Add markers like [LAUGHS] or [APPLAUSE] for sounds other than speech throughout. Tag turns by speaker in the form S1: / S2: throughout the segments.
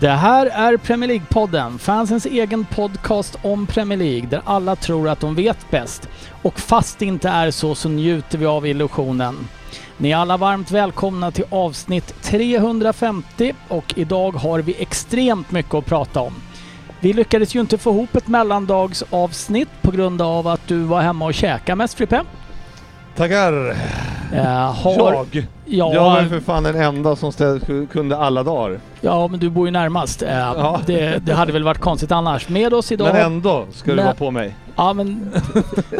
S1: Det här är Premier League-podden, fansens egen podcast om Premier League där alla tror att de vet bäst. Och fast det inte är så så njuter vi av illusionen. Ni är alla varmt välkomna till avsnitt 350 och idag har vi extremt mycket att prata om. Vi lyckades ju inte få ihop ett mellandagsavsnitt på grund av att du var hemma och käkade mest Frippe.
S2: Tackar!
S1: Eh, har,
S2: Jag?
S1: Ja,
S2: Jag var för fan den enda som ställ, kunde alla dagar.
S1: Ja, men du bor ju närmast. Eh,
S2: Ja.
S1: det, det hade väl varit konstigt annars. Med oss idag...
S2: Men ändå ska du
S1: Men-
S2: vara på mig.
S1: Ja, men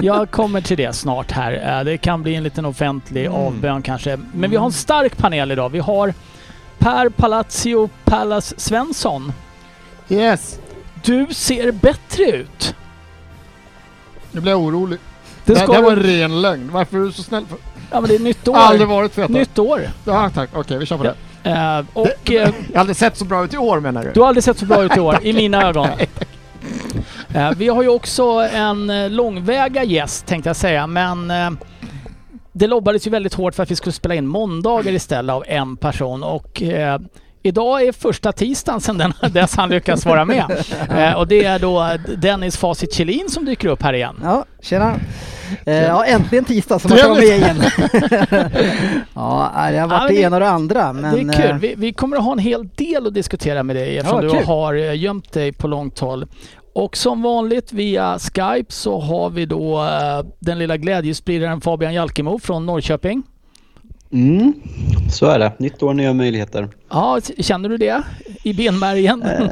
S1: jag kommer till det snart här. Eh, Det kan bli en liten offentlig
S2: Mm.
S1: avbön kanske. Men vi har en stark panel idag. Vi har Per Palazzo Pallas Svensson.
S3: Yes.
S1: Du ser bättre ut.
S3: Nu blir jag orolig.
S1: Det,
S3: Det,
S1: ska
S3: det var en ren lögn. Varför är du så snäll? För?
S1: Ja, men det är nytt år.
S3: Aldrig varit feta.
S1: Nytt år.
S3: Ja, tack. Okej, vi kör på det.
S1: Eh, och
S3: Det-
S1: eh,
S3: Jag har aldrig sett så bra ut i år menar du?
S1: du har aldrig sett så bra ut i år, [LAUGHS] i mina ögon. Eh, vi har ju också en långväga gäst tänkte jag säga, men eh, det lobbades ju väldigt hårt för att vi skulle spela in måndagar istället av en person och idag är första tisdagen sedan den, [LAUGHS] dess han lyckas vara med. [LAUGHS] Eh, och det är då Dennis Facit Kjellin som dyker upp här igen.
S4: Ja, tjena. Eh, ja, äntligen tisdag så man kan vara med igen. [LAUGHS] ja, det har
S1: Ja,
S4: varit
S1: men
S4: det
S1: det-
S4: ena och det andra. Men,
S1: det är kul.
S4: eh,
S1: Vi, vi kommer att ha en hel del att diskutera med dig eftersom
S4: Ja,
S1: du har eh, gömt dig på långt håll. Och som vanligt via Skype så har vi då eh, den lilla glädjespridaren Fabian Jalkemo från Norrköping.
S5: Mm, så är det. Nytt år, nya möjligheter.
S1: Ja, känner du det i benmärgen?
S5: Eh,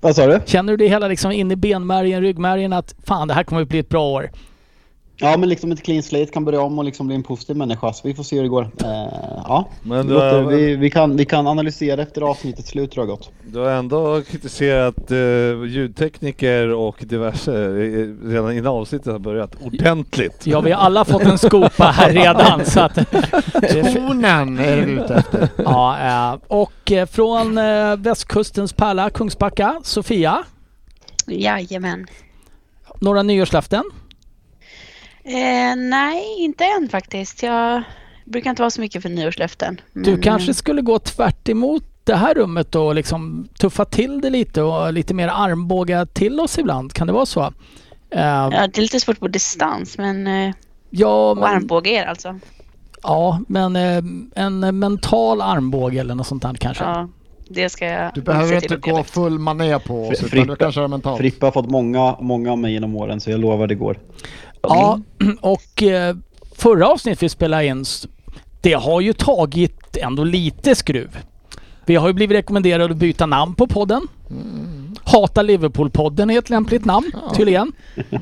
S5: vad sa du?
S1: Känner du det hela liksom in i benmärgen, ryggmärgen att fan det här kommer att bli ett bra år?
S5: Ja, men liksom ett clean slate kan börja om och liksom bli en positiv människa. Så vi får se hur det går. Eh, ja,
S2: Men
S5: låter,
S2: har,
S5: vi, vi, kan, vi kan analysera efter avsnittets slut tror jag gott.
S2: du har ändå kritiserat uh, ljudtekniker och diverse eh, redan innan avsnittet har börjat ordentligt.
S1: Ja, vi har alla fått en skopa här [LAUGHS] redan så att...
S3: tonen är du ute efter.
S1: Ja, eh, och eh, från eh, västkustens pärla Kungsbacka, Sofia.
S6: Jajamän.
S1: Några nyårslöften?
S6: Eh, nej, inte än faktiskt. Jag brukar inte vara så mycket för nyårslöften.
S1: Du
S6: men,
S1: kanske
S6: eh,
S1: skulle gå tvärt emot det här rummet och liksom tuffa till det lite och lite mer armbåga till oss ibland. Kan det vara så? Eh,
S6: Ja, det är lite svårt på distans, men eh,
S1: ja, men,
S6: armbåge är det alltså.
S1: ja, men eh, en mental armbåge eller något sånt där kanske.
S6: Ja, det ska jag
S3: Du behöver inte gå
S6: ut.
S3: full mané på oss
S5: Fri-
S3: utan du kan köra mentalt.
S5: Frippe har fått många, många av mig genom åren så jag lovar det går.
S1: Ja, [CLEARS THROAT] och eh, förra avsnittet vi spelade in, det har ju tagit ändå lite skruv. Vi har ju blivit rekommenderade att byta namn på podden. Hata Liverpool-podden är ett lämpligt namn, tydligen. [LAUGHS]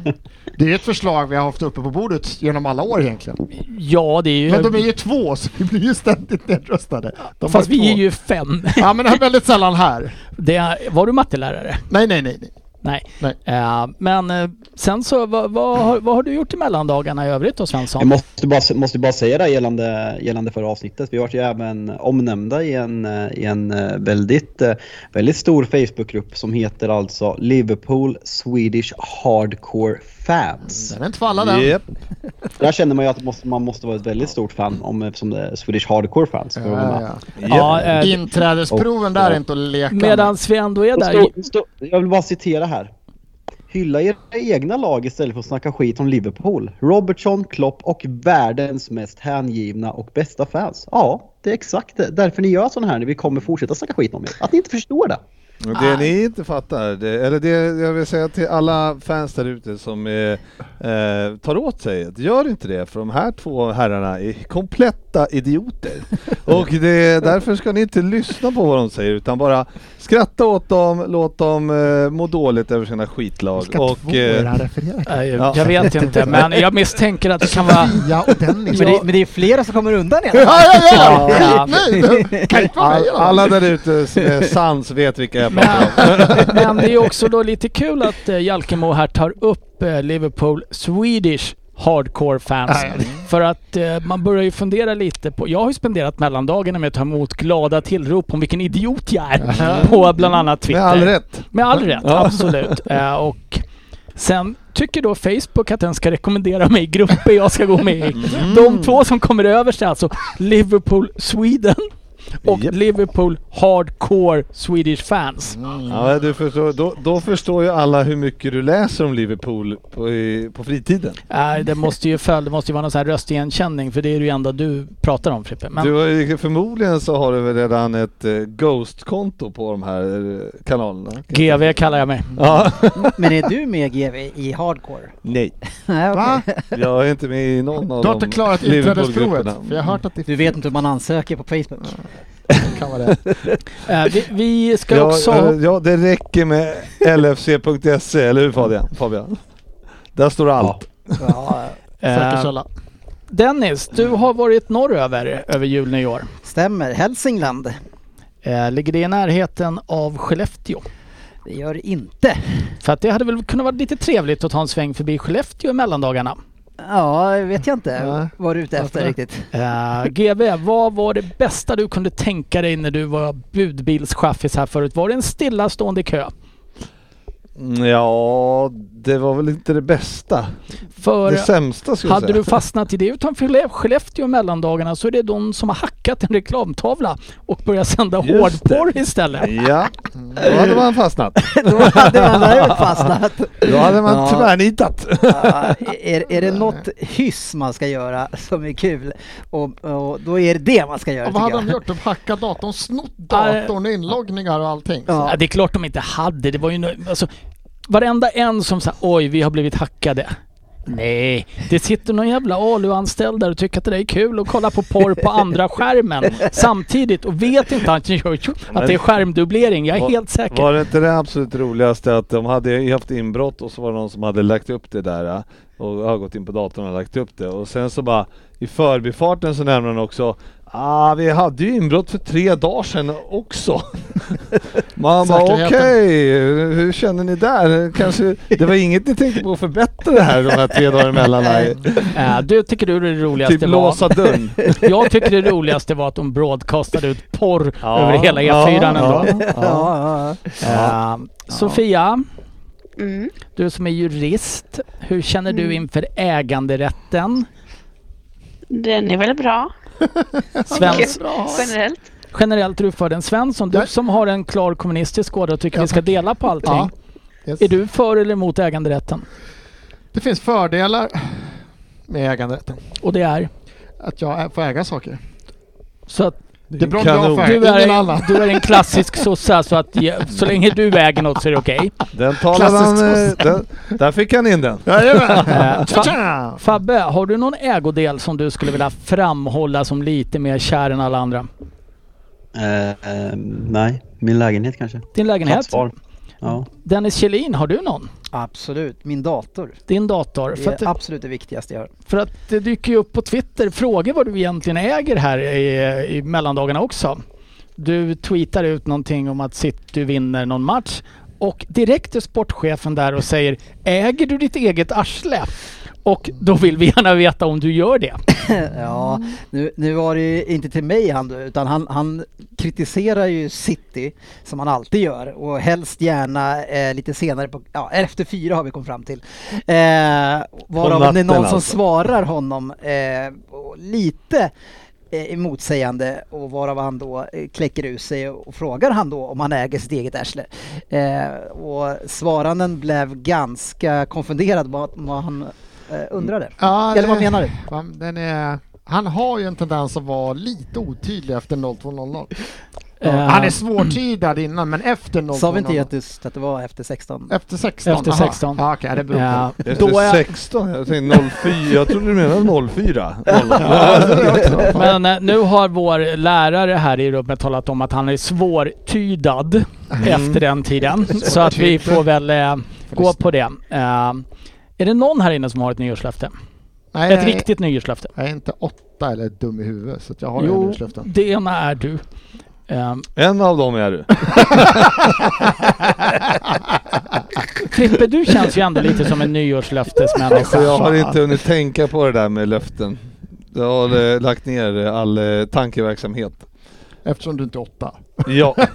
S3: Det är ett förslag vi har haft uppe på bordet genom alla år egentligen.
S1: Ja, det är ju...
S3: Men de är ju två [LAUGHS] så vi blir ju ständigt nedröstade. De
S1: Fast vi är
S3: två.
S1: ju fem.
S3: Ja men det är väldigt sällan här.
S1: Det är, var du mattelärare?
S3: Nej nej nej. nej.
S1: Nej.
S3: Nej.
S1: Eh, men eh, sen så, vad, vad, har- vad har du gjort i mellandagarna i övrigt då
S5: Jag
S1: Svensson?
S5: måste bara, måste bara säga det gällande, gällande förra avsnittet. Vi har ju även omnämnda i en, i en eh, väldigt, väldigt stor Facebookgrupp som heter alltså Liverpool Swedish Hardcore Fans.
S3: Den är inte för alla den.
S2: Japp.
S5: Där känner man ju att måste, man måste vara ett väldigt stort fan om, eftersom det är Swedish Hardcore Fans. för att vara
S3: Ja, ja.
S1: Ja, eh,
S3: Inträdesproven där är inte att leka med.
S1: Medan vi ändå är
S5: Det
S1: där.
S5: det står- Jag vill bara citera här. Hylla era egna lag istället för att snacka skit om Liverpool. Robertson, Klopp och världens mest hängivna och bästa fans. Ja, det är exakt det. därför ni gör sådana här när vi kommer fortsätta snacka skit om er. Att ni inte förstår det.
S2: Det ni inte fattar, det, eller det jag vill säga till alla fans där ute som är, eh, tar åt sig, gör inte det för de här två herrarna är kompletta idioter. [LAUGHS] Och det, därför ska ni inte lyssna på vad de säger utan bara skratta åt dem, låt dem eh, må dåligt över sina skitlag.
S3: Vilka
S2: Och, eh?
S1: Eh,
S2: Ja.
S1: Jag vet inte, [LAUGHS] men jag misstänker att det kan vara...
S3: Sofia och Dennis.
S4: Men det, men det är flera som kommer undan alla
S3: Ja, ja, ja!
S1: Ja.
S2: All,
S3: med i alla
S2: där ute är sans vet vilka om.
S1: Men, [LAUGHS] men det är också då lite kul att uh, Jalkemo här tar upp eh, Liverpool Swedish hardcore fans.
S3: Nej.
S1: För att eh, man börjar ju fundera lite på... Jag har ju spenderat mellandagarna med att ta emot glada tillrop om vilken idiot jag är. På bland annat Twitter.
S2: Med all rätt.
S1: Med all rätt,
S2: Ja.
S1: absolut. Eh, och sen tycker då Facebook att den ska rekommendera mig grupper jag ska gå med i.
S2: Mm.
S1: De två som kommer överst är alltså Liverpool Sweden och
S2: Japp.
S1: Liverpool Hardcore Swedish Fans.
S2: Ja, du förstår, då, då förstår ju alla hur mycket du läser om Liverpool på, i, på fritiden.
S1: Äh, det måste ju följa, det måste ju vara någon sån här röstigenkänning för det är ju enda du pratar om Frippe. Men
S2: Du förmodligen så har du väl redan ett eh, Ghost-konto på de här eh, kanalerna?
S1: GV kallar jag mig.
S2: Ja. [LAUGHS]
S4: Men är du med GV i hardcore?
S2: Nej, [LAUGHS]
S4: Nej.
S3: Va?
S2: jag är inte med i någon av
S3: Du har
S2: de
S3: inte klarat. För jag har hört att det
S4: Du vet inte hur man ansöker på Facebook?
S3: Kan vara det.
S1: Äh, vi, vi ska
S2: Ja,
S1: också...
S2: eh, ja, det räcker med lfc.se, eller hur Fabian? Fabian? Där står allt.
S4: Ja,
S3: Säker
S1: äh,
S3: källa.
S1: Dennis, du har varit norröver över jul nyår.
S4: stämmer. Hälsingland.
S1: Äh, ligger det i närheten av Skellefteå?
S4: Det gör det inte.
S1: För att det hade väl kunnat vara lite trevligt att ta en sväng förbi Skellefteå i mellandagarna.
S4: Ja, vet jag inte
S3: Nej.
S4: vad du är ute efter
S3: Varför?
S4: riktigt.
S1: Uh, GV, vad var det bästa du kunde tänka dig när du var budbilschaffis här förut? Var det en stillastående kö?
S2: Ja, det var väl inte det bästa.
S1: För
S2: Det sämsta skulle jag
S1: hade
S2: säga.
S1: du fastnat i det utanför Skelle- Skellefteå mellandagarna så är det de som har hackat en reklamtavla och börjat sända
S2: Just
S1: hårdporr istället.
S2: Ja, då hade man fastnat. [LAUGHS]
S4: Då hade man däremot fastnat.
S2: Då hade man
S4: Ja.
S2: tvärnitat.
S4: Ja, är, är det något hyss man ska göra som är kul och, och då är det det man ska göra
S3: Och vad hade
S4: tycker
S3: de
S4: jag.
S3: gjort? De hackat datorn, snott datorn, inloggningar och allting.
S4: Ja.
S1: Ja, det är klart de inte hade. Det var ju alltså, varenda en som sa oj vi har blivit hackade. Nej, det sitter någon jävla ALU-anställd där och tycker att det är kul att kolla på porr på andra skärmen samtidigt och vet inte att det är skärmdubblering. Jag är
S2: Var-
S1: helt säker.
S2: Var det inte det absolut roligaste att de hade haft inbrott och så var det någon som hade lagt upp det där äh, och har gått in på datorn och lagt upp det och sen så bara i förbifarten så nämner han också Ah, vi hade ju inbrott för tre dagar sedan också. [LAUGHS] Man bara okej,
S3: Säkerheten.
S2: hur känner ni där? Kanske, det var inget ni tänkte på att förbättra det här de här tre dagarna emellan? Nej.
S1: Äh, du tycker du det roligaste
S2: Typ
S1: var...
S2: låsa dörren. [LAUGHS]
S1: Jag tycker det roligaste var att de broadcastade ut porr
S2: Ja,
S1: över hela E4
S2: ja,
S1: ändå.
S2: ja,
S4: Ja, ja.
S1: Äh, Sofia,
S6: Mm.
S1: du som är jurist, hur känner du inför äganderätten?
S6: Den är väl bra
S1: Svens,
S6: generellt.
S1: generellt är du för den. Svensson, du som har en klar kommunistisk ådra och tycker
S3: Ja,
S1: vi ska dela på allting.
S3: Ja. Yes.
S1: Är du för eller emot äganderätten?
S3: Det finns fördelar med äganderätten.
S1: Och det är?
S3: Att jag får äga saker.
S1: Så att
S3: Det är bra
S2: Kanon.
S1: du är,
S3: ingen
S1: en,
S3: annan.
S1: du är en klassisk sosse, så att ja, så länge du äger något så är det okej.
S2: Den talade han, eh, den, där fick han in den.
S3: Jajamän!
S1: Äh, [LAUGHS] fa-! Fabbe, har du någon ägodel som du skulle vilja framhålla som lite mer kär än alla andra?
S5: Eh, eh, nej, min lägenhet kanske.
S1: Din lägenhet?
S5: Platsval. Ja.
S1: Dennis Kjellin, har du någon?
S4: Absolut, min dator.
S1: Din dator?
S4: Det
S1: För
S4: är
S1: att,
S4: absolut det viktigaste jag har.
S1: för att det dyker ju upp på Twitter frågor vad du egentligen äger här i, i mellandagarna också. Du tweetar ut någonting om att City vinner någon match och direkt är sportchefen där och säger Äger du ditt eget arsle? Och då vill vi gärna veta om du gör det. [LAUGHS]
S4: ja, nu, nu var det ju inte till mig han då, utan han, han kritiserar ju City som han alltid gör och helst gärna eh, lite senare på, ja efter fyra har vi kommit fram till. Eh, varav det är någon som
S2: alltså.
S4: svarar honom eh, lite eh, emotsägande och varav han då eh, kläcker ur sig och frågar han då om han äger sitt eget arsle. Eh, och svaranden blev ganska konfunderad vad, han undrade.
S3: Ja,
S4: Eller vad menar du?
S3: Den är... Han har ju en tendens att vara lite otydlig efter 02.00.
S1: Eh,
S3: Han är svårtydad innan men efter 02.00.
S4: Sa vi inte just att det var efter 16?
S3: Efter 16?
S1: Efter
S3: Aha.
S1: 16.
S3: Ja, okej, det beror på.
S1: Ja,
S2: Efter
S1: då är,
S2: 16, jag tänkte 04, jag trodde du menade 04. [LAUGHS]
S1: men eh, nu har vår lärare här i rummet talat om att han är svårtydad efter den tiden. [LAUGHS] Så att vi får väl eh, gå på det. Eh, är det någon här inne som har ett nyårslöfte?
S3: Nej,
S1: Ett
S3: är-
S1: riktigt nyårslöfte?
S3: Jag är inte åtta eller dum i huvudet så att jag har
S1: Jo,
S3: nyårslöften.
S1: det ena är du. Eh,
S2: En av dem är du. [LAUGHS]
S1: Frippe, du känns ju ändå lite som en nyårslöftesmänniska.
S2: Alltså jag har inte hunnit tänka på det där med löften. Jag har eh, lagt ner all eh, tankeverksamhet.
S3: Eftersom du inte är åtta.
S2: Ja, [LAUGHS]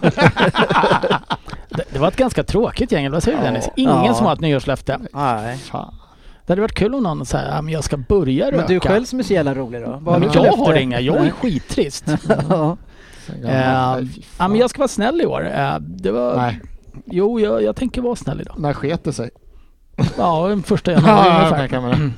S1: Det, det var ett ganska tråkigt gäng, vad säger du
S3: Ja.
S1: Dennis? Ingen
S4: Ja.
S1: som har ett nyårslöfte.
S4: Nej.
S3: Fan.
S1: Det hade varit kul om någon säger att jag ska börja röka.
S4: Men du själv som är så jävla rolig då? Vad
S1: Men jag
S4: löfte?
S1: har inga, jag är skittrist. [LAUGHS]
S4: Ja.
S1: Eh,
S3: fy
S1: ja, men jag ska vara snäll i år. Eh, det var...
S3: Nej,
S1: Jo, jag, jag tänker vara snäll idag.
S3: när sket det sig?
S1: Ja, den första [LAUGHS] januari
S3: Ja,
S1: ungefär.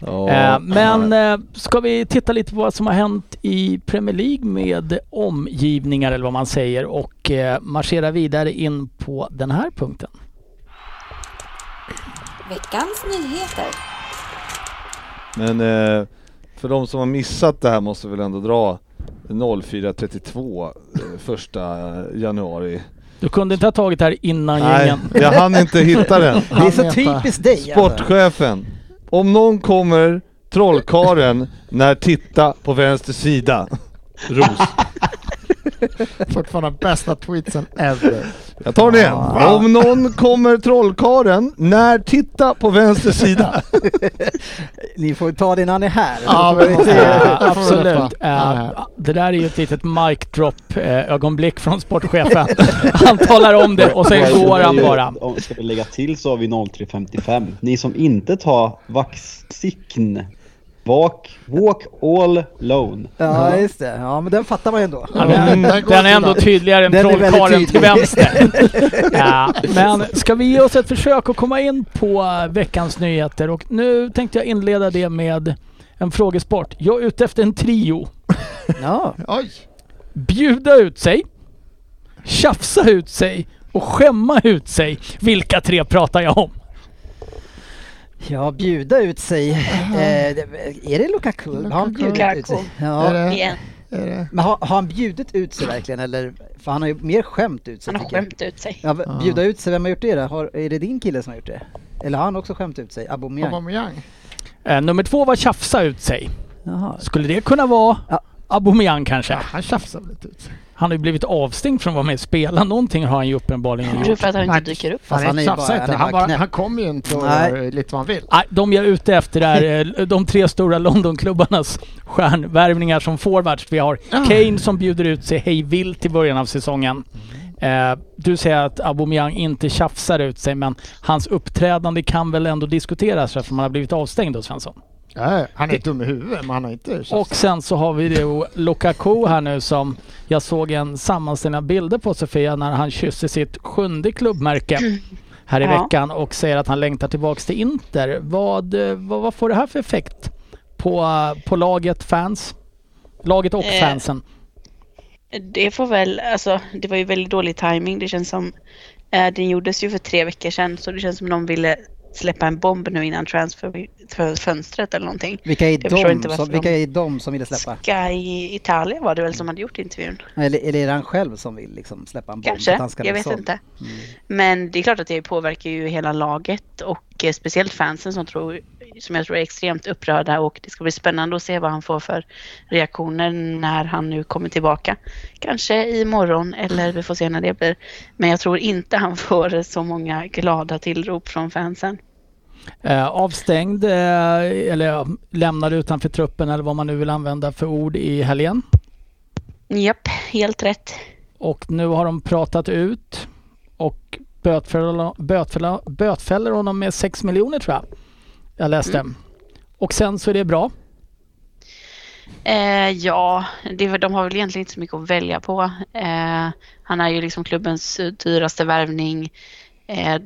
S2: Ja.
S1: Eh, men eh, ska vi titta lite på vad som har hänt i Premier League med omgivningar eller vad man säger och eh, marschera vidare in på den här punkten.
S7: Veckans nyheter.
S2: Men eh, för de som har missat det här måste vi väl ändå dra 04.32 eh, första januari.
S1: Du kunde inte ha tagit det här innan
S2: Nej,
S1: gängen.
S2: jag hann inte hitta den. [LAUGHS]
S4: Det är så typiskt dig alltså.
S2: Sportchefen. Om någon kommer trollkaren när titta på vänster sida. [LAUGHS] Ros. [LAUGHS]
S3: Fortfarande bästa tweetsen ever.
S2: Jag tar det igen. Om någon kommer trollkaren när titta på vänster sida. [LAUGHS]
S4: Ni får ta det när ni är här.
S3: Ja, men
S4: vi
S1: absolut.
S3: Ja.
S1: det där är ju ett litet mic drop eh, ögonblick från sportchefen. [LAUGHS] Han talar om det och sen
S5: Ja,
S1: går han bara.
S5: Om vi ska lägga till så har vi 0355. Ni som inte tar vaccin, walk, walk all alone.
S4: Ja, just det. Ja, men den fattar man ju ändå.
S1: Ja, den,
S3: Mm, den
S1: är ändå tydligare än trollkarlen till vänster. [LAUGHS] ja, men ska vi ge oss ett försök att komma in på veckans nyheter och nu tänkte jag inleda det med en frågesport. Jag är ute efter en trio.
S4: Ja,
S3: Oj!
S1: Bjuda ut sig, tjafsa ut sig och skämma ut sig. Vilka tre pratar jag om?
S4: Ja bjuda ut sig. Eh, det- är det Lukaku? Har han bjudit
S6: Lukaku.
S4: ut sig?
S3: Är
S4: Ja.
S3: det,
S6: Igen.
S3: är det?
S4: Men har, har han bjudit ut sig verkligen eller? För han har ju mer skämt ut sig
S6: Han har
S4: jag.
S6: skämt ut sig.
S4: Ja, bjuda ut sig, vem har gjort det? Har, är det din kille som har gjort det? Eller har han också skämt ut sig? Aubameyang?
S3: Aubameyang?
S1: Eh, nummer två var tjafsa ut sig.
S4: Jaha.
S1: Skulle det kunna vara
S4: Ja.
S1: Aubameyang kanske?
S3: Ja, han tjafsar lite ut sig.
S1: Han har ju blivit avstängd från att vara med och spela. Någonting har han ju uppenbarligen
S6: Det är
S1: gjort.
S6: för att han inte dyker upp.
S4: Fast
S3: han,
S4: han är bara-
S3: inte.
S4: han är
S3: Han,
S4: bara
S3: han kommer ju inte och
S4: Nej.
S3: gör lite vad han vill.
S1: Nej, de jag är ute efter är eh, de tre stora Londonklubbarnas stjärnvärvningar som forwards. Vi har Kane som bjuder ut sig hej vilt i början av säsongen. Eh, du säger att Aubameyang inte tjafsar ut sig men hans uppträdande kan väl ändå diskuteras eftersom han har blivit avstängd då Svensson?
S3: Ja, han är dum i huvudet men han har inte.
S1: Och sen så har vi då Lukaku här nu som jag såg en sammanställning av bilder på Sofia när han kysser sitt sjunde klubbmärke här i
S6: Ja.
S1: veckan och säger att han längtar tillbaks till Inter. Vad, vad, vad får det här för effekt på, på laget, fans? Laget och
S6: Eh,
S1: fansen.
S6: Det får väl, alltså det var ju väldigt dålig timing. Det känns som, eh, den gjordes ju för tre veckor sedan så det känns som de ville släppa en bomb nu innan transfer för fönstret eller någonting.
S4: Vilka är, de som, vilka är de som ville släppa?
S6: Sky Italia var det väl som hade gjort intervjun?
S4: Eller, eller är det han själv som vill liksom släppa en bomb?
S6: Kanske, jag vet
S4: såld?
S6: inte. Men det är klart att det påverkar ju hela laget och eh, speciellt fansen som, tror, som jag tror är extremt upprörda och det ska bli spännande att se vad han får för reaktioner när han nu kommer tillbaka. Kanske imorgon eller vi får se när det blir. Men jag tror inte han får så många glada tillrop från fansen.
S1: Eh, avstängd eh, eller lämnad utanför truppen eller vad man nu vill använda för ord i helgen.
S6: Japp, helt rätt.
S1: Och nu har de pratat ut och bötfäller, bötfäller, bötfäller honom med 6 miljoner tror jag. Jag läste. Och sen så är det bra.
S6: Eh, ja, det, de har väl egentligen inte så mycket att välja på. Eh, han är ju liksom klubbens dyraste värvning. Eh,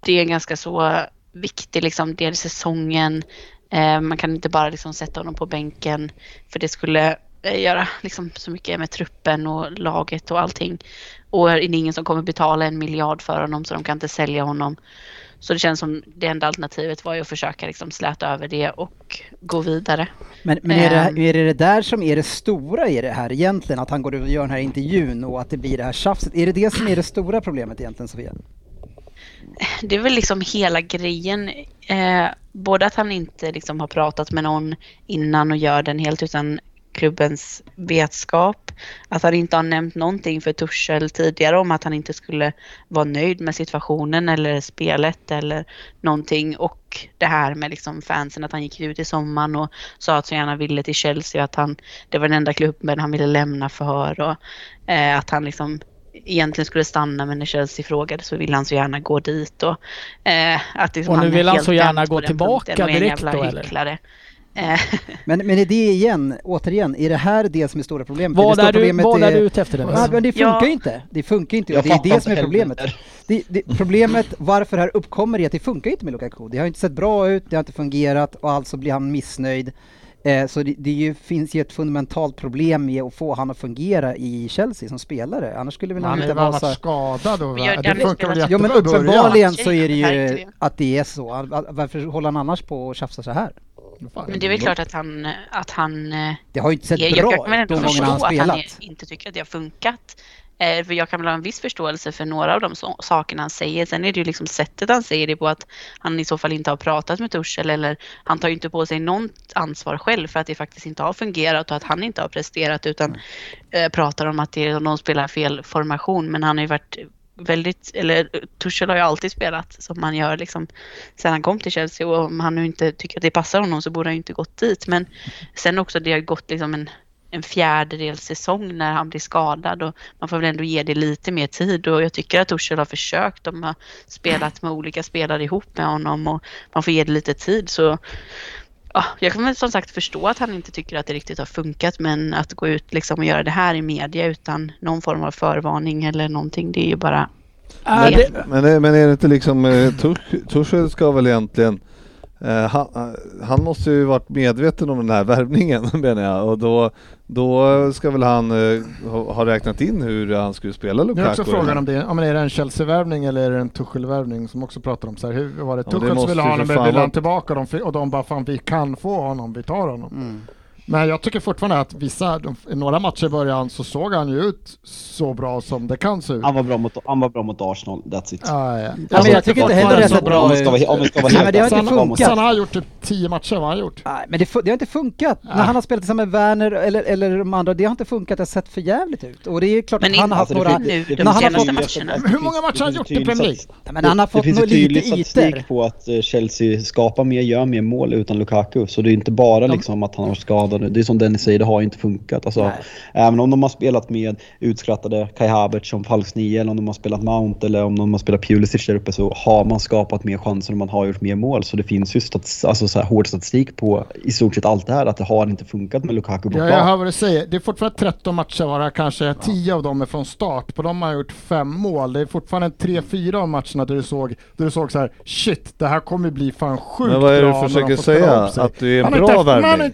S6: det är ganska så viktig liksom del i säsongen. Eh, man kan inte bara liksom sätta honom på bänken för det skulle eh, göra liksom så mycket med truppen och laget och allting. Och det är ingen som kommer betala en miljard för honom så de kan inte sälja honom. Så det känns som det enda alternativet var ju att försöka liksom släta över det och gå vidare.
S4: Men, men är,
S6: Ehm.
S4: det, är det det där som är det stora i det här egentligen? Att han går ut och gör den här intervjun och att det blir det här tjafset. Är det det som är det stora problemet egentligen Sofia?
S6: det är väl liksom hela grejen. Eh, både att han inte liksom har pratat med någon innan och gör den helt utan klubbens vetskap. Att han inte har nämnt någonting för Tuchel tidigare om att han inte skulle vara nöjd med situationen eller spelet eller någonting. Och det här med liksom fansen, att han gick ut i sommaren och sa att så gärna ville till Chelsea att han, det var den enda klubben han ville lämna för och eh, att han liksom egentligen skulle stanna men när Chelsea frågade så ville han så gärna gå dit och eh, att liksom
S1: Och nu
S6: är
S1: vill han så gärna gå tillbaka direkt då, eller?
S6: Eh,
S4: Men, men är det igen, återigen, är det här det som är stora problemet?
S1: Vad
S4: det stora
S1: är du, vad är du ute efter
S4: Ja,
S1: Dennis?
S4: men det funkar
S6: Ja.
S4: ju inte. Det funkar inte.
S5: Jag
S4: Det är det som är problemet. Det, det, problemet varför det här uppkommer är att det funkar inte med Lukaku. Det har inte sett bra ut, det har inte fungerat och alltså blir han missnöjd. Eh, så det, det är ju, finns ju ett fundamentalt problem med att få han att fungera i Chelsea som spelare. Annars skulle väl han inte vara så...
S3: varit skadad och det
S6: har
S3: funkar väl
S4: men
S3: jättebra i början.
S4: uppenbarligen så är det
S6: Det
S4: ju att det är så. Var- Varför håller han annars på och tjafsar så här?
S6: Men det är väl klart att han, att han eh,
S4: Det har ju inte sett
S6: jag,
S4: bra ut de gångerna han har
S6: att han
S4: spelat.
S6: inte tycker att det har funkat. Eh, för jag kan väl ha en viss förståelse för några av de so- sakerna han säger. Sen är det ju liksom sättet han säger det på att han i så fall inte har pratat med Tuchel eller han tar ju inte på sig något ansvar själv för att det faktiskt inte har fungerat och att han inte har presterat utan eh, pratar om att det är, någon spelar fel formation. Men han har ju varit väldigt, eller Tuchel har ju alltid spelat som man gör liksom sen han kom till Chelsea. Och om han nu inte tycker att det passar honom så borde han ju inte gått dit. Men sen också det har gått liksom en, en fjärdedels säsong när han blir skadad. Och man får väl ändå ge det lite mer tid. Och jag tycker att Tuchel har försökt. De har spelat med olika spelare ihop med honom. Och man får ge det lite tid. Så Ja, jag kan väl som sagt förstå att han inte tycker att det riktigt har funkat men att gå ut liksom och göra det här i media utan någon form av förvarning eller någonting det är ju bara
S1: Är
S6: det-
S2: Men, är- men är det inte liksom, eh, Tuchel ska väl egentligen eh, han, eh, han måste ju varit medveten om den här värvningen [LAUGHS] menar jag och då, då ska väl han eh, ha, ha räknat in hur han skulle spela
S3: Nu är
S2: Lukaku.
S3: också frågan om det ja, men är det en Chelsea-värvning eller är det en Tuchel-värvning som också pratar om så här, hur var det
S2: Ja, men det
S3: Tuchel som ville ha honom men
S2: fan
S3: vill
S2: vara-
S3: han tillbaka dem och de bara fan vi kan få honom, vi tar honom.
S4: Mm.
S3: Men jag tycker fortfarande att vissa, de, i några matcher i början så såg han ju ut så bra som det kan se ut.
S5: Han var bra mot, han var bra mot Arsenal, that's it.
S3: Ja, ja.
S4: Ja, men jag tycker inte heller det har sett bra
S5: om vi ska vara, om vi ska vara
S4: Nej,
S5: helt
S4: men det har inte
S5: ärliga,
S3: Sen,
S5: mot-
S4: funkat.
S3: sen har han gjort typ 10 matcher, vad har han gjort?
S4: Nej, men det, det har inte funkat. När han har spelat tillsammans med Werner eller, eller de andra, det har inte funkat. Det har sett för jävligt ut. Och det är klart
S6: Men
S4: att han har haft
S6: inte
S4: några...
S6: nu, de
S4: när han har
S6: senaste
S4: fått-
S6: matcherna.
S3: Hur många matcher har han
S5: Det
S3: gjort i Premier League?
S5: tydlig
S4: Ja, men han har
S5: Det
S4: fått
S5: finns ju tydlig
S4: lite
S5: statistik på att eh, Chelsea skapar mer, gör mer mål utan Lukaku. Så det är inte bara liksom att han har skadad. Det är som Dennis säger, det har inte funkat. Alltså,
S4: Nej.
S5: även om de har spelat med utskrattade Kai Havertz som falsk nio eller om de har spelat Mount eller om de har spelat Pulisic där uppe så har man skapat mer chanser och man har gjort mer mål. Så det finns ju stats, alltså så här, hård statistik på i stort sett allt det här att det har inte funkat med Lukaku på
S3: Ja, jag hör vad du säger. Det är fortfarande 13 matcher varav kanske 10 av dem är från start. På dem har han gjort fem mål. Det är fortfarande 3-4 av matcherna där du såg, där du såg så här: shit, det här kommer bli fan sjukt
S2: Men vad är det
S3: bra
S2: du försöker säga?
S3: upp sig."
S2: Att det är en bra värvning?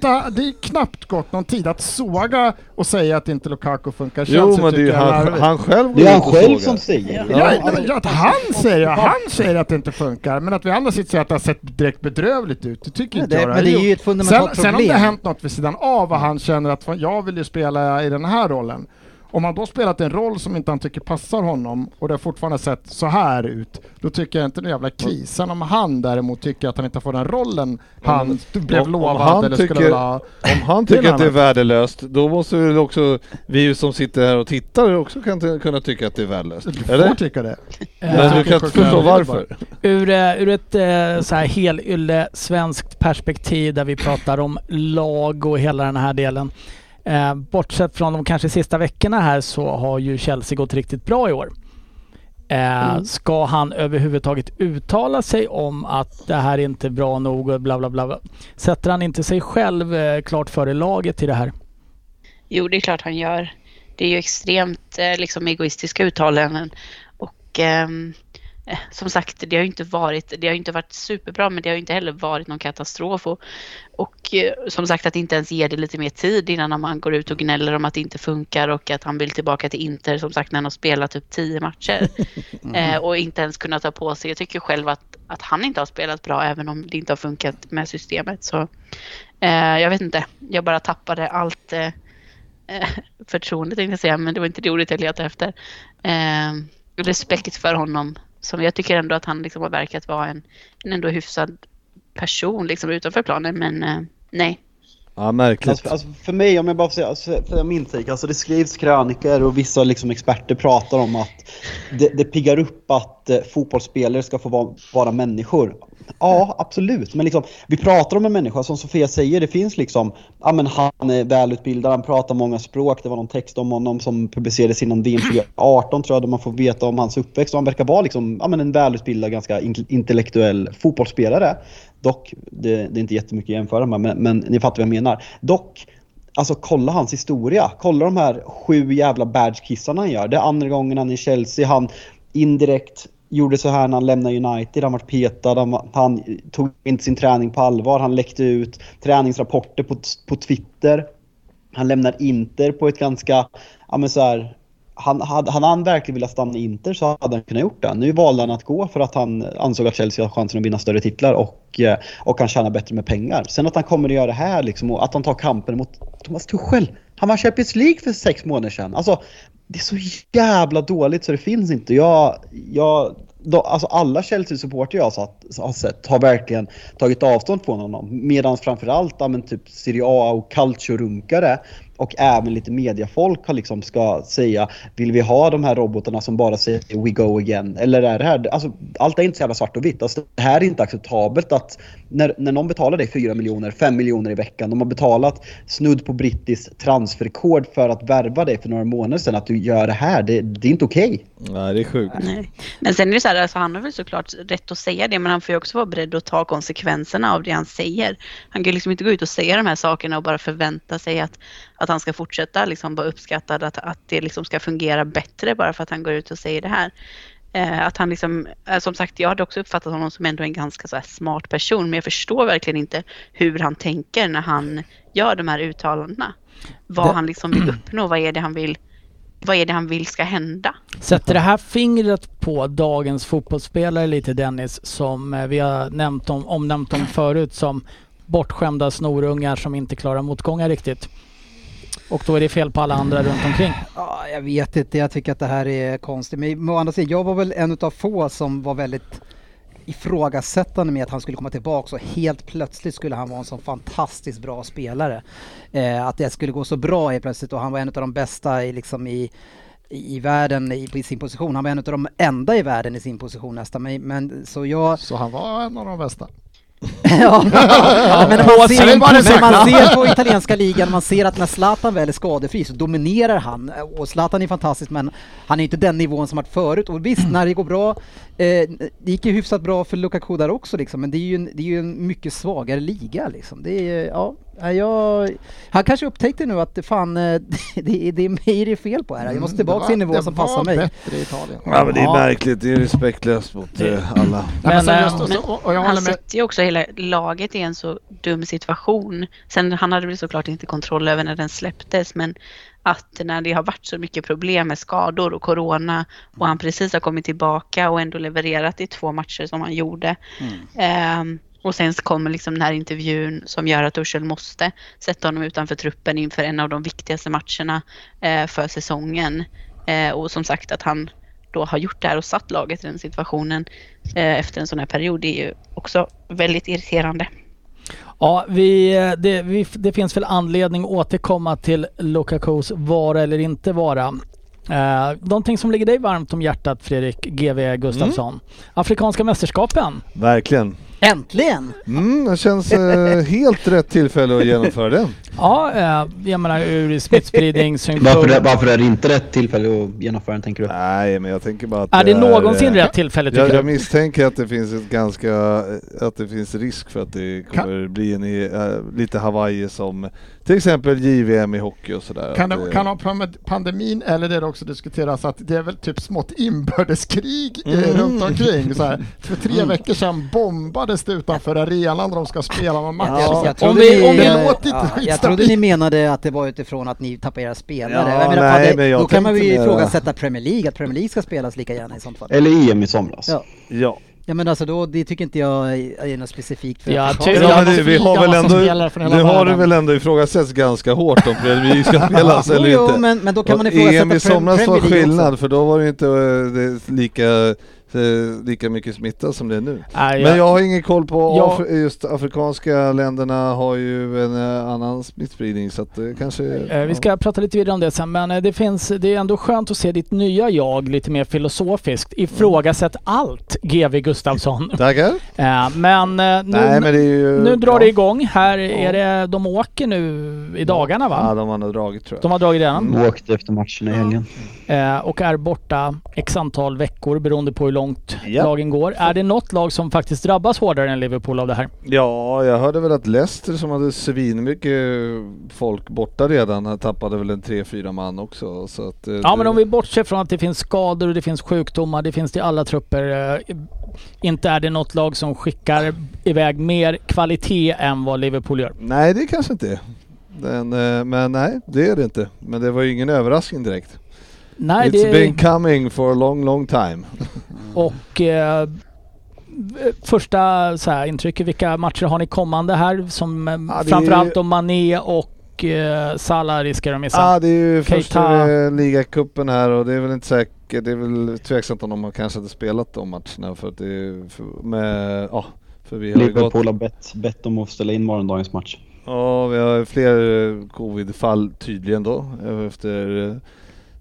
S3: Knappt gått någon tid att såga och säga att inte Lukaku funkar.
S2: Jo
S3: Chelsea
S2: men det är ju han, han själv
S5: Det är han
S2: och
S5: själv som säger det.
S3: Ja, nej, ja, att han säger, han säger att det inte funkar, men att vi andra sitter och säger att det har sett direkt bedrövligt ut, det tycker
S4: Ja,
S3: inte
S4: det-
S3: jag
S4: men det är
S3: har
S4: ju ett fundamentalt
S3: sen, Sen om det
S4: problem.
S3: har hänt något vid sidan av vad han känner att jag vill ju spela i den här rollen. Om han då spelat en roll som inte han tycker passar honom och det har fortfarande sett så här ut, då tycker jag inte det är jävla kris. Sen om han däremot tycker att han inte får den rollen han blev
S2: om- om
S3: lovad
S2: han
S3: eller
S2: tycker-
S3: skulle vilja.
S2: Om han tycker att det är värdelöst, då måste väl också vi som sitter här och tittar också kan kunna tycka att det är värdelöst.
S3: Du får
S2: Eller?
S3: tycka det.
S2: Men du kan inte förstå varför.
S1: ur, eh, ur ett eh, så här helylle svenskt perspektiv där vi pratar om lag och hela den här delen. Eh, bortsett från de kanske sista veckorna här så har ju Chelsea gått riktigt bra i år. Eh, Ska han överhuvudtaget uttala sig om att det här är inte bra nog och bla bla bla? Sätter han inte sig själv eh, klart före laget i det här?
S6: Jo, det är klart han gör. Det är ju extremt eh, liksom egoistiska uttalanden. Och ehm, eh, som sagt, det har ju inte varit, det har inte varit superbra, men det har inte heller varit någon katastrof. Och, och eh, som sagt att inte ens ge det lite mer tid innan man går ut och gnäller om att det inte funkar och att han vill tillbaka till Inter, som sagt när han har spelat typ tio matcher. [LAUGHS] eh, och inte ens kunna ta på sig. Jag tycker själv att, att han inte har spelat bra, även om det inte har funkat med systemet. Så eh, jag vet inte, jag bara tappade allt eh, eh, förtroende tänkte jag säga, men det var inte det ordet jag letade efter. Eh, respekt för honom. Som jag tycker ändå att han liksom har verkat vara en, en ändå hyfsad person liksom utanför planen, men eh, nej.
S2: Ja, märkligt.
S5: Alltså, alltså för mig, om jag bara får säga, alltså, för min take, alltså det skrivs krönikor och vissa liksom experter pratar om att det, det piggar upp att eh, fotbollsspelare ska få vara, vara människor. Ja, absolut. Men liksom, vi pratar om en människa, som Sofia säger, det finns liksom, ja men han är välutbildad, han pratar många språk, det var någon text om honom som publicerades innan VM 2018 tror jag, där man får veta om hans uppväxt och han verkar vara liksom, ja men en välutbildad, ganska intellektuell fotbollsspelare. Dock, det, det är inte jättemycket att jämföra med, men, men ni fattar vad jag menar. Dock, Alltså kolla hans historia. Kolla de här sju jävla badge-kissarna han gör. Det är andra gången han är i Chelsea. Han indirekt gjorde så här när han lämnade United. Han var petad. Han, han tog inte sin träning på allvar. Han läckte ut träningsrapporter på, på Twitter. Han lämnar Inter på ett ganska, ja men så här, han, hade, hade han verkligen velat stanna i Inter så hade han kunnat gjort det. Nu valde han att gå för att han ansåg att Chelsea har chansen att vinna större titlar och, eh, och kan tjäna bättre med pengar. Sen att han kommer att göra det här liksom och att han tar kampen mot Thomas Tuchel. Han var Champions League för sex månader sedan. Alltså, det är så jävla dåligt så det finns inte. Jag, jag, då, alltså alla Chelsea-supporter jag har, satt, har sett har verkligen tagit avstånd från honom. Medan framförallt ja, men typ Serie A och calcio-runkare och även lite mediafolk har liksom ska säga vill vi ha de här robotarna som bara säger we go again? Eller är det här, alltså allt är inte så jävla svart och vitt. Alltså, det här är inte acceptabelt att när, när någon betalar dig 4 miljoner, 5 miljoner i veckan, de har betalat snudd på brittisk transferkod för att värva dig för några månader sedan, att du gör det här, det, det är inte okej.
S2: Nej, det är sjukt.
S6: Nej. Men sen är det så här, alltså han har väl såklart rätt att säga det, men han får ju också vara beredd att ta konsekvenserna av det han säger. Han kan ju liksom inte gå ut och säga de här sakerna och bara förvänta sig att, att han ska fortsätta liksom vara uppskattad, att, att det liksom ska fungera bättre bara för att han går ut och säger det här. Eh, att han liksom, eh, som sagt, jag hade också uppfattat honom som ändå en ganska så smart person, men jag förstår verkligen inte hur han tänker när han gör de här uttalandena. Vad
S1: Det-
S6: han liksom vill uppnå, vad är det han vill, vad är det han vill ska hända?
S1: Sätter det här fingret på dagens fotbollsspelare lite Dennis, som eh, vi har nämnt om, omnämnt om förut som bortskämda snorungar som inte klarar motgångar riktigt. Och då är det fel på alla andra runt omkring.
S4: Ja, jag vet inte, jag tycker att det här är konstigt. Men å andra sidan, jag var väl en av få som var väldigt ifrågasättande med att han skulle komma tillbaka och helt plötsligt skulle han vara en sån fantastiskt bra spelare. Eh, att det skulle gå så bra helt plötsligt och han var en av de bästa i, liksom i, i världen i, i sin position. Han var en av de enda i världen i sin position nästan. Men, men så jag...
S3: Så han var en av de bästa. [LAUGHS]
S4: ja, men när
S1: På
S4: man, ser, man ser på italienska ligan, man ser att när Zlatan väl är skadefri så dominerar han. Och Zlatan är fantastisk men han är inte den nivån som varit förut. Och visst, när det går bra, eh, det gick ju hyfsat bra för Lukaku där också liksom, men det är ju en, det är ju en mycket svagare liga liksom. Det är, ja, jag, han kanske upptäckte nu att det fan, eh, [LAUGHS] det, är- det är mig det är fel på här. Jag måste tillbaka till en nivå som passar mig.
S3: bättre i Italien.
S2: Ja, men det är märkligt. Det är respektlöst mot eh, alla.
S1: Men,
S3: men,
S1: eh,
S3: just, och, så- och, och jag
S6: han sätter ju också hela laget i en så dum situation. Sen han hade väl såklart inte kontroll över när den släpptes men att när det har varit så mycket problem med skador och corona och han precis har kommit tillbaka och ändå levererat i två matcher som han gjorde. Ehm, och sen kommer liksom den här intervjun som gör att Tuchel måste sätta honom utanför truppen inför en av de viktigaste matcherna eh, för säsongen. Eh, och som sagt att han då har gjort det här och satt laget i den situationen eh, efter en sån här period det är ju också väldigt irriterande.
S1: Ja, vi, eh, det, vi, det finns väl anledning att återkomma till Lukakus vara eller inte vara. Uh, någonting som ligger dig varmt om hjärtat Fredrik GW Gustafsson. Afrikanska mästerskapen.
S2: Verkligen.
S4: Äntligen!
S2: Mm, det känns eh, helt rätt tillfälle att genomföra den.
S1: Ja, eh, jag menar ur smittspridningssynpunkt. [LAUGHS]
S5: Varför, varför är det inte rätt tillfälle att genomföra den tänker du?
S2: Nej, men jag tänker bara att
S1: Är det någonsin
S2: eh,
S1: rätt tillfälle tycker
S2: Jag, jag
S1: du?
S2: misstänker att det finns ett ganska, att det finns risk för att det kommer bli en eh, lite Hawaii som till exempel JVM i hockey och sådär.
S3: Kan det, kan det ha pand- pandemin eller det det också diskuteras att det är väl typ smått inbördeskrig eh,
S2: Mm.
S3: runt omkring. Så här. För tre veckor sedan bombades det utanför arenan när de ska spela någon match.
S4: Ja, jag
S1: Om
S4: trodde
S1: vi-
S4: ni,
S1: om vi
S3: låter inte
S4: ja, jag trodde ni menade att det var utifrån att ni tappar era spelare.
S2: Ja,
S4: menar,
S2: nej,
S4: det,
S2: men jag
S4: då kan man ju ifrågasätta Premier League, att Premier League ska spelas lika gärna i sånt fall.
S5: Eller EM i somras.
S4: Ja.
S2: Ja.
S4: Ja men alltså då, det tycker inte jag är något specifikt för
S1: Ja, ty-
S3: Ja,
S2: Ja,
S3: men
S2: det, vi har väl ändå, nu har det väl ändå ifrågasätts ganska hårt om Premier League ska [LAUGHS] spelas eller
S4: jo,
S2: inte.
S4: men, men då kan man ifrågasätta
S2: EM i somras var skillnad
S4: också.
S2: för då var det inte eh, det, lika, lika mycket smitta som det är nu.
S1: Nej,
S2: Men jag har ingen koll på,
S1: Ja.
S2: Af- just afrikanska länderna har ju en eh, annan smittspridning så att det kanske...
S1: Eh, Vi ska prata lite vidare om det sen, men eh, det, finns, det är ändå skönt att se ditt nya jag lite mer filosofiskt. Ifrågasätt allt, GV Gustafsson.
S2: Tackar!
S1: Eh, Men eh, nu,
S2: Nej men det är ju...
S1: nu drar
S2: ja.
S1: det igång. Här är det, de åker nu i dagarna
S2: Ja,
S1: va?
S2: de har nog dragit tror jag.
S1: De har dragit redan.
S2: Mm.
S5: Åkte efter matchen i helgen.
S1: Eh, och är borta x antal veckor beroende på hur långt
S2: Ja.
S1: lagen går. Är det något lag som faktiskt drabbas hårdare än Liverpool av det här?
S2: Ja, jag hörde väl att Leicester som hade svinmycket folk borta redan tappade väl en 3-4 man också. Så att, eh,
S1: Ja
S2: det-
S1: men om vi bortser från att det finns skador och det finns sjukdomar, det finns det i alla trupper. eh, Inte är det något lag som skickar iväg mer kvalitet än vad Liverpool gör.
S2: Nej, det kanske inte är. Den, eh, men nej, det är det inte. Men det var ju ingen överraskning direkt.
S1: Nej,
S2: It's
S1: det
S2: been coming for a long, long time. [LAUGHS]
S1: Och eh, första så här, intrycket, vilka matcher har ni kommande här? Som eh,
S2: Ja, är-
S1: framförallt om Mané och eh, Salah riskerar att missa.
S2: Ja, det är ju
S1: Keita.
S2: första eh, ligacupen här och det är väl inte säkert, det är väl tveksamt om de kanske hade spelat de matcherna för att det är för, med, ja, för vi har
S5: Liverpool har bett, bett om att ställa in morgondagens match.
S2: ja vi har fler eh, covid-fall tydligen då efter eh,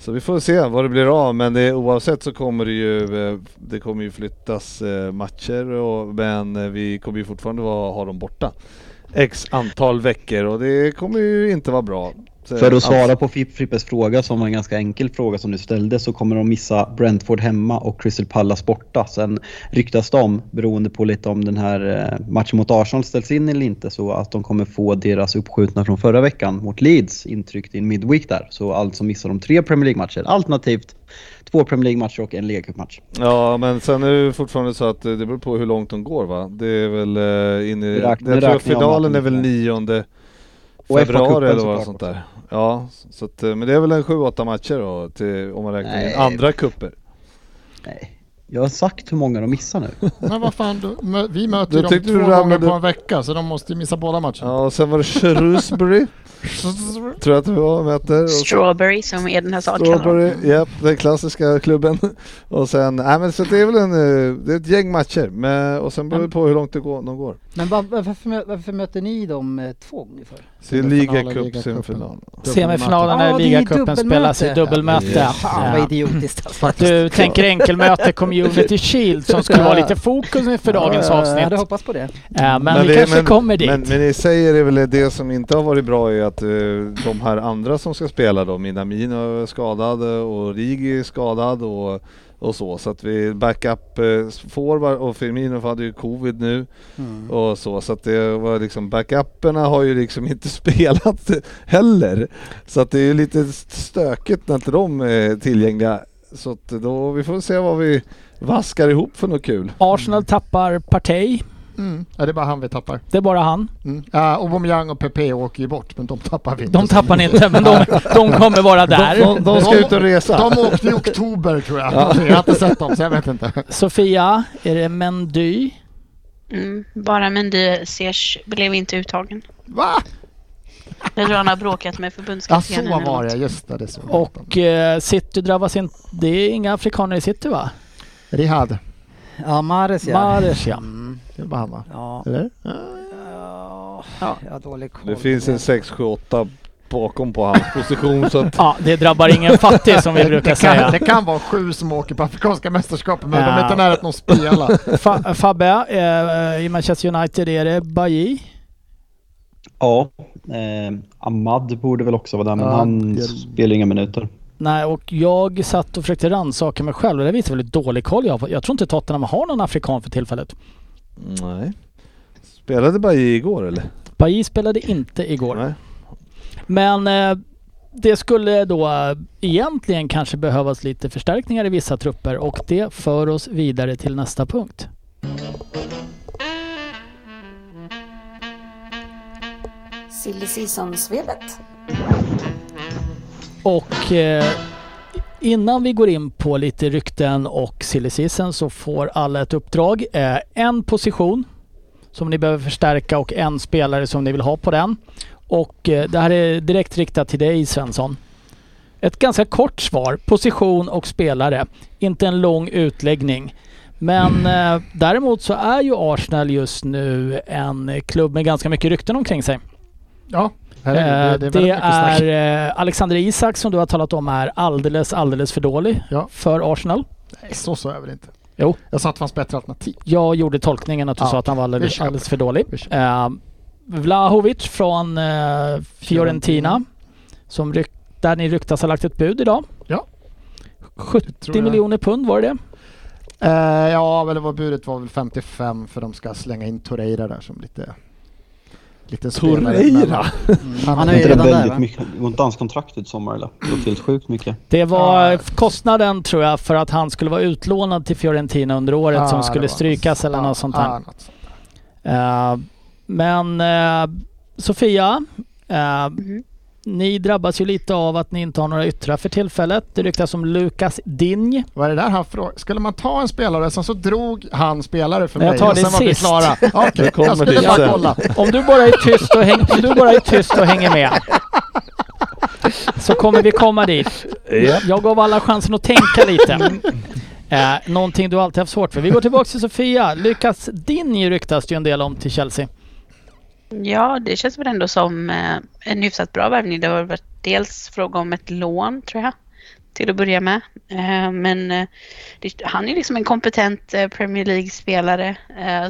S2: så vi får se vad det blir av men det, oavsett så kommer det ju eh, Det kommer ju flyttas eh, matcher och, men eh, vi kommer ju fortfarande ha dem borta X antal veckor och det kommer ju inte vara bra.
S5: För att svara på Fripp- Frippes fråga som var en ganska enkel fråga som du ställde så kommer de missa Brentford hemma och Crystal Palace borta. Sen ryktas de, beroende på lite om den här eh, matchen mot Arsenal ställs in eller inte, så att de kommer få deras uppskjutna från förra veckan mot Leeds intryckt i en midweek där. Så alltså missar de tre Premier League-matcher, alternativt två Premier League-matcher och en ligacupmatch.
S2: Ja men sen är det fortfarande så att eh, det beror på hur långt de går va? Det är väl eh, in i... Jag tror finalen är väl 9
S5: Och
S2: februari eller vad sånt
S5: också.
S2: där. Ja, så att, eh, men det är väl en 7-8 matcher då till, om man räknar in
S5: Nej.
S2: andra kupper.
S5: Nej. Jag har sagt hur många de missar nu. [LAUGHS]
S3: Men vad fan, du, vi möter ju dem två
S2: du
S3: gånger på en vecka så de måste ju missa båda matcherna.
S2: Ja och sen var det Shrewsbury, [LAUGHS] tror jag att det var, möter.
S6: Strawberry som Eden Hazard kallar dem.
S2: Strawberry, japp, den klassiska klubben. [LAUGHS] och sen, nej men så det är väl en, eh, det är ett gäng matcher. Men, och sen beror det på hur långt det går, de går.
S4: Men va- varför, varför möter ni dem eh, två gånger för?
S2: Det är
S3: Semifinal,
S2: ligacup,
S3: ligacupen.
S2: semifinal.
S1: Semifinalen när
S4: är
S1: ligacupen spelas i
S4: dubbelmöte. Fan vad idiotiskt alltså.
S1: Du tänker enkelmöte Community [LAUGHS] Shield som skulle vara lite fokus inför dagens
S4: Ja, Jag hade
S1: avsnitt.
S4: hoppats på det.
S1: Ja, men, vi
S2: det-
S1: kanske kommer dit.
S2: Men, men i sig är det väl det som inte har varit bra är att eh, de här andra som ska spela då, Minamino är skadad eh, och Rigi är skadad och, och så. Så att vi backup eh, forward och Firmino hade ju covid nu
S4: Mm.
S2: och så. Så att det var liksom backuperna har ju liksom inte [LAUGHS] spelat heller. Så att det är ju lite stökigt när inte de är tillgängliga. Så att då, vi får se vad vi vaskar ihop för något kul.
S1: Arsenal tappar Partey.
S3: Mm. Ja, det är bara han vi tappar.
S1: Det är bara han.
S3: Mm. Ja, Aubameyang och Pepe åker ju bort men de tappar vi inte.
S1: De tappar ni inte, men de, [LAUGHS] de kommer vara där.
S2: De, de ska ut och resa.
S3: De åkte i oktober tror jag. Jag har inte sett dem så jag vet inte.
S1: Sofia, är det Mendy?
S6: Mm, bara Mendy Ziyech blev inte uttagen.
S3: Va?
S6: Jag tror han har bråkat med
S3: Ja
S6: förbundskaptenen.
S3: så
S6: eller
S3: var det, just det. det så.
S1: Och eh, City drabbas inte. Det är inga afrikaner i City va?
S3: Rihad,
S4: Ja, Mahrez ja.
S1: Mahrez ja.
S4: Mm.
S3: det bara han va?
S4: Ja.
S3: Eller?
S4: Ja,
S3: Ja.
S4: jag har dålig koll.
S2: Det finns en 6, 7, 8 bakom på hans position så att [LAUGHS]
S1: Ja, det drabbar ingen fattig som vi brukar
S3: det,
S1: säga.
S3: kan, det kan vara sju som åker på Afrikanska mästerskapen men de är
S1: Ja.
S3: inte nära att de spelar. [LAUGHS]
S1: Fa Fabbe, eh, i Manchester United är det Bailly.
S5: Ja, eh, Ahmad borde väl också vara där men
S3: Ja,
S5: han
S3: det-
S5: spelar inga minuter.
S1: Nej, och jag satt och försökte rannsaka mig själv och det visar väldigt dålig koll jag. Jag tror inte Tottenham har någon afrikan för tillfället.
S2: Nej. Spelade Bailly igår eller?
S1: Bailly spelade inte igår.
S2: Nej.
S1: Men eh, det skulle då eh, egentligen kanske behövas lite förstärkningar i vissa trupper och det för oss vidare till nästa punkt.
S7: Silly Season-svepet.
S1: Och eh, innan vi går in på lite rykten och silly season så får alla ett uppdrag. Eh, en position som ni behöver förstärka och en spelare som ni vill ha på den. Och eh, det här är direkt riktat till dig Svensson. Ett ganska kort svar. Position och spelare. Inte en lång utläggning. Men eh, däremot så är ju Arsenal just nu en klubb med ganska mycket rykten omkring sig.
S3: Ja, herregud,
S1: det
S3: väldigt mycket snack.
S1: är eh, Alexander Isak som du har talat om är alldeles, alldeles för dålig
S3: Ja.
S1: för Arsenal.
S3: Nej, så så är väl inte.
S1: Jo.
S3: Jag sa att det fanns bättre alternativ.
S1: Jag gjorde tolkningen att du
S3: Ja,
S1: sa att han var alldeles, alldeles för dålig. Eh, Vlahovic från eh, Fiorentina som ryk, där ni ryktas ha lagt ett bud idag.
S3: Ja.
S1: 70
S3: tror jag.
S1: miljoner pund var det det?
S3: Eh, ja, väl vad budet var väl 55 för de ska slänga in Torreira där som lite... Lite spelare.
S2: Torreira?
S4: Mm.
S3: Han
S4: Han
S3: är
S4: ju redan där
S5: väldigt
S4: va?
S5: mycket, hans kontrakt ut sommar eller? Det var helt sjukt mycket.
S1: Det var kostnaden tror jag för att han skulle vara utlånad till Fiorentina under året
S3: Ja,
S1: som skulle strykas eller något sånt här.
S3: sånt.
S1: Eh, men eh, Sofia, eh,
S6: Mhm.
S1: Ni drabbas ju lite av att ni inte har några yttrar för tillfället. Det ryktas om Lukas Dinj.
S3: Vad är det där han frågade? Skulle man ta en spelare som så drog han spelare för
S1: Jag
S3: mig
S1: tar
S3: och
S1: det
S3: sen var vi
S1: sist.
S3: klara? [LAUGHS] Okej,
S2: Det kommer
S3: jag skulle bara
S2: sen.
S3: kolla.
S1: Om du bara är tyst och, häng, om du bara är tyst och hänger med så kommer vi komma dit. Jag gav alla chansen att tänka lite. Eh, någonting du alltid haft svårt för. Vi går tillbaka till Sofia. Lukas Dinj ryktas det ju en del om till Chelsea.
S6: Ja, det känns väl ändå som eh, en hyfsat bra värvning. Det har varit dels fråga om ett lån, tror jag, till att börja med. Eh, men eh, han är liksom en kompetent Premier League-spelare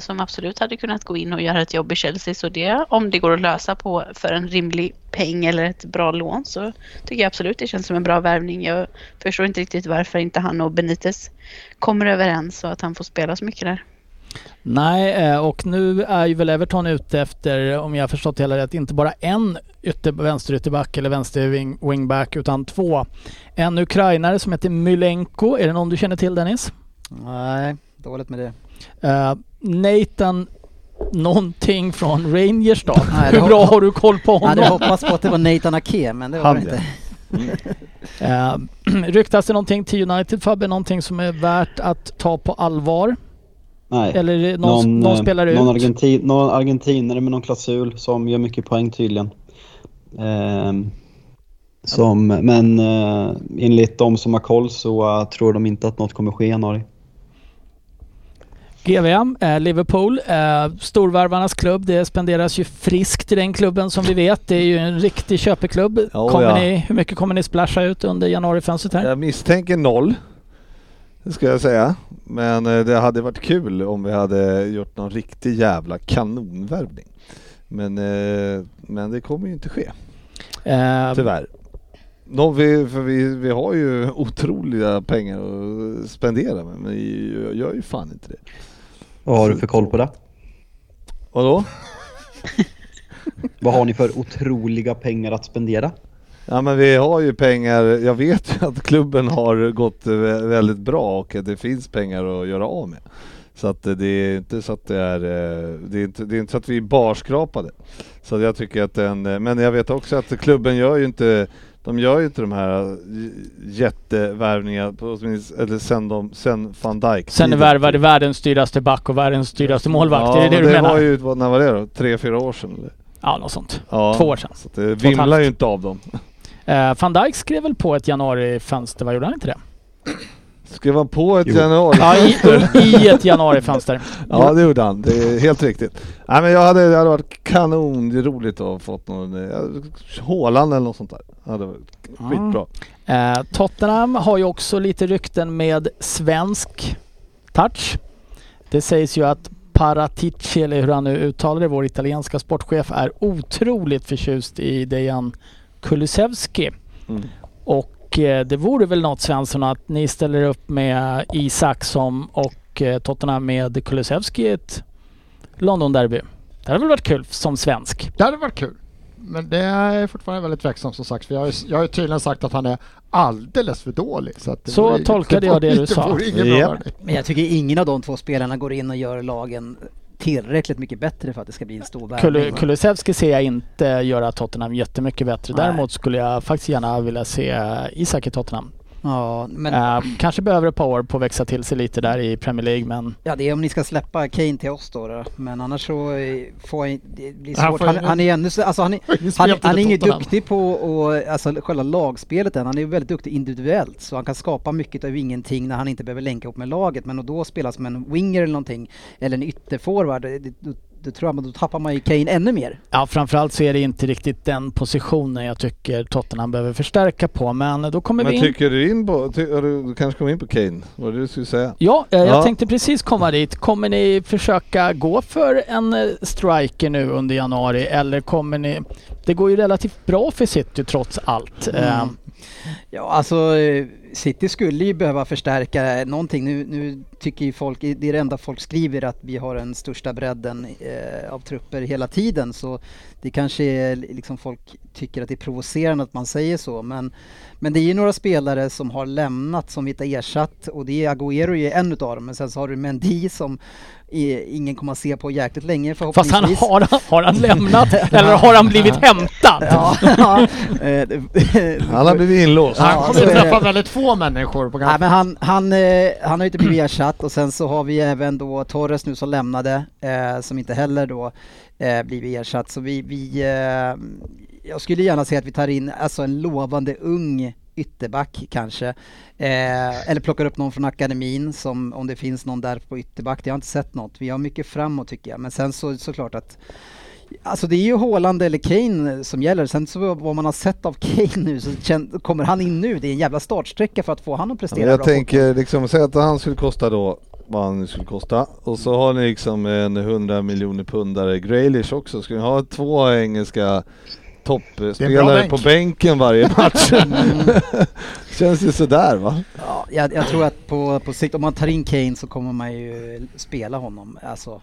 S6: som absolut hade kunnat gå in och göra ett jobb i Chelsea. Så det, om det går att lösa på för en rimlig peng eller ett bra lån så tycker jag absolut det känns som en bra värvning. Jag förstår inte riktigt varför inte han och Benitez kommer överens så att han får spela så mycket där.
S1: Nej, eh, och nu är ju väl Everton ute efter, om jag har förstått det hela rätt, inte bara en ytter, vänsterytterback eller vänster wing, wingback utan två. En ukrainare som heter Mylenko. Är det någon du känner till Dennis?
S4: Nej, dåligt med det.
S1: Eh, Nathan någonting från Rangers då? [LAUGHS]
S4: Nej,
S1: Hur bra har du koll på
S4: Jag hade
S1: honom?
S4: hoppats på att det var Nathan Ake, men det var det inte. [LAUGHS]
S1: Eh, [CLEARS THROAT] ryktas det någonting till United Fabbe? Någonting som är värt att ta på allvar?
S5: Nej.
S1: Eller det någon, någon,
S5: eh,
S1: spelar ut?
S5: någon, argentin, någon argentinare med någon klausul som gör mycket poäng tydligen. Ehm, som, men eh, enligt de som har koll så eh, tror de inte att något kommer ske i januari.
S1: GVM, eh, Liverpool, eh, storvarvarnas klubb. Det spenderas ju friskt i den klubben som vi vet. Det är ju en riktig köpeklubb.
S2: Ja,
S1: kommer
S2: ja.
S1: Ni, hur mycket kommer ni splasha ut under januarifönstret här?
S2: Jag misstänker noll. Det ska jag säga. Men eh, det hade varit kul om vi hade gjort någon riktig jävla kanonvärvning. Men, eh, men det kommer ju inte ske,
S1: Eh,
S2: tyvärr. Nå, vi, för vi, vi har ju otroliga pengar att spendera med, men vi gör ju fan inte det.
S5: Vad har du för koll på det?
S2: Vadå? [LAUGHS]
S5: Vad har ni för otroliga pengar att spendera?
S2: Ja men vi har ju pengar, jag vet ju att klubben har gått väldigt bra och det finns pengar att göra av med. Så att det är inte så att det är, eh, det är inte, det är inte så att vi är barskrapade. Så jag tycker att den, men jag vet också att klubben gör ju inte, de gör ju inte de här eh, jättevärvningarna, eller sen, de, sen van Dijk
S1: sen värvade världens dyraste back och världens dyraste målvakt.
S2: Ja,
S1: är det det
S2: men
S1: du
S2: det
S1: menar?
S2: var ju, när var det då? Tre, fyra år sedan? Eller?
S1: Ja, något sånt.
S2: Ja,
S1: Två år sedan.
S2: Så det vimlar ju inte av dem.
S1: Eh, Van Dijk skrev väl på ett januarifönster, vad gjorde han inte det?
S2: Skrev han på ett
S5: Jo.
S2: januari?
S1: Ja, i, i ett januarifönster.
S2: Ja det gjorde han, det är helt riktigt. Nej men jag hade, det hade varit kanon roligt att ha fått någon, eh, Haaland eller något sånt där. Det hade varit skitbra.
S1: Eh, Tottenham har ju också lite rykten med svensk touch. Det sägs ju att Paratici, eller hur han nu uttalar det, vår italienska sportchef, är otroligt förtjust i Dejan Kulusevski.
S2: Mm.
S1: Och eh, det vore väl något Svensson att ni ställer upp med Isak som och eh, Tottenham med Kulusevski i ett London-derby. Det hade väl varit kul som svensk?
S3: Det hade varit kul. Men det är fortfarande väldigt tveksamt som sagt. För jag har ju, jag har ju tydligen sagt att han är alldeles för dålig. Så,
S1: Så
S3: vore-
S1: tolkade jag det du [LAUGHS] sa.
S3: värld.
S4: Men jag tycker ingen av de två spelarna går in och gör lagen tillräckligt mycket bättre för att det ska bli en stor värvning.
S1: Kul- Kulusevski ser jag inte göra Tottenham jättemycket bättre.
S4: Nej.
S1: Däremot skulle jag faktiskt gärna vilja se Isak i Tottenham.
S4: Ja, men
S1: Eh, kanske behöver ett par år på att växa till sig lite där i Premier League men
S4: ja, det är om ni ska släppa Kane till oss då. då. Men annars så eh, får jag, det blir
S3: Han
S4: svårt.
S3: får
S4: Han, han är ännu så, alltså han är,
S3: Ingen
S4: han, han är inget duktig på och, alltså själva lagspelet än. Han är väldigt duktig individuellt så han kan skapa mycket av ingenting när han inte behöver länka ihop med laget. Men att då spela som en winger eller någonting eller en ytterforward, det, det, då, då tror jag man då tappar man ju Kane ännu mer.
S1: ja, framförallt så är det inte riktigt den positionen jag tycker Tottenham behöver förstärka på. Men då kommer
S2: Men
S1: vi in...
S2: tycker du in på, ty, du, du kanske kommer in på Kane? Vad det du skulle säga?
S1: Ja, eh, jag
S2: Ja.
S1: tänkte precis komma dit. Kommer ni försöka gå för en eh, striker nu under januari eller kommer ni... Det går ju relativt bra för City trots allt.
S4: Mm. Ja, alltså eh, City skulle ju behöva förstärka någonting. Nu, nu tycker ju folk, det är det enda folk skriver att vi har den största bredden eh, av trupper hela tiden. Så det kanske är liksom folk tycker att det är provocerande att man säger så. Men, men det är ju några spelare som har lämnat som vi inte har ersatt och det är Agüero är en utav dem. Men sen så har du Mendy som ingen kommer att se på jäkligt länge
S1: Fast
S4: förhoppningsvis.
S1: han har, har han lämnat [LAUGHS] eller har han blivit hämtad?
S4: Ja, ja, [LAUGHS] eh,
S2: Han har blivit inlåst.
S3: Han kommer
S4: det.
S3: träffa väldigt få människor på
S4: Nej,
S3: ganska...
S4: men han, han, eh, han har inte blivit ersatt och sen så har vi även då Torres nu som lämnade eh, som inte heller då eh, blivit ersatt. Så vi, vi eh, jag skulle gärna se att vi tar in alltså en lovande ung ytterback kanske. Eh, eller plockar upp någon från akademin som om det finns någon där på ytterback. Jag har inte sett något. Vi har mycket framåt tycker jag. Men sen så såklart att Alltså det är ju Haaland eller Kane som gäller. Sen så vad man har sett av Kane nu så kommer han in nu. Det är en jävla startsträcka för att få han att prestera
S2: Men jag
S4: bra
S2: tänker liksom, säg att han skulle kosta då vad han skulle kosta och så har ni liksom en 100 miljoner pundare Graylish också. Ska ni ha två engelska toppspelare
S3: bänk.
S2: på bänken varje [LAUGHS] match? Känns det sådär va?
S4: Ja, jag, jag tror att på, på sikt, om man tar in Kane så kommer man ju spela honom, alltså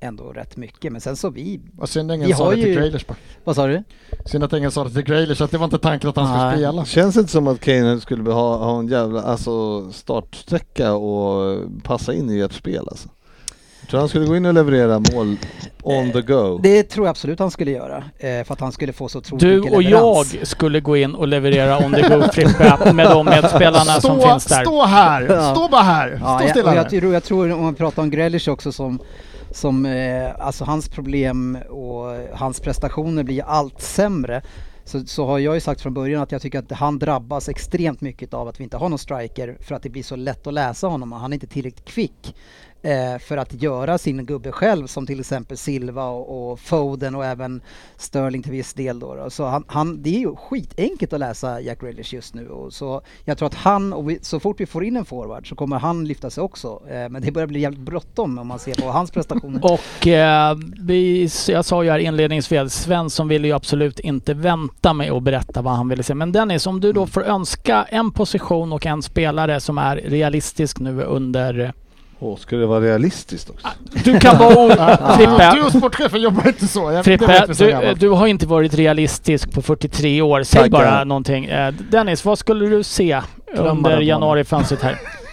S4: ändå rätt mycket. Men sen så vi,
S3: Vad synd
S4: Vi
S3: ingen sa
S4: har
S3: det till
S4: ju-
S3: Grealish bara.
S4: vad sa du?
S3: Synd att ingen sa det till Grealish, att det var inte tanken att han skulle
S4: Nej.
S3: spela.
S2: Känns det inte som att Kane skulle ha, ha en jävla alltså startsträcka och passa in i ert spel alltså? Jag tror han skulle gå in och leverera mål on the go.
S4: Det tror jag absolut han skulle göra, eh, för att han skulle få så otroligt
S1: Du och
S4: leverans.
S1: jag skulle gå in och leverera on the go Frippe med de medspelarna som
S3: Stå,
S1: finns där.
S3: stå här!
S4: Ja.
S3: Stå bara här!
S4: Ja,
S3: Stå
S4: jag,
S3: stilla
S4: jag, tror, jag tror om man pratar om Grealish också som, som eh, alltså hans problem och hans prestationer blir allt sämre. Så, så har jag ju sagt från början att jag tycker att han drabbas extremt mycket av att vi inte har någon striker för att det blir så lätt att läsa honom och han är inte tillräckligt kvick eh, Eh, för att göra sin gubbe själv som till exempel Silva och, och Foden och även Sterling till viss del då. då. Så han, han, det är ju skitenkelt att läsa Jack Grealish just nu och så jag tror att han, och vi, så fort vi får in en forward så kommer han lyfta sig också. Eh, men det börjar bli jävligt bråttom om man ser på hans prestationer. [LAUGHS]
S1: Och eh, vi, jag sa ju här inledningsvis, Svensson ville ju absolut inte vänta med att berätta vad han ville se. Men Dennis, om du då får önska en position och en spelare som är realistisk nu under...
S2: Åh, ska det vara realistiskt också?
S1: Du kan vara... [LAUGHS]
S3: Du
S1: Frippe,
S3: och sportchefen jobbar inte så. Jag,
S1: Frippe du, du har inte varit realistisk på 43 år. Säg
S2: Tackar.
S1: bara någonting. Eh, Dennis, vad skulle du se under januarifönstret här? [LAUGHS]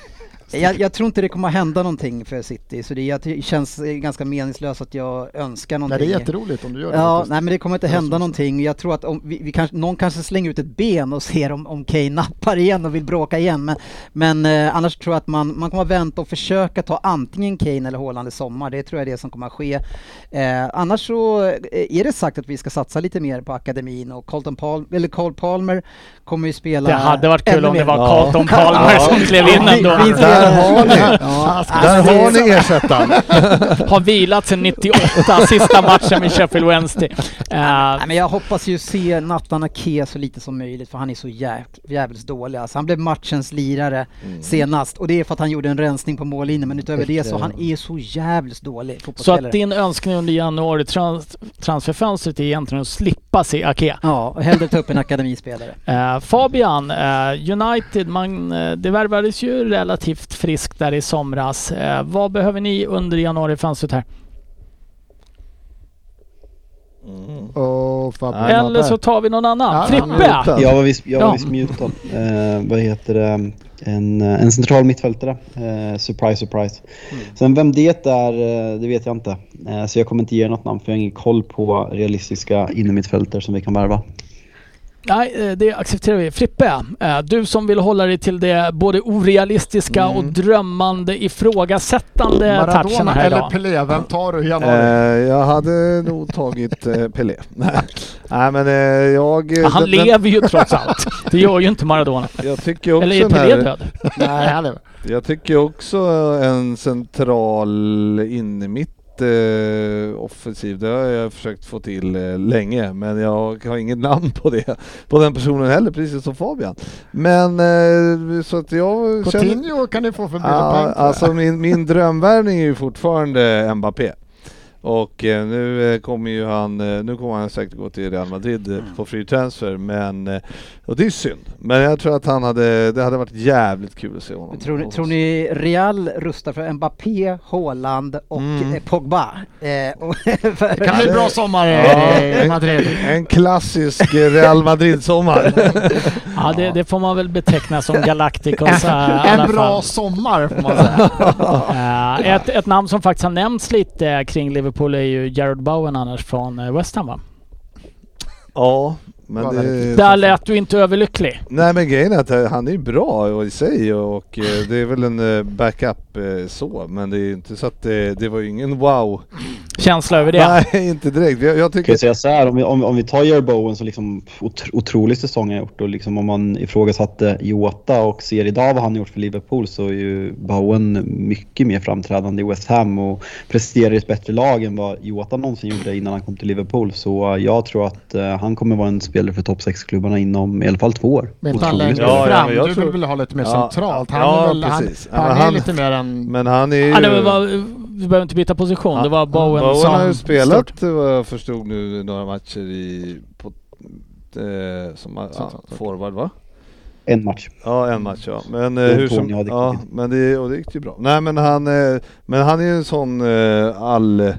S4: Jag, jag tror inte det kommer hända någonting för City så det, jag, det känns ganska meningslöst att jag önskar
S3: Nej,
S4: någonting.
S3: det är jätteroligt om du gör det.
S4: Ja, nej men det kommer inte hända någonting. Jag tror att om vi, vi kanske, någon kanske slänger ut ett ben och ser om, om Kane nappar igen och vill bråka igen. Men, men eh, annars tror jag att man, man kommer att vänta och försöka ta antingen Kane eller Haaland i sommar. Det tror jag är det som kommer att ske. Eh, annars så eh, är det sagt att vi ska satsa lite mer på akademin och Colton Palmer, eller Cole Palmer kommer ju spela
S1: Det hade varit kul om det var
S2: Ja.
S1: Carlton Palmer
S2: Ja.
S1: som klev in ändå.
S2: Där har ni!
S4: Ja,
S2: Där har ni ersättaren.
S1: Har vilat sedan 98, sista matchen med Sheffield Wednesday. Eh,
S4: Nej, men jag hoppas ju se Nathan Ake så lite som möjligt för han är så jävligt dålig. Alltså, han blev matchens lirare senast och det är för att han gjorde en rensning på mållinjen men utöver det så han är så jävligt dålig
S1: så att din önskning under januari trans transferfönstret är egentligen att slippa se Ake.
S4: Ja, och hellre ta upp en akademispelare.
S1: Eh, Fabian, eh, United, man, det värvades ju relativt friskt där i somras. Eh, vad behöver ni under januarifönstret här?
S3: Fabian
S2: Ja,
S1: Eller så tar vi någon annan.
S3: Ja,
S1: Frippe!
S5: Jag var visst, jag
S1: Ja.
S5: var visst mutad. Eh, vad heter det? En, en central mittfältare. Eh, surprise, surprise. Sen vem det är, eh, det vet jag inte. Eh, så jag kommer inte ge något namn för jag har ingen koll på realistiska innermittfältare som vi kan värva.
S1: Nej, eh, det accepterar vi. Frippe, eh, du som vill hålla dig till det både orealistiska och drömmande, ifrågasättande
S3: Maradona
S1: här
S3: eller
S1: idag.
S3: Pelé, vem tar du i
S2: Eh,
S3: januari?
S2: jag hade nog tagit eh, Pelé. [LAUGHS] Nej. Men eh, jag...
S1: Ja, han lever ju trots allt. [LAUGHS] Det gör ju inte Maradona.
S2: Jag tycker också
S1: Eller är Pelé död?
S3: Nej, han är...
S2: Jag tycker också en central innermitt eh, offensiv, det har jag försökt få till eh, länge men jag har inget namn på det, på den personen heller, precis som Fabian. Men eh, så att jag känner...
S3: Coutinho kan ni få för tror jag.
S2: alltså min, min drömvärvning är ju fortfarande Mbappé. Och eh, nu eh, kommer ju han, eh, nu kommer han säkert gå till Real Madrid eh, på free transfer men, eh, och det är synd. Men jag tror att han hade, det hade varit jävligt kul att se honom.
S4: Tror ni, tror ni Real rustar för Mbappé, Haaland och
S2: Mm.
S4: eh, Pogba? Eh, och [LAUGHS] för,
S3: Det kan bli bra sommar
S2: Ja,
S3: i
S2: en-
S3: Madrid.
S2: En klassisk eh, Real Madrid-sommar. [LAUGHS]
S1: Ja, det, det får man väl beteckna som Galacticos alla
S3: En bra
S1: fall.
S3: sommar får man säga. [LAUGHS]
S1: Eh, ett, ett namn som faktiskt har nämnts lite kring Liverpool är ju Jared Bowen annars från eh, West Ham va?
S2: ja, men
S3: Ja,
S2: det...
S1: Där lät du inte överlycklig.
S2: Nej men grejen är att eh, han är ju bra i sig och eh, det är väl en backup eh, så men det är inte så att det, det var ju ingen wow.
S1: Känsla över det.
S2: Nej inte direkt. Jag, jag
S5: Kan
S2: tycker
S5: jag säga så här, om vi, om, om vi tar Jerry Bowen så liksom otro, otrolig säsong han gjort och liksom om man ifrågasatte Jota och ser idag vad han har gjort för Liverpool så är ju Bowen mycket mer framträdande i West Ham och presterar i ett bättre lag än vad Jota någonsin gjorde innan han kom till Liverpool. Så jag tror att eh, han kommer vara en spelare för topp 6-klubbarna inom i alla fall två år.
S3: Men han längre.
S2: Ja, ja,
S3: fram.
S2: men jag
S3: du
S2: tror-
S3: vill väl ha lite mer
S2: Ja,
S3: centralt? Han
S2: ja,
S3: är väl, han,
S2: precis. Ja,
S3: han,
S2: men
S3: är
S2: han-
S3: lite mer än...
S2: Men han är ju...
S1: Ja, det var, vi behöver inte byta position. Det var Bowen,
S2: Bowen
S1: som...
S2: har ju spelat
S1: stod.
S2: vad jag förstod nu några matcher i... På, eh, som ja, forward va?
S5: En match.
S2: Ja en match ja. Men eh, hur som... Ja, men det, och det gick ju bra. Nej men han, eh, men han är ju en sån eh, all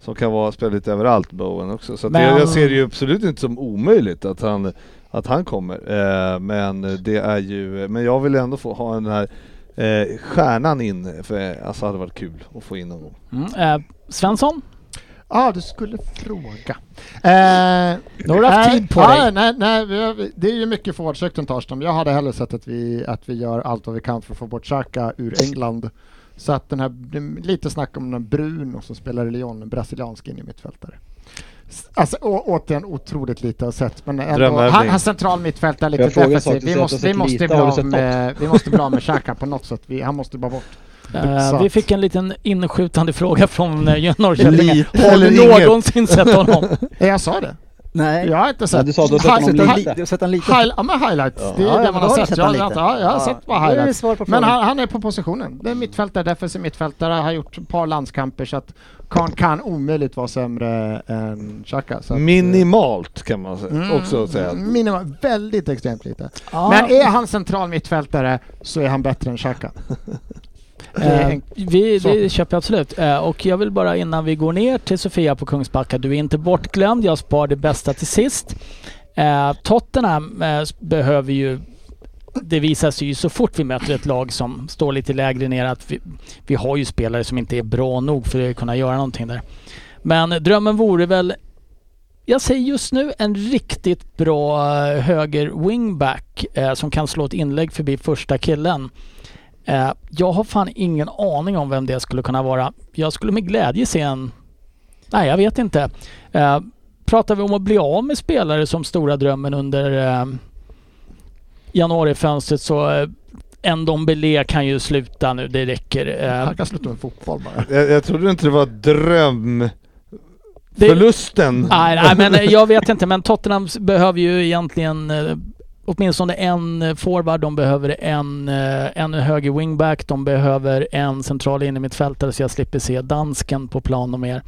S2: som kan vara spela lite överallt Bowen också. Så
S1: Men-
S2: jag, jag ser det ju absolut inte som omöjligt att han att han kommer. Eh, men det är ju, men jag vill ändå få ha den här eh, stjärnan in, för alltså det hade varit kul att få in honom.
S1: Mm, eh, Svensson?
S3: Ja, du skulle fråga. Eh,
S1: Nu har du haft
S3: nej,
S1: tid på
S3: ja,
S1: dig.
S3: Nej, nej, vi har, det är ju mycket forwardsrykten Torsten. Jag hade hellre sett att vi, att vi gör allt vad vi kan för att få bort Xhaka ur England. Så att den här, det är lite snack om den Bruno som spelar i Lyon, en brasiliansk in i mittfältare. Alltså å, återigen otroligt lite har sett men ändå, han, han central lite
S5: frågar en sak,
S3: defensiv. Vi måste, vi måste
S5: lite,
S3: bli av med, vi måste bli av med Xhaka på något sätt. Vi, han måste bara bort. Så
S1: vi fick en liten inskjutande fråga från eh, Norrköping.
S2: Lite
S1: Har du någonsin sett honom? [LAUGHS]
S3: Jag sa det.
S4: Nej.
S3: Jag har inte sett...
S5: Du sa att du har sett honom lite.
S4: du har sett han lite?
S3: High, ja men highlights, det är
S4: Ja,
S3: det man har sett.
S4: sett
S3: Jag,
S4: lite.
S3: ja, jag har sett bara
S4: är
S3: highlights. Men han är på positionen. Det är mittfältare, defensiv mittfältare, har gjort ett par landskamper så att kan, kan omöjligt vara sämre än Xhaka. att,
S2: Minimalt kan man säga,
S3: mm,
S2: också säga.
S3: Minimalt, väldigt extremt lite.
S1: Ja.
S3: Men är han central mittfältare så är han bättre än Xhaka. [LAUGHS]
S1: Eh, vi,
S3: så.
S1: det köper jag absolut. Eh, och jag vill bara innan vi går ner till Sofia på Kungsbacka, du är inte bortglömd. Jag spar det bästa till sist. Eh, Tottenham eh, behöver ju det visar sig ju så fort vi möter ett lag som står lite lägre ner att vi, vi har ju spelare som inte är bra nog för att kunna göra någonting där. Men drömmen vore väl, jag säger just nu en riktigt bra eh, höger wingback eh, som kan slå ett inlägg förbi första killen. Eh, jag har fan ingen aning om vem det skulle kunna vara. Jag skulle med glädje se en... Nej, jag vet inte. Eh, pratar vi om att bli av med spelare som stora drömmen under eh, januarifönstret så eh, en Dombele kan ju sluta nu, det räcker. Eh,
S3: Han kan sluta med fotboll bara.
S2: Jag, jag trodde inte det var dröm...
S1: Det-
S2: Förlusten.
S1: Nej, nej, men eh, jag vet inte. Men Tottenham behöver ju egentligen eh, åtminstone en eh, forward. De behöver en, eh, en höger wingback. De behöver en central innermittfältare så jag slipper se dansken på plan och mer.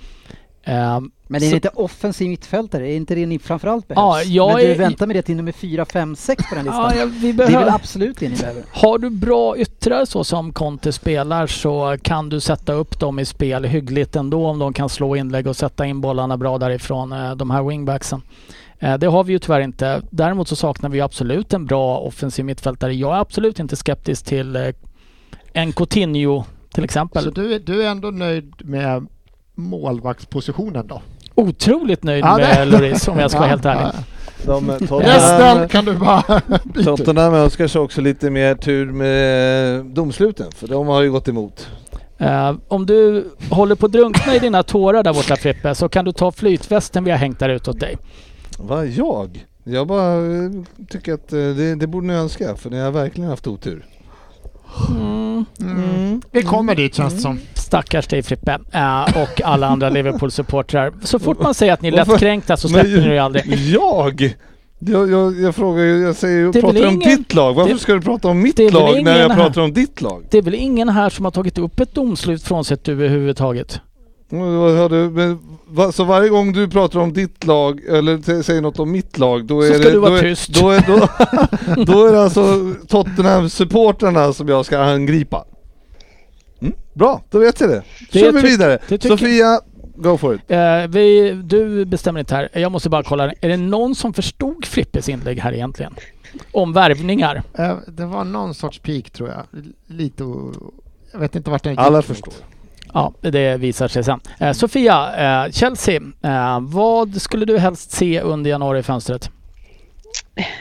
S4: Men är
S1: Så-
S4: det inte offensiv mittfältare? Är inte det ni framförallt behövs?
S1: Ja, jag
S4: Men du
S1: är-
S4: väntar med det till nummer 4, 5, 6 på den listan.
S1: ja, ja, vi
S4: det är
S1: behöver...
S4: väl absolut det ni behöver?
S1: Har du bra yttrar så som Conte spelar så kan du sätta upp dem i spel hyggligt ändå om de kan slå inlägg och sätta in bollarna bra därifrån, eh, de här wingbacksen. Eh, Det har vi ju tyvärr inte. Däremot så saknar vi absolut en bra offensiv mittfältare. Jag är absolut inte skeptisk till eh, en Coutinho till exempel.
S3: Så du, är- du är ändå nöjd med målvaktspositionen då?
S1: Otroligt nöjd
S3: Ja,
S1: med Lloris om jag ska vara helt ärlig.
S2: De,
S3: Resten kan du bara [LAUGHS] byta.
S2: Tottenham önskar sig också lite mer tur med domsluten, för de har ju gått emot.
S1: Eh, om du håller på att drunkna i dina tårar där borta Frippe så kan du ta flytvästen vi har hängt där ute åt dig.
S2: Vad jag? Jag bara eh, tycker att eh, det, det borde ni önska, för ni har verkligen haft otur.
S3: Mm. Vi kommer dit känns det som.
S1: Stackars dig Frippe eh, och alla andra Liverpool-supportrar. Så fort man säger att ni är lättkränkta så släpper ni det aldrig.
S2: Jag? Jag, jag, jag frågar ju, jag säger ju, pratar om
S1: ingen-
S2: ditt lag. Varför
S1: det-
S2: ska du prata om mitt lag när jag
S1: här-
S2: pratar om ditt lag?
S1: Det är väl ingen här som har tagit upp ett domslut frånsett du överhuvudtaget?
S2: Mm, Så varje gång du pratar om ditt lag, eller säger något om mitt lag, då
S1: Så
S2: är
S1: ska
S2: det...
S1: du vara
S2: då är,
S1: tyst.
S2: Då är, då, [LAUGHS] då är det alltså Tottenham-supportrarna som jag ska angripa. Mm, bra, då vet jag det.
S1: Det
S2: kör vi vidare.
S1: det
S2: Sofia, go for it.
S1: Eh, vi, du bestämmer inte här. Jag måste bara kolla. Är det någon som förstod Frippes inlägg här egentligen? Om värvningar?
S3: Eh, Det var någon sorts peak tror jag. Lite Jag vet inte vart den gick.
S2: Alla förstår.
S1: Ja, det visar sig sen. Eh, Sofia, eh, Chelsea. Eh, vad skulle du helst se under januarifönstret?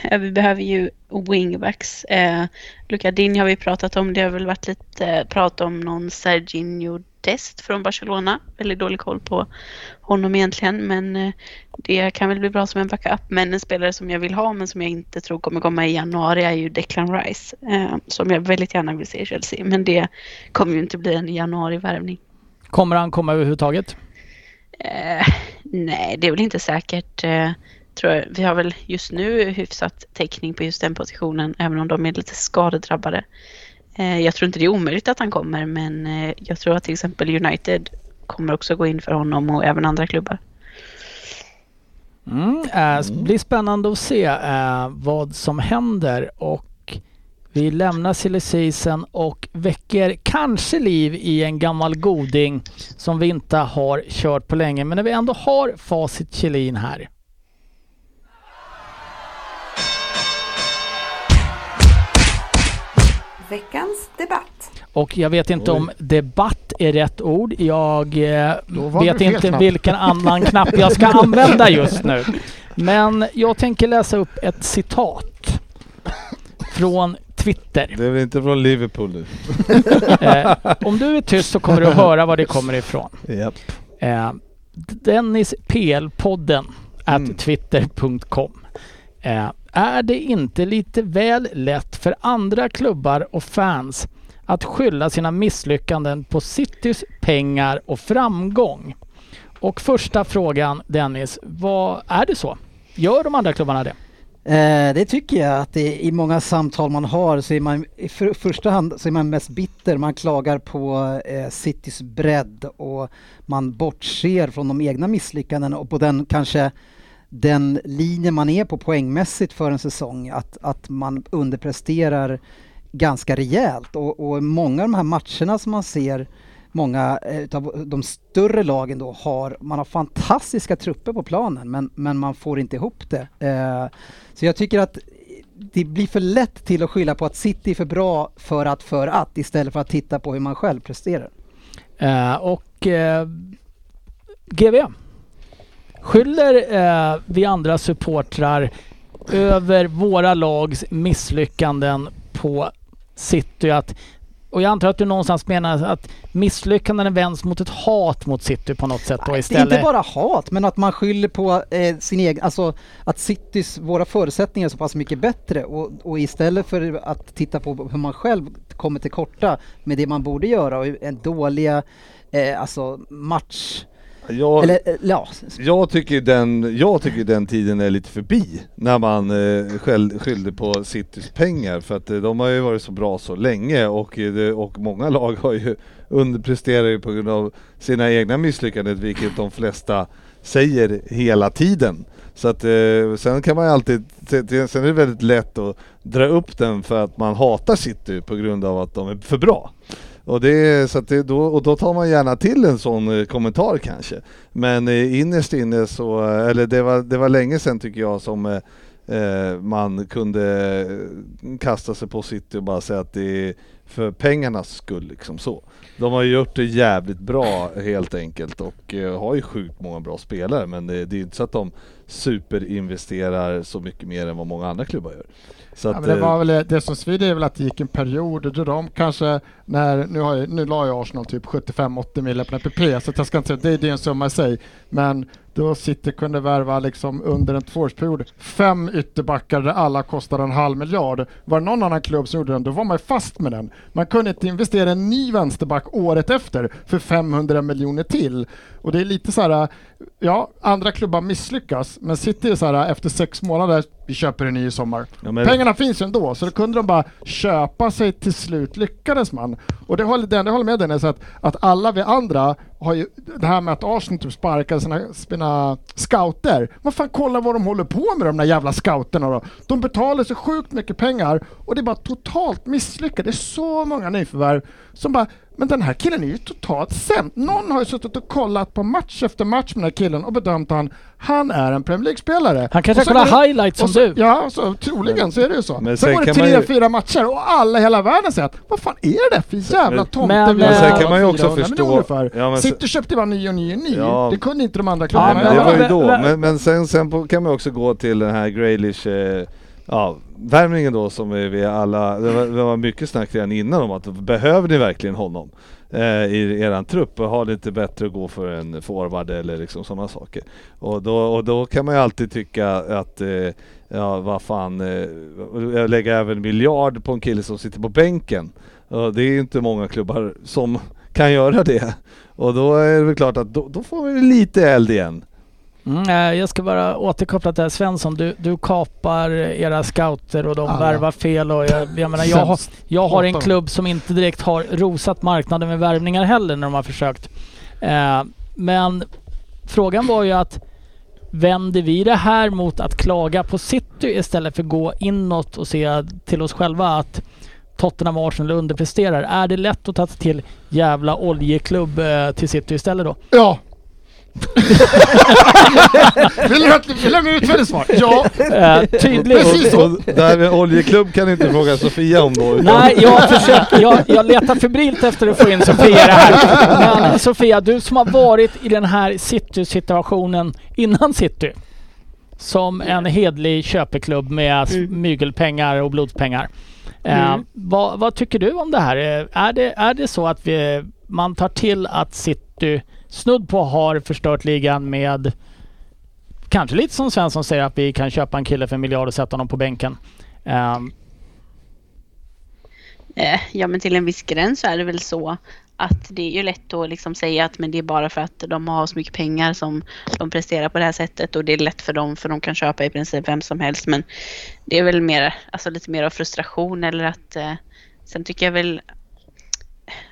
S6: Eh, vi behöver ju wingbacks. Eh, Lucadin har vi pratat om. Det har väl varit lite prat om någon Serginho Dest från Barcelona. Väldigt dålig koll på honom egentligen. Men eh, det kan väl bli bra som en backup. Men en spelare som jag vill ha men som jag inte tror kommer komma i januari är ju Declan Rice. Eh, som jag väldigt gärna vill se i Chelsea. Men det kommer ju inte bli en januari-värvning.
S1: Kommer han komma överhuvudtaget?
S6: Eh, nej, det är väl inte säkert. Eh, tror jag. Vi har väl just nu hyfsat täckning på just den positionen, även om de är lite skadedrabbade. Eh, jag tror inte det är omöjligt att han kommer, men eh, jag tror att till exempel United kommer också gå in för honom och även andra klubbar.
S1: Mm, eh, blir spännande att se eh, vad som händer och vi lämnar silly season och väcker kanske liv i en gammal goding som vi inte har kört på länge. Men när vi ändå har facit Kjellin här.
S7: Veckans debatt.
S1: Och jag vet inte
S2: Oj.
S1: om debatt är rätt ord. Jag eh, vet inte
S3: knapp.
S1: vilken annan knapp jag ska [LAUGHS] använda just nu. Men jag tänker läsa upp ett citat [LAUGHS] från Twitter.
S2: Det är väl inte från Liverpool nu? [LAUGHS]
S1: Eh, om du är tyst så kommer du att höra var det kommer ifrån.
S2: Japp.
S1: Eh, Dennis PL-podden at
S2: Mm.
S1: twitter.com. Eh, är det inte lite väl lätt för andra klubbar och fans att skylla sina misslyckanden på Citys pengar och framgång? Och första frågan Dennis, vad är det så? Gör de andra klubbarna det?
S4: Eh, det tycker jag att det, i många samtal man har så är man i för, första hand så är man mest bitter. Man klagar på eh, Citys bredd och man bortser från de egna misslyckandena och på den kanske den linje man är på poängmässigt för en säsong. Att, att man underpresterar ganska rejält och, och många av de här matcherna som man ser många eh, av de större lagen då har, man har fantastiska trupper på planen men, men man får inte ihop det. Eh, så jag tycker att det blir för lätt till att skylla på att City är för bra för att för att istället för att titta på hur man själv presterar.
S1: Uh, och eh, uh, GV. Skyller uh, vi andra supportrar över våra lags misslyckanden på City att och jag antar att du någonstans menar att misslyckanden vänds mot ett hat mot City på något sätt då
S4: Det är
S1: istället?
S4: inte bara hat, men att man skyller på eh, sin egen, alltså att Citys, våra förutsättningar är så pass mycket bättre och, och istället för att titta på hur man själv kommer till korta med det man borde göra och en dåliga, eh, alltså match,
S2: Jag,
S4: eller eh, ja,
S2: jag, tycker den, jag tycker den tiden är lite förbi när man eh, skäll, skyllde på Citys pengar för att eh, de har ju varit så bra så länge och, eh, och många lag har ju [LAUGHS] underpresterat ju på grund av sina egna misslyckanden vilket de flesta säger hela tiden. Så att eh, sen kan man alltid, sen är det väldigt lätt att dra upp den för att man hatar City på grund av att de är för bra. Och, det, så att det, då, och då tar man gärna till en sån eh, kommentar kanske. Men eh, innerst inne så, eh, eller det var, det var länge sedan tycker jag som eh, man kunde kasta sig på City och bara säga att det är för pengarnas skull liksom så. De har ju gjort det jävligt bra helt enkelt och har ju sjukt många bra spelare men det, det är inte så att de superinvesterar så mycket mer än vad många andra klubbar gör. Så
S3: Ja,
S2: att,
S3: det,
S2: eh,
S3: var väl, det som svider är väl att det gick en period då de kanske, när, nu, har jag, nu la jag Arsenal typ 75-80 miljoner på NPP så jag ska inte säga det, det är en summa i sig. Men då City kunde värva liksom under en tvåårsperiod fem ytterbackar där alla kostade en halv miljard. Var det någon annan klubb som gjorde den, då var man ju fast med den. Man kunde inte investera i en ny vänsterback året efter för 500 miljoner till. Och det är lite så här, ja, andra klubbar misslyckas, men City är så här efter sex månader, vi köper en ny i sommar.
S2: Ja, men-
S3: Pengarna finns ju ändå, så då kunde de bara köpa sig till slut, lyckades man. Och det håller, det, det håller med Dennis, att, att alla vi andra har ju, det här med att Arsenal typ sparkar sina, sina scouter. Vad fan, kolla vad de håller på med de där jävla scouterna då. De betalar så sjukt mycket pengar och det är bara totalt misslyckat. Det är så många nyförvärv som bara men den här killen är ju totalt sämst. Någon har ju suttit och kollat på match efter match med den här killen och bedömt han, han är en Premier League-spelare.
S1: Han kanske
S3: Och
S1: kollar highlights
S3: och
S1: som
S3: så,
S1: du.
S3: Ja, så, troligen så är det ju så.
S2: Men sen
S3: sen går det tre,
S2: ju-
S3: fyra matcher och alla i hela världen säger att vad fan är det för jävla tomte
S1: men-
S3: vi har
S1: men sen kan
S2: man ju också
S3: 400
S2: förstå-
S3: för?
S2: Ja, men
S3: City köpte bara 9 och 9 ny.
S2: Ja.
S3: Det kunde inte de andra klubbarna
S2: men
S1: Ja,
S2: det var ju då.
S1: men-
S2: Men, men sen, sen på, kan man också gå till den här Graylish eh, ja, värvningen då som vi alla, det var, det var mycket snack redan innan om att behöver ni verkligen honom eh, i eran trupp och har det inte bättre att gå för en forward eller liksom sådana saker. Och då, och då kan man ju alltid tycka att eh, ja vad fan, eh, lägga även miljard på en kille som sitter på bänken. Och det är ju inte många klubbar som kan göra det. Och då är det väl klart att då, då får vi lite eld igen.
S1: Mm, eh, jag ska bara återkoppla till det här. Svensson, du, du kapar era scouter och de
S3: Alla.
S1: värvar fel och jag, jag menar jag har, jag har en klubb som inte direkt har rosat marknaden med värvningar heller när de har försökt. Eh, men frågan var ju att vänder vi det här mot att klaga på City istället för att gå inåt och se till oss själva att Tottenham och Arsenal underpresterar? Är det lätt att ta till jävla oljeklubb eh, till City istället då?
S3: Ja. [LAUGHS] vill du att vill du ha utförligt svar? Ja.
S1: Eh, tydligt.
S3: Precis så.
S2: Och där med oljeklubb kan inte fråga Sofia om då.
S1: Nej, jag försöker. Jag, jag letar febrilt efter att få in Sofia i det här. Men Sofia, du som har varit i den här City-situationen innan City. Som en hedlig köpeklubb med
S6: Mm.
S1: mygelpengar och blodspengar. Eh,
S6: Mm.
S1: vad, vad tycker du om det här? Eh, Är det, är det så att vi, man tar till att City snudd på har förstört ligan med Kanske lite som Svensson säger att vi kan köpa en kille för en miljard och sätta honom på bänken.
S6: Um. Ja men till en viss gräns så är det väl så att det är ju lätt att liksom säga att men det är bara för att de har så mycket pengar som de presterar på det här sättet och det är lätt för dem för de kan köpa i princip vem som helst men det är väl mer, alltså lite mer av frustration eller att eh, sen tycker jag väl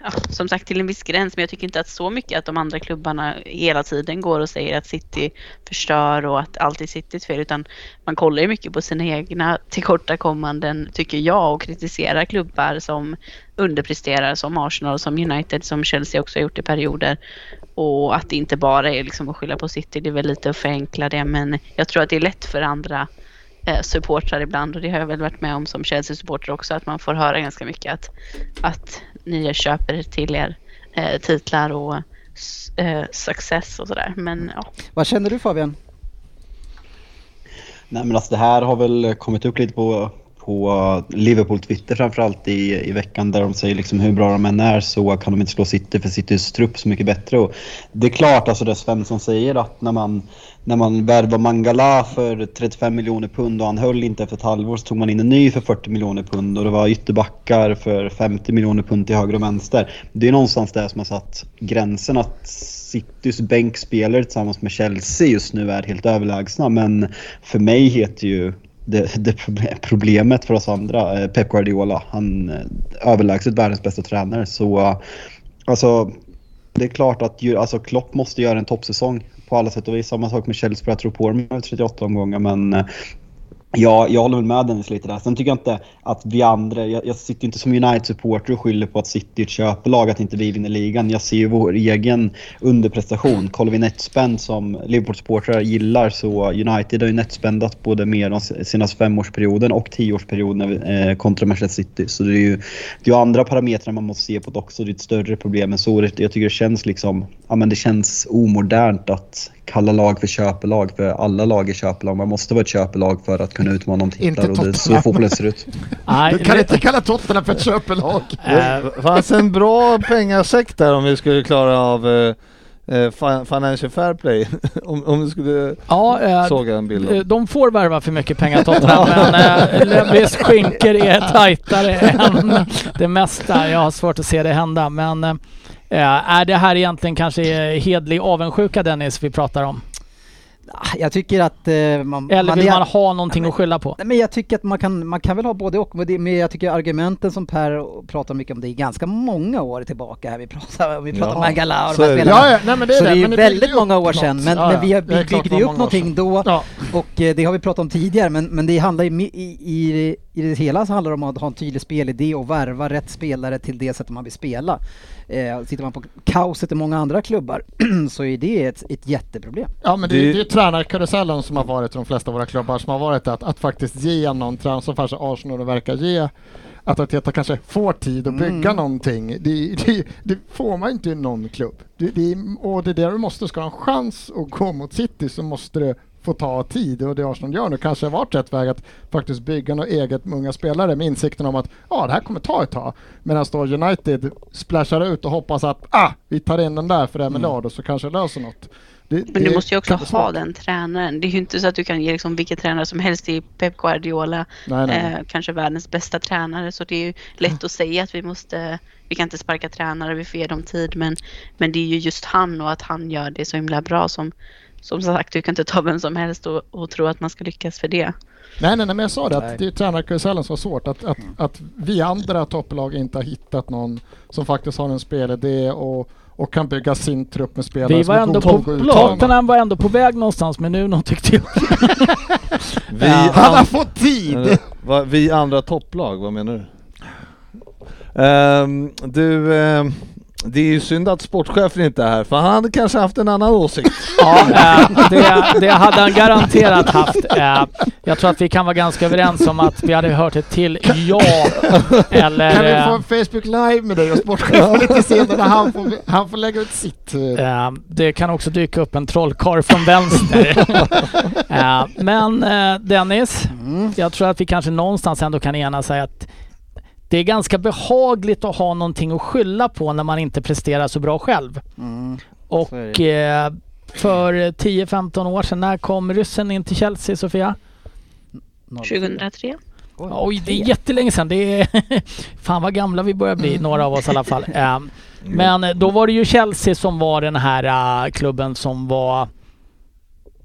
S6: ja, som sagt till en viss gräns men jag tycker inte att så mycket att de andra klubbarna hela tiden går och säger att City förstör och att allt är Citys fel utan man kollar ju mycket på sina egna tillkortakommanden tycker jag och kritiserar klubbar som underpresterar som Arsenal, som United, som Chelsea också har gjort i perioder. Och att det inte bara är liksom att skylla på City, det är väl lite att förenkla det men jag tror att det är lätt för andra eh, supportrar ibland och det har jag väl varit med om som Chelsea-supporter också att man får höra ganska mycket att, att ni köper till er eh, titlar och eh, success och sådär. Men ja,
S4: Vad känner du Fabian?
S5: Nej men alltså det här har väl kommit upp lite på, på Liverpool Twitter framförallt i, i veckan där de säger liksom hur bra de än är så kan de inte slå City för Citys trupp så mycket bättre. Och det är klart, alltså det Svensson säger att när man, när man värvar Mangala för 35 miljoner pund och han höll inte efter ett halvår så tog man in en ny för 40 miljoner pund och det var ytterbackar för 50 miljoner pund till höger och vänster. Det är någonstans det som har satt gränsen att Citys bänkspelare tillsammans med Chelsea just nu är helt överlägsna men för mig heter ju det, det problemet för oss andra, eh, Pep Guardiola, han är överlägset världens bästa tränare så eh, alltså det är klart att ju, alltså Klopp måste göra en toppsäsong på alla sätt och vis. Samma sak med Chelsea, för jag tror på dem över 38 omgångar men Ja, jag håller med Dennis lite där. Sen tycker jag inte att vi andra, jag, jag sitter inte som United-supporter och skyller på att City är ett köpelag, att inte vi vinner ligan. Jag ser ju vår egen underprestation. Kollar vi netspend som Liverpool-supportrar gillar så United har ju netspendat både mer de senaste femårsperioden och tioårsperioden eh, kontra Manchester City. Så det är ju det är andra parametrar man måste se på det också. Det är ett större problem än så. Jag tycker det känns liksom, ja men det känns omodernt att kalla lag för köpelag för alla lag är köpelag. Man måste vara ett köpelag för att kunna utmana om titlar
S3: Inte
S5: och det är så fotbollen ser ut.
S1: Nej,
S3: Du kan
S1: det-
S3: inte kalla Tottenham för ett köpelag.
S1: eh,
S2: Det fanns en bra pengasäck där om vi skulle klara av eh, eh, fi- Financial Fair Play. [LAUGHS] om, om vi skulle
S1: ja, eh,
S2: såga en bild.
S1: Eh,
S2: om.
S1: De får värva för mycket pengar Tottenham, [LAUGHS] men eh, Levis skinkor är tajtare än [LAUGHS] det mesta. Jag har svårt att se det hända, men eh, är det här egentligen kanske hedlig avundsjuka Dennis vi pratar om?
S4: Ah, Jag tycker att eh, man...
S1: Eller vill
S4: är-
S1: man ha någonting att skylla på?
S4: Nej, men jag tycker att man kan, man kan väl ha både och, men men jag tycker argumenten som Per pratar mycket om, det är ganska många år tillbaka här vi pratar, vi pratar
S2: Ja,
S4: om Mangala och de här spelarna.
S3: Ja, ja, nej men det är
S4: så
S3: det.
S4: det är ju
S3: men
S4: väldigt många år sedan, men,
S3: Ja,
S4: men vi, vi byggde ju upp någonting då
S3: Ja.
S4: och eh, det har vi pratat om tidigare, men, men det handlar ju mi- i, i, i det hela så handlar det om att ha en tydlig spelidé och värva rätt spelare till det sättet man vill spela. Eh, sitter man på kaoset i många andra klubbar [CLEARS THROAT] så är det ett, ett jätteproblem.
S3: Ja men det,
S2: Det-
S3: det är tränarkarusellen som har varit i de flesta av våra klubbar som har varit att, att faktiskt ge någon tränare som kanske Arsenal verkar ge att Arteta kanske får tid att bygga
S4: Mm.
S3: någonting. Det, det, det får man inte i någon klubb. Det, det, och det är det du måste, ska ha en chans att gå mot City så måste det få ta tid och det Arsenal gör nu kanske har varit rätt väg att faktiskt bygga något eget med unga spelare med insikten om att ja, det här kommer ta ett tag. Medan då United splashar ut och hoppas att ah, vi tar in den där för en miljard och så kanske det löser något. Det,
S6: Men
S3: det
S6: du måste ju också ha den tränaren. Det är ju inte så att du kan ge liksom vilken tränare som helst till Pep Guardiola.
S3: Nej, nej.
S6: Eh, kanske världens bästa tränare. Så det är ju lätt att säga att vi måste, vi kan inte sparka tränare, vi får ge dem tid. Men, men det är ju just han och att han gör det så himla bra som, som sagt, du kan inte ta vem som helst och, och tro att man ska lyckas för det.
S3: Nej, nej, nej, men jag sa det
S4: Nej.
S3: att det är tränarkarusellen som var svårt. Att, att, att vi andra topplag inte har hittat någon som faktiskt har en spelidé och, och kan bygga sin trupp med spelare
S1: Vi
S3: som
S1: var
S3: är
S1: ändå på. Tottenham var ändå på väg någonstans med Nuno tyckte jag. [LAUGHS]
S2: Vi,
S1: Ja.
S3: Han har fått tid!
S2: Vi andra topplag, vad menar du? Ehm, du, ehm, det är ju synd att sportchefen inte är här, för han hade kanske haft en annan åsikt. [LAUGHS]
S1: Ja, eh, det, det hade han garanterat haft. Eh, jag tror att vi kan vara ganska överens om att vi hade hört ett till ja. Eller...
S3: Kan vi
S1: eh,
S3: få en Facebook live med dig och sportchefen lite senare [LAUGHS] han får, han får lägga ut sitt? Eh,
S1: det kan också dyka upp en trollkarl från vänster. [LAUGHS] Men Dennis, jag tror att vi kanske någonstans ändå kan ena sig att det är ganska behagligt att ha någonting att skylla på när man inte presterar så bra själv.
S4: Mm.
S1: Och eh, för 10-15 år sedan, när kom ryssen in till Chelsea, Sofia?
S6: 2003.
S1: Oj, det är jättelänge sedan. Det är [LAUGHS] fan vad gamla vi börjar bli, några av oss i alla fall. [LAUGHS] Eh, Men då var det ju Chelsea som var den här eh, klubben som var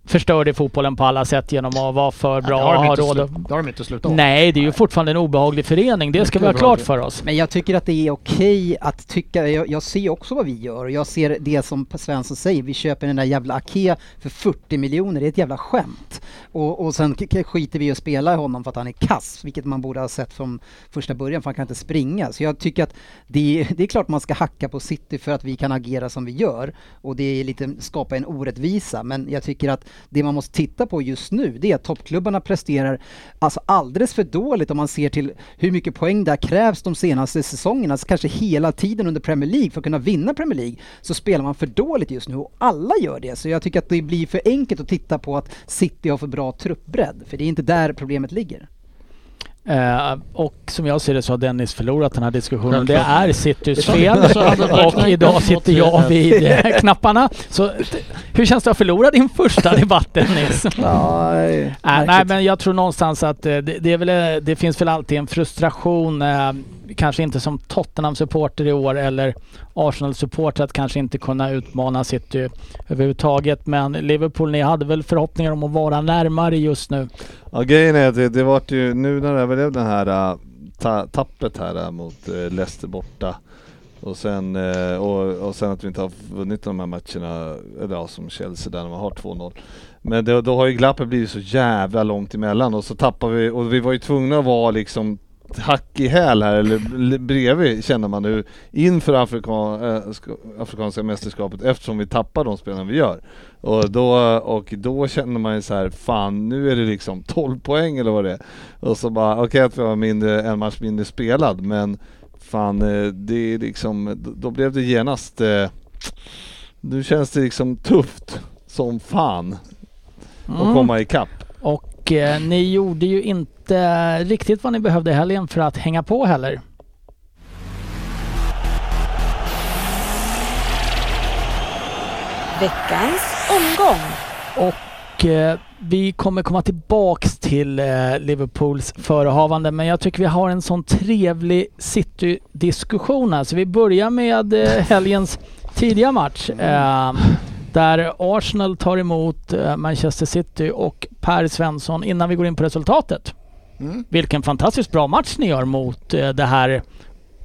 S1: förstörde fotbollen på alla sätt genom att vara för bra
S3: det,
S1: och ha råd.
S3: det har de inte slutat
S1: Nej, det är ju fortfarande en obehaglig förening. Det ska vi ha klart för oss.
S4: Men jag tycker att det är okej att tycka, jag, jag ser också vad vi gör och jag ser det som Svensson säger, vi köper den där jävla Akea för 40 miljoner, det är ett jävla skämt. Och, och sen skiter vi i att spela i honom för att han är kass, vilket man borde ha sett från första början för han kan inte springa. Så jag tycker att det, det är klart man ska hacka på City för att vi kan agera som vi gör och det är lite skapa en orättvisa, men jag tycker att det man måste titta på just nu, det är att toppklubbarna presterar alltså alldeles för dåligt om man ser till hur mycket poäng det har krävts de senaste säsongerna, alltså kanske hela tiden under Premier League för att kunna vinna Premier League, så spelar man för dåligt just nu och alla gör det. Så jag tycker att det blir för enkelt att titta på att City har för bra truppbredd, för det är inte där problemet ligger.
S1: Eh, och som jag ser det så har Dennis förlorat den här diskussionen. Det är Citys fel. [LAUGHS] och idag sitter jag vid eh, knapparna. Så hur känns det att förlora din första debatt Dennis? [LAUGHS] Nej, Äh, nej, men jag tror någonstans att eh, det, det, väl, eh, det finns väl alltid en frustration, eh, kanske inte som Tottenham-supporter i år eller Arsenal-supporter att kanske inte kunna utmana City överhuvudtaget. Men Liverpool, ni hade väl förhoppningar om att vara närmare just nu?
S2: Ja grejen är att det, det vart ju nu när det blev det här äh, ta, tappet här äh, mot äh, Leicester borta och sen, och, och sen att vi inte har vunnit de här matcherna, eller ja, som Chelsea där när man har 2-0. Men det, då har ju glappet blivit så jävla långt emellan och så tappar vi, och vi var ju tvungna att vara liksom hack i häl här, eller bredvid känner man nu inför Afrikan, äh, sk- Afrikanska mästerskapet eftersom vi tappar de spelarna vi gör. Och då, och då känner man ju så här, fan nu är det liksom 12 poäng eller vad det är. Och så bara, okej att vi har mindre, en match mindre spelad men fan eh, det är liksom, då- blev det genast, eh, nu känns det liksom tufft som fan att
S1: Mm.
S2: komma ikapp.
S1: Och eh, ni gjorde ju inte riktigt vad ni behövde i helgen för att hänga på heller.
S7: Veckans omgång.
S1: Och eh, vi kommer komma tillbaks till eh, Liverpools förehavande men jag tycker vi har en sån trevlig City-diskussion här. Så vi börjar med eh, helgens tidiga match. Eh, där Arsenal tar emot eh, Manchester City och Per Svensson innan vi går in på resultatet.
S3: Mm.
S1: Vilken fantastiskt bra match ni gör mot eh, det här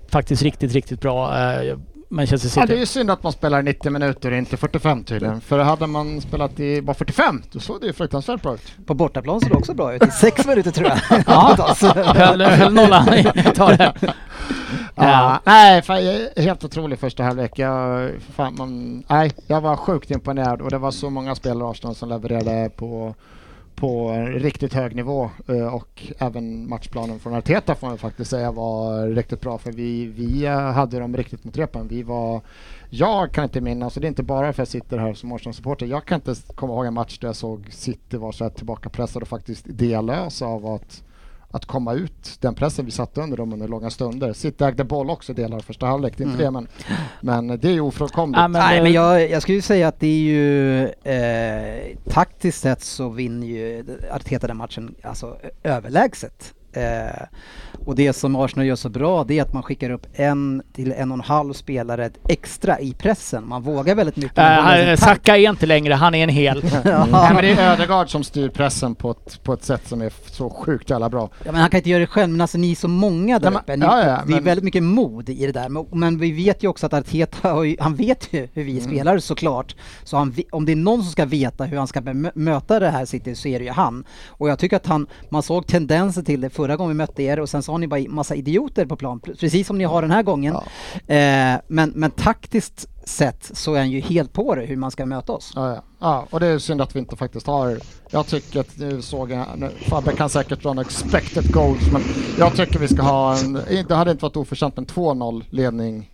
S1: faktiskt riktigt, riktigt bra eh, Manchester City.
S3: Ja, det är ju synd att man spelar 90 minuter och inte 45 tydligen. För hade man spelat i bara 45 då såg det ju fruktansvärt bra ut.
S4: På bortaplan ser det också bra ut. I sex [LAUGHS] minuter tror jag.
S1: Ja. [LAUGHS] Höll, höll nollan tar det. [LAUGHS]
S3: Ja. Nej, fan, helt otrolig första halvlek. Jag, fan, man, nej, jag var sjukt imponerad och det var så många spelare i Arsenal som levererade på, på en riktigt hög nivå eh, och även matchplanen från Arteta får man faktiskt säga var riktigt bra för vi, vi eh, hade dem riktigt mot repen. Vi var, jag kan inte minnas, och det är inte bara för att jag sitter här som Arsenal-supporter, jag kan inte komma ihåg en match där jag såg City vara så här tillbakapressade och faktiskt idélösa av att att komma ut den pressen vi satte under dem under långa stunder. City ägde boll också delar av första halvlek, det är inte
S4: Mm.
S3: det men, men det är ju ofrånkomligt.
S1: Ja, men
S4: Nej men jag, jag skulle ju säga att det är ju eh, taktiskt sett så vinner ju Arteta den matchen alltså överlägset. Eh, och det som Arsenal gör så bra det är att man skickar upp en till en och en halv spelare extra i pressen. Man vågar väldigt mycket.
S1: Äh. Saka är inte längre, han är en hel. [LAUGHS]
S4: Ja.
S3: Nej, men det är Ödegaard som styr pressen på ett, på ett sätt som är så sjukt jävla bra.
S4: Ja, men han kan inte göra det själv, men alltså ni är så många där
S3: Ja, men-
S4: uppe. Ni,
S3: ja, ja,
S4: det är
S3: men-
S4: väldigt mycket mod i det där. Men, men vi vet ju också att Arteta, har ju, han vet ju hur vi
S3: Mm.
S4: spelar såklart. Så han, om det är någon som ska veta hur han ska bemö- möta det här City så är det ju han. Och jag tycker att han, man såg tendenser till det förra gången vi mötte er och sen så har ni bara massa idioter på plan, precis som ni har den här gången. Eh, men, men taktiskt sett så är han ju helt på det hur man ska möta oss.
S3: Ja, ja. ja, och det är synd att vi inte faktiskt har... Jag tycker att nu såg jag... nu- Fabbe kan säkert dra en expected goals, men jag tycker vi ska ha en... Det hade inte varit oförtjänt en 2-0 ledning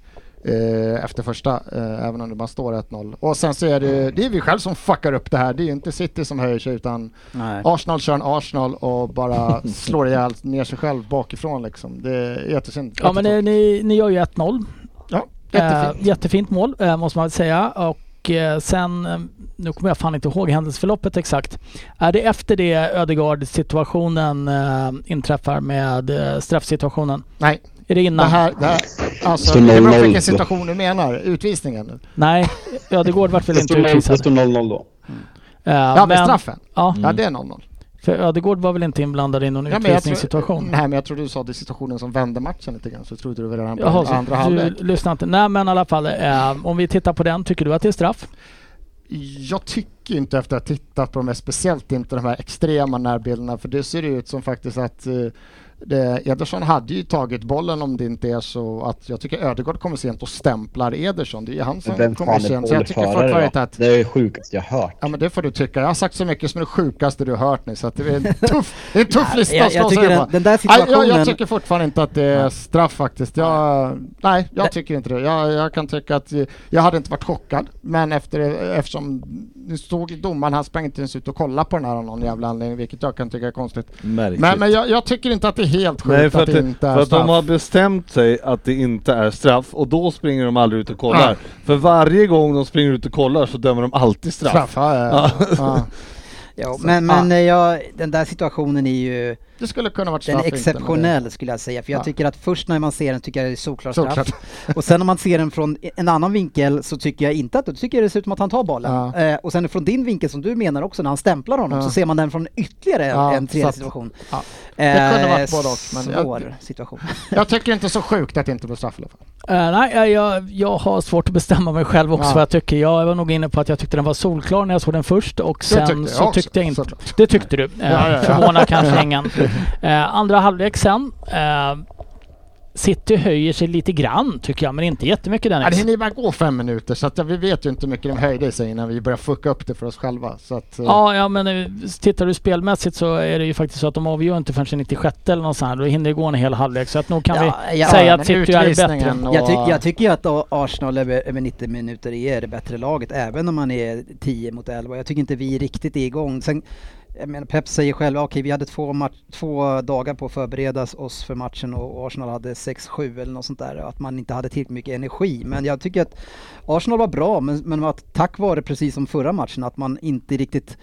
S3: eh, efter första, eh, även om det bara står 1-0. Och sen så är det, det är vi själv som fuckar upp det här. Det är ju inte City som höjer sig utan
S4: Nej.
S3: Arsenal kör en Arsenal och bara [LAUGHS] slår ihjäl ner sig själv bakifrån liksom. Det är jättesynd.
S1: Ja men ni, ni gör ju 1-0.
S3: Ja,
S1: Eh,
S3: jättefint.
S1: jättefint mål eh, måste man säga. Och eh, sen, eh, nu kommer jag fan inte ihåg händelseförloppet exakt. Är det efter det Ödegaard situationen eh, inträffar med eh, straffsituationen?
S3: Nej,
S1: Är det
S3: det
S1: innan?
S3: här, det här alltså, det beror på
S5: 0-0
S3: vilken situation du menar. Utvisningen.
S1: Nej, Ödegaard vart väl
S5: Det
S1: inte
S5: noll- det
S1: utvisad.
S5: står 0-0 då.
S1: Eh,
S3: Ja, med straffen.
S1: Ja,
S3: Ja, det är 0-0.
S1: för Ödegaard var väl inte inblandad i någon
S3: Ja, men
S1: utvisningssituation?
S3: nej, men jag tror du sa det situationen som vände matchen lite grann, så trodde du väl redan på
S1: Jaha,
S3: andra
S1: du
S3: halvlek.
S1: lyssnar inte. Nej men i alla fall, eh, om vi tittar på den, tycker du att det är straff?
S3: Jag tycker inte efter att ha tittat på de här, speciellt inte de här extrema närbilderna, för det ser ut som faktiskt att eh, det, Ederson hade ju tagit bollen om det inte är så att jag tycker Ödegaard kommer sent och stämplar Ederson. Det är han som
S5: Vem
S3: kommer sent. Så jag tycker fortfarande att?
S5: Det är det sjukaste jag hört.
S3: Ja men det får du tycka. Jag har sagt så mycket som är det sjukaste du har hört nu så att det är en [LAUGHS] tuff, det är en tuff lista
S4: jag,
S3: att
S4: jag
S3: slå
S4: tycker
S3: sig
S4: den,
S3: på.
S4: den där
S3: Nej,
S4: situationen...
S3: jag, jag tycker fortfarande inte att det är straff faktiskt. Jag, nej, jag tycker inte det. Jag, kan tycka att jag hade inte varit chockad, men efter, eftersom nu stod domaren, han sprang inte ens ut och kollade på den här av någon jävla anledning, vilket jag kan tycka är konstigt.
S2: Märkligt.
S3: Men, men jag, jag tycker inte att det helt sjukt
S2: Nej, för
S3: att
S2: att,
S3: det inte är
S2: för att
S3: straff.
S2: de har bestämt sig att det inte är straff och då springer de aldrig ut och kollar. För varje gång de springer ut och kollar så dömer de alltid straff.
S3: straff. Ja, ja, ja. Ja,
S4: men men eh, ja, den där situationen är ju
S3: Det skulle kunna varit
S4: den
S3: straff.
S4: är
S3: inte, men det-
S4: exceptionell skulle jag säga. För jag
S3: Ja.
S4: tycker att först när man ser den tycker jag det är solklar straff.
S3: Såklart. [LAUGHS]
S4: Och sen om man ser den från en annan vinkel så tycker jag inte att då tycker jag det ser ut som att han tar bollen.
S3: Ja.
S4: Eh, och sen från din vinkel som du menar också när han stämplar honom
S3: Ja.
S4: så ser man den från ytterligare
S3: Ja,
S4: en tredje situation.
S3: ja. Det kunde varit både och, men jag-
S4: Svår situation. [LAUGHS]
S3: Jag tycker inte så sjukt att det inte blev straff i alla fall.
S1: Eh, nej, eh, jag, jag har svårt att bestämma mig själv också
S3: Ja.
S1: vad jag tycker. Jag var nog inne på att jag tyckte den var solklar när jag såg den först och sen
S3: tyckte jag
S1: så tyckte jag inte...
S3: såklart.
S1: Det tyckte du. Eh,
S3: Ja, ja, ja.
S1: Förvånar kanske ingen. [LAUGHS] [LAUGHS] Eh, andra halvlek sen. Eh, City höjer sig lite grann tycker jag, men inte jättemycket
S3: Ja, det
S1: Dennis.
S3: hinner ju bara gå fem minuter så att ja, vi vet ju inte hur mycket de höjde sig innan vi började fucka upp det för oss själva. Så att, eh,
S1: Ja, ja men eh, tittar du spelmässigt så är det ju faktiskt så att de avgör inte förrän 96 eller något sånt här. Då hinner det gå en hel halvlek. Så att nog kan
S4: Ja,
S1: vi
S4: ja,
S1: säga att City är bättre.
S3: och-
S4: Jag, tycker, jag tycker ju att Arsenal över, över 90 minuter är det bättre laget, även om man är 10 mot 11. Jag tycker inte vi riktigt är igång. Sen, jag menar, Pep säger själv, ah, okej vi hade två, match, två dagar på att förbereda oss för matchen och Arsenal hade 6-7 eller något sånt där. Att man inte hade tillräckligt mycket energi. Men jag tycker att Arsenal var bra, men, men att tack vare, precis som förra matchen, att man inte riktigt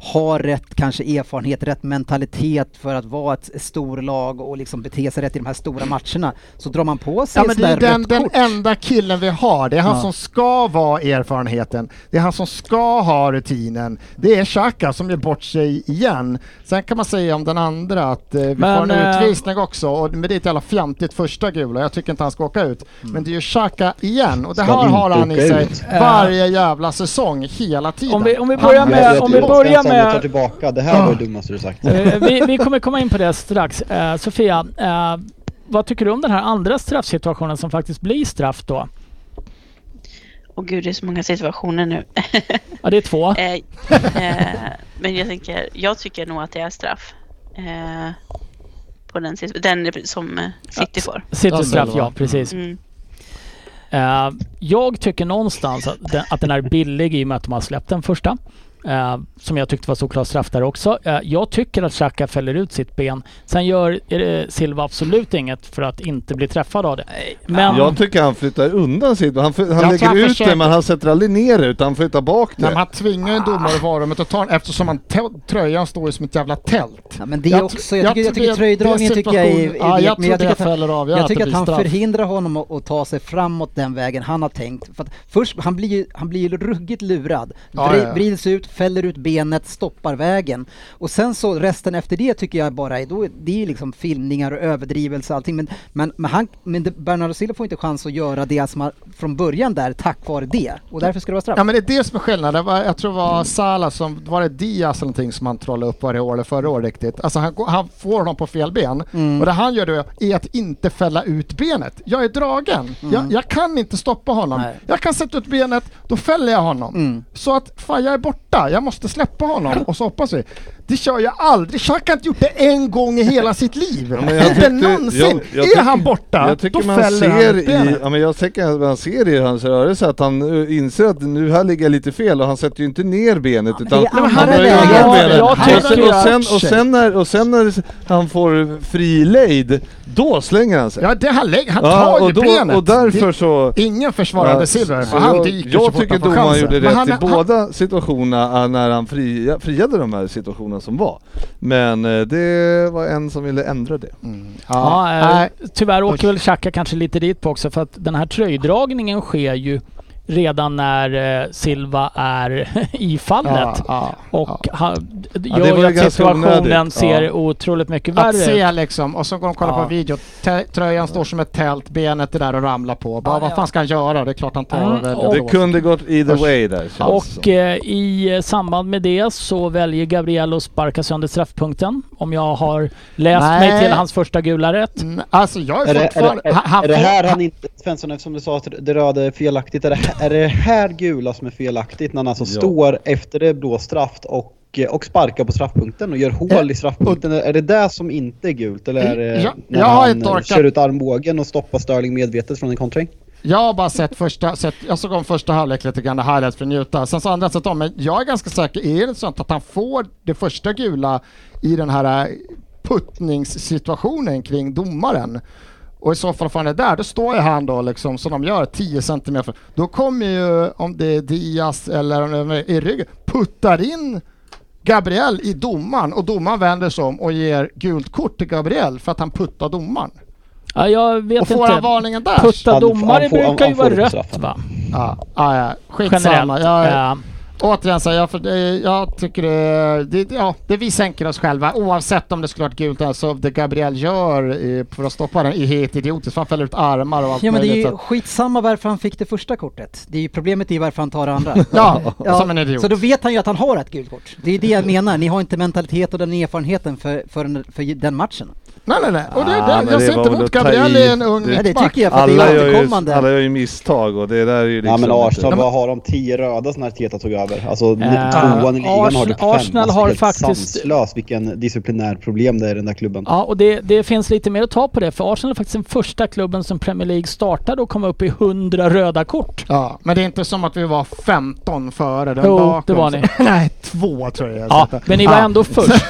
S4: har rätt kanske erfarenhet, rätt mentalitet för att vara ett storlag och liksom bete sig rätt i de här stora matcherna. Så drar man på sig
S3: Ja men det är den, den enda killen vi har. Det är han
S4: Ja.
S3: som ska vara erfarenheten. Det är han som ska ha rutinen. Det är Xhaka som gör bort sig igen. Sen kan man säga om den andra att eh, vi
S1: Men,
S3: får en
S1: eh,
S3: utvisning också. Och, men det är ett jävla fjantigt första gula. Jag tycker inte han ska åka ut. Men det är ju Xhaka igen. Och det här har han i sig
S5: ut.
S3: varje jävla säsong, hela tiden.
S1: Om vi, om vi börjar med... Om vi
S5: tycker Svensson, vi tar
S1: med...
S5: tillbaka. Det här var det dummaste du sagt.
S1: Eh, vi, vi kommer komma in på det strax. Eh, Sofia, eh, vad tycker du om den här andra straffsituationen som faktiskt blir straff då?
S6: Och gud, det är så många situationer nu. [LAUGHS]
S1: Ja, det är två.
S6: Eh, eh, men jag tänker, jag tycker nog att det är straff. Eh, på den, den som City får.
S1: City
S3: Ja,
S1: straff,
S3: Silva.
S1: ja precis.
S6: Mm.
S1: Jag tycker någonstans att den, att den är billig i och med att de har släppt den första. Eh, som jag tyckte var såklart straff där också. Eh, jag tycker att Xhaka fäller ut sitt ben. Sen gör eh, Silva absolut inget för att inte bli träffad av det. Men
S2: Jag tycker han flyttar undan sitt, han, han lägger
S3: han
S2: ut
S3: försöker-
S2: det men han sätter aldrig ner det utan han flyttar bak
S3: Nej, men
S2: det.
S3: han tvingar ju en domare i varummet att ta den eftersom han tröjan står ju som ett jävla tält.
S4: Ja, men det är
S3: Jag
S4: också, jag tycker, jag
S3: tror
S4: tycker
S3: det-
S4: tröjdragningen
S3: det
S4: tycker jag är, är
S3: Ja, jag
S4: men jag tycker
S3: det
S4: att han,
S3: av.
S4: jag tycker
S3: det
S4: att han förhindrar honom att, att ta sig framåt den vägen han har tänkt. För att först, han blir ju han blir ju ruggigt lurad.
S3: Ja,
S4: Vri-
S3: ja, ja.
S4: Vrids ut, fäller ut benet, stoppar vägen. Och sen så resten efter det tycker jag bara är, då, det är liksom filmningar och överdrivelse och allting. Men, men, men, han, men Bernardo Silva får inte chans att göra det som han från början där tack vare det. Och därför ska det vara straff.
S3: Ja men det är det som är skillnaden. Var, jag tror det var Salah som, var det Diaz eller någonting som han trollade upp varje år eller förra året riktigt. Alltså han, han får honom på fel ben.
S4: Mm.
S3: Och det han gör då är att inte fälla ut benet. Jag är dragen. Jag, jag kan inte stoppa honom.
S4: Nej.
S3: Jag kan sätta ut benet, då fäller jag honom.
S4: Mm.
S3: Så att fan jag är borta, jag måste släppa honom och så hoppas vi. Det kör jag aldrig. Xhaka har inte gjort det en gång i hela sitt liv.
S2: Ja, men jag
S3: inte
S2: tyckte-
S3: någonsin.
S2: jag- jag
S3: är
S2: tycker-
S3: han borta,
S2: Jag tycker
S3: då
S2: man
S3: fäller han
S2: ser
S3: ut
S2: i,
S3: benet.
S2: ja, men jag tycker att man ser i hans rörelse att han uh, inser att nu här ligger jag lite fel och han sätter ju inte ner benet
S4: men
S2: utan han
S4: andra
S2: drar ju undan
S1: Ja,
S2: benet.
S1: jag
S2: och,
S1: tycker
S2: sen, och, sen, och, sen när, och sen när han får fri lejd, då slänger han sig.
S3: Ja, det, han, lägger, han
S2: Ja,
S3: tar ju
S2: då,
S3: benet.
S2: och därför så...
S3: Ingen försvarade
S2: Ja,
S3: Silver, han
S2: jag,
S3: dyker så
S2: jag
S3: fort
S2: tycker
S3: han får
S2: domaren
S3: chansen.
S2: gjorde
S3: Men
S2: rätt
S3: han-
S2: i
S3: han-
S2: båda situationerna äh, när han fria, friade de här situationerna som var. Men eh, det var en som ville ändra det.
S1: Ja, eh,
S3: nej.
S1: tyvärr åker väl Xhaka kanske lite dit på också för att den här tröjdragningen sker ju redan när eh, Silva är [LAUGHS] i fallet.
S3: ja,
S1: Och han,
S2: det
S1: gör ju att situationen
S2: onödigt.
S1: ser
S2: Ja.
S1: otroligt mycket
S3: Att
S1: värre ut.
S3: se liksom, och så går de och kollar
S1: Ja.
S3: på video, T- tröjan står som ett tält, benet är där och ramlar på. Bara,
S1: Ja,
S3: vad
S1: ja.
S3: fan ska han göra? Det är klart han tar
S1: Mm,
S3: och
S1: och-
S2: Det
S3: då.
S2: kunde gått either way där känns det som.
S1: Och eh, i samband med det så väljer Gabriel att sparka sönder straffpunkten. Om jag har läst
S3: Nej.
S1: mig till hans första gula rätt.
S3: Mm, Alltså jag är,
S5: Är det, är,
S3: fortfarande...
S5: det, är,
S3: han
S5: är det här han inte, Svensson eftersom du sa att det röda är felaktigt, är det, är det här gula som är felaktigt när han alltså
S2: Ja.
S5: står efter det blå straff och, och sparkar på straffpunkten och gör hål i straffpunkten? Är det det som inte är gult eller är det
S3: Ja,
S5: när han
S3: orkat-
S5: kör ut armbågen och stoppar Sterling medvetet från en kontring?
S3: Jag har bara sett första, sett, jag såg om första halvlek lite grann, highlights för att njuta. Sen så andra sett om, men jag är ganska säker, är det sånt att han får det första gula i den här, puttningssituationen kring domaren. Och i så fall får han är där, då står ju han då liksom som de gör 10 cm. Då kommer ju, om det är Diaz eller om det är i ryggen, puttar in Gabriel i domaren och domaren vänder sig om och ger gult kort till Gabriel för att han puttar domaren.
S1: Ja, jag vet
S3: Och får
S1: inte.
S3: han varningen där?
S1: Putta domare
S5: han får- han-
S1: brukar ju vara
S5: inte
S1: rött va?
S3: Ja, ja, ja. skitsamma.
S1: Generellt.
S3: Jag,
S1: Ja.
S3: Återigen så, jag, för jag tycker det, det, ja, det vi sänker oss själva oavsett om det skulle varit gult alltså det Gabriel gör i, för att stoppa den är helt idiotiskt. Han fäller ut armar och allt
S4: Ja men det är ju skitsamma varför han fick det första kortet. Det är ju problemet är ju varför han tar det andra. [LAUGHS]
S3: Ja, som en idiot.
S4: Så då vet han ju att han har ett gult kort. Det är det jag menar, ni har inte mentalitet och den erfarenheten för, för, för den matchen.
S3: Nej nej nej, och det,
S2: Ah,
S3: det, jag
S2: var
S3: inte emot Gabriel är en ung
S2: Det-
S4: det tycker jag för att det
S2: Alla
S4: är återkommande.
S2: alla gör ju misstag och det där är ju liksom...
S5: Ja men Arsenal,
S2: inte-
S5: vad har de? 10 röda sen Arteta tog över? Alltså
S1: Eh,
S5: tvåan i ligan har
S1: Arsenal-
S5: typ fem.
S1: Arsenal
S5: alltså,
S1: har
S5: helt
S1: faktiskt-
S5: sanslöst vilken disciplinär problem det är i den där klubben.
S1: Ja, och det, det finns lite mer att ta på det. För Arsenal är faktiskt den första klubben som Premier League startade och kom upp i 100 röda kort.
S3: Ja, men det är inte som att vi var 15 före den
S1: Jo,
S3: bakom.
S1: det var ni. [LAUGHS]
S3: nej, två tror jag.
S1: Ja, men ni var ändå först. [LAUGHS]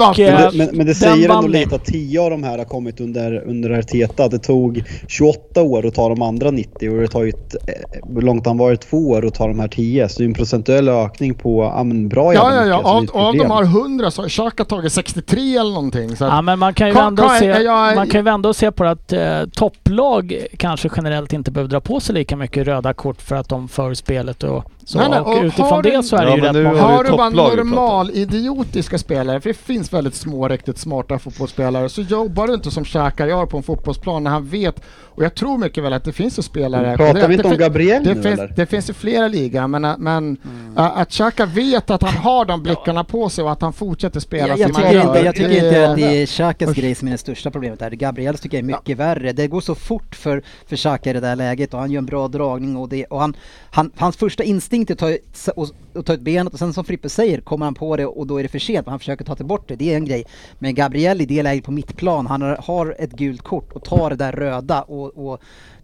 S1: Och, eh,
S5: Men, men, men det säger ändå lite att 10 av de här har kommit under, under Arteta. Det tog 28 år att ta de andra 90 och det tar ju ett, eh, hur långt han varit två år att ta de här 10. Så det är en procentuell ökning på ja, men bra
S3: Ja, ja, ja. Av,
S5: det
S3: av de har 100 så har Xhaka tagit 63 eller någonting. Så att,
S1: Ja men man kan ju och se,
S3: jag-
S1: man kan ju vända och se på att eh, topplag kanske generellt inte behöver dra på sig lika mycket röda kort för att de för spelet och så.
S3: Nej, nej,
S1: och
S3: och
S1: utifrån
S3: har du-
S1: det så är det
S2: Ja,
S1: ju rätt många.
S2: har
S3: du bara
S2: topplaget pratat.
S3: normal idiotiska spelare, för det finns väldigt små riktigt smarta fotbollsspelare, så jobbar du inte som Xhaka gör på en fotbollsplan när han vet, och jag tror mycket väl att det finns ju spelare...
S5: Pratar
S3: det,
S5: vi inte
S3: det
S5: om Gabriel
S3: det
S5: nu
S3: finns,
S5: eller?
S3: det finns ju flera ligan, men, men
S1: Mm.
S3: äh, att Xhaka vet att han har de blickarna på sig och att han fortsätter spela
S4: Jag,
S3: som
S4: jag
S3: han
S4: tycker,
S3: gör.
S4: inte, jag tycker
S3: det,
S4: inte att det är Xhakas
S3: Usch.
S4: grej som är det största problemet där. Gabriels tycker jag är mycket värre. Det går så fort för, för Xhaka i det där läget och han gör en bra dragning och, det, och han, han, hans första instinkt är att ta, ut- och, och ta ut benet och sen som Frippe säger kommer han på det och då är det för sent han försöker ta till bort det. Det är en grej. Men Gabriel i det läget på mittplan, han har, har ett gult kort och tar det där röda och, och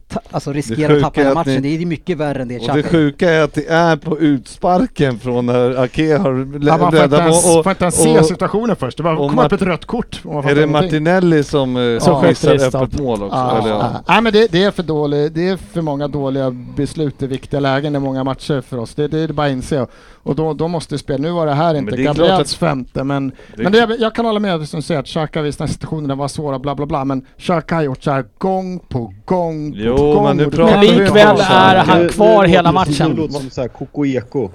S4: ta, alltså riskerar att tappa
S2: att
S4: matchen.
S2: ni-
S4: Det är mycket värre än det
S2: Och det sjuka är att det är på utsparken från när Ake har
S3: Ja, man får inte
S2: räddat
S3: ens,
S2: och-
S3: får inte ens se
S2: och-
S3: situationen först. Det bara
S2: och
S3: kom upp ett rött kort. och
S2: Är det. Martinelli som eh, missar
S1: det
S2: öppet mål också?
S3: Ja,
S2: eller,
S3: ja.
S2: ja.
S3: Nej men det, det är för dåligt, det är för många dåliga beslut i viktiga lägen i många matcher för oss. Det, det är det bara att inse. Och då, då måste spela. Nu var det här inte
S2: det
S3: Gabriels femte men,
S2: Det
S3: men det, jag kan hålla med dig som säger att Xhaka visst den situationen var svåra bla bla bla men Xhaka har gjort så här gång på gång på
S2: Jo,
S3: gång.
S2: men nu
S3: det-
S2: pratar
S1: Men likväl är han kvar hela
S5: det
S1: matchen.
S5: Nu låter det som såhär koko eko.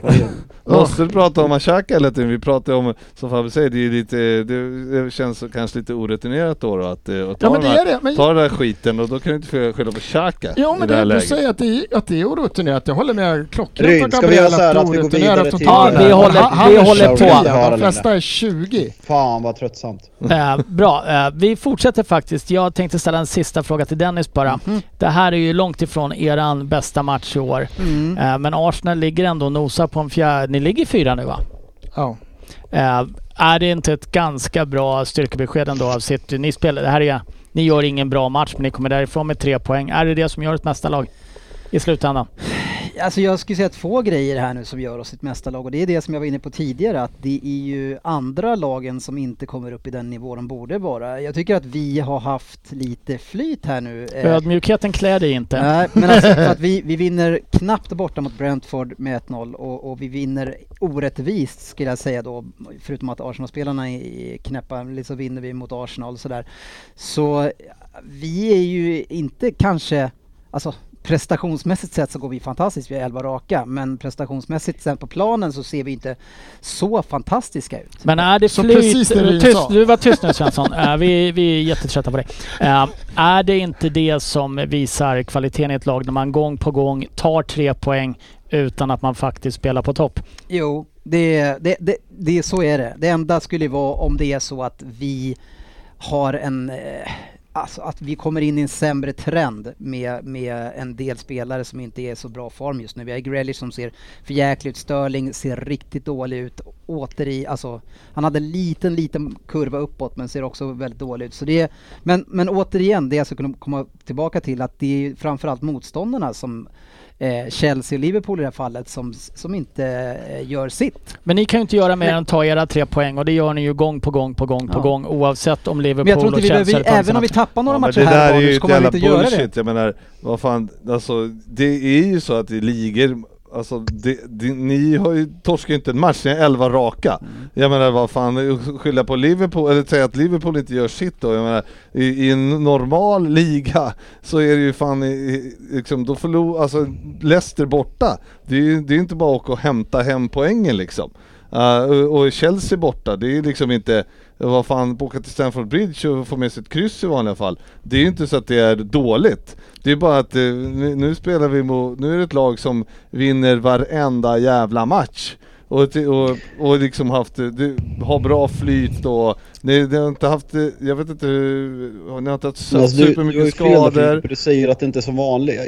S2: Måste du prata om Xhaka hela tiden? Vi pratar om, som Fabbe säger, det, är lite, det, det känns kanske lite orutinerat då, då att, eh, att ta,
S3: Ja men
S2: den
S3: det
S2: här,
S3: är det. Men,
S2: ta den här skiten och då kan du inte få skylla på Xhaka
S3: Jo men
S2: det
S3: det, du säger att det, är, att det är orutinerat. Jag håller med klockrent
S5: ska vi göra
S3: Gabriel
S5: så här
S3: är
S5: att vi går vidare till-
S3: ta
S1: Ja, vi håller-
S3: Han- han
S1: vi
S3: är
S1: håller
S3: 23,
S1: på.
S3: De flesta är 20.
S5: Fan vad tröttsamt.
S1: Eh, bra, eh, vi fortsätter faktiskt. Jag tänkte ställa en sista fråga till Dennis bara.
S4: Mhm.
S1: Det här är ju långt ifrån eran bästa match i år.
S4: Mm.
S1: Eh, men Arsenal ligger ändå och nosar på en fjärde. Ni ligger fyra nu va?
S3: Ja.
S1: Eh, är det inte ett ganska bra styrkebesked ändå av City? Ni spelar, det här är, ni gör ingen bra match men ni kommer därifrån med tre poäng. Är det det som gör ett mästarlag i slutändan?
S4: Alltså jag skulle säga två grejer här nu som gör oss ett mästarlag och det är det som jag var inne på tidigare att det är ju andra lagen som inte kommer upp i den nivå de borde vara. Jag tycker att vi har haft lite flyt här nu. Eh,
S1: Ödmjukheten klär dig inte.
S4: Nej, men alltså [LAUGHS] att vi, vi vinner knappt borta mot Brentford med 1-0 och, och vi vinner orättvist skulle jag säga då, förutom att Arsenal-spelarna är knäppa, så vinner vi mot Arsenal och sådär. Så vi är ju inte kanske, alltså prestationsmässigt sett så går vi fantastiskt, vi är 11 raka, men prestationsmässigt sen på planen så ser vi inte så fantastiska ut.
S1: Men är det
S3: Så
S1: flyt...
S3: precis det
S1: tyst, du var tyst nu Svensson. Eh, vi, vi är jättetrötta på dig. Eh, är det inte det som visar kvaliteten i ett lag när man gång på gång tar tre poäng utan att man faktiskt spelar på topp?
S4: Jo, det, det, det, det, så är det. Det enda skulle vara om det är så att vi har en, eh, alltså att vi kommer in i en sämre trend med, med en del spelare som inte är så bra form just nu. Vi har Grealish som ser för jäkligt ut, Sterling ser riktigt dålig ut, åter i, alltså han hade en liten, liten kurva uppåt men ser också väldigt dålig ut. Så det är, men, men återigen, det jag skulle kunna komma tillbaka till att det är framförallt motståndarna som eh, Chelsea och Liverpool i det här fallet som, som inte eh, gör sitt.
S1: Men ni kan ju inte göra mer än ta era tre poäng och det gör ni ju gång på gång på gång på
S4: Ja.
S1: gång oavsett om
S4: Men
S1: Liverpool
S4: jag tror inte
S1: och
S4: vi,
S1: Chelsea tagit
S4: även om vi tappar några
S2: Ja, men
S4: matcher här och
S2: ju
S4: så kommer vi inte göra det.
S2: bullshit. Jag menar, vad fan, alltså det är ju så att i ligor, alltså det, det, ni har ju torskat inte en match, ni har 11 raka.
S4: Mm.
S2: Jag menar vad fan, skylla på Liverpool, eller säga att Liverpool inte gör sitt då. Jag menar, i, i en normal liga så är det ju fan, i, i- liksom, då förlorar, alltså Leicester borta. Det är ju det är inte bara att åka och hämta hem poängen liksom. Uh, och och Chelsea borta, det är liksom inte, vad fan, åka till Stamford Bridge och få med sig ett kryss i vanliga fall. Det är ju inte så att det är dåligt. Det är bara att eh, nu, nu spelar vi mot, nu är det ett lag som vinner varenda jävla match. Och, och, och liksom haft, eh, har bra flyt och ni, ni har inte haft, eh, jag vet inte, hur- ni har inte haft så
S5: alltså, du, du
S2: supermycket
S5: där,
S2: skador.
S5: Du säger att det inte är så vanligt.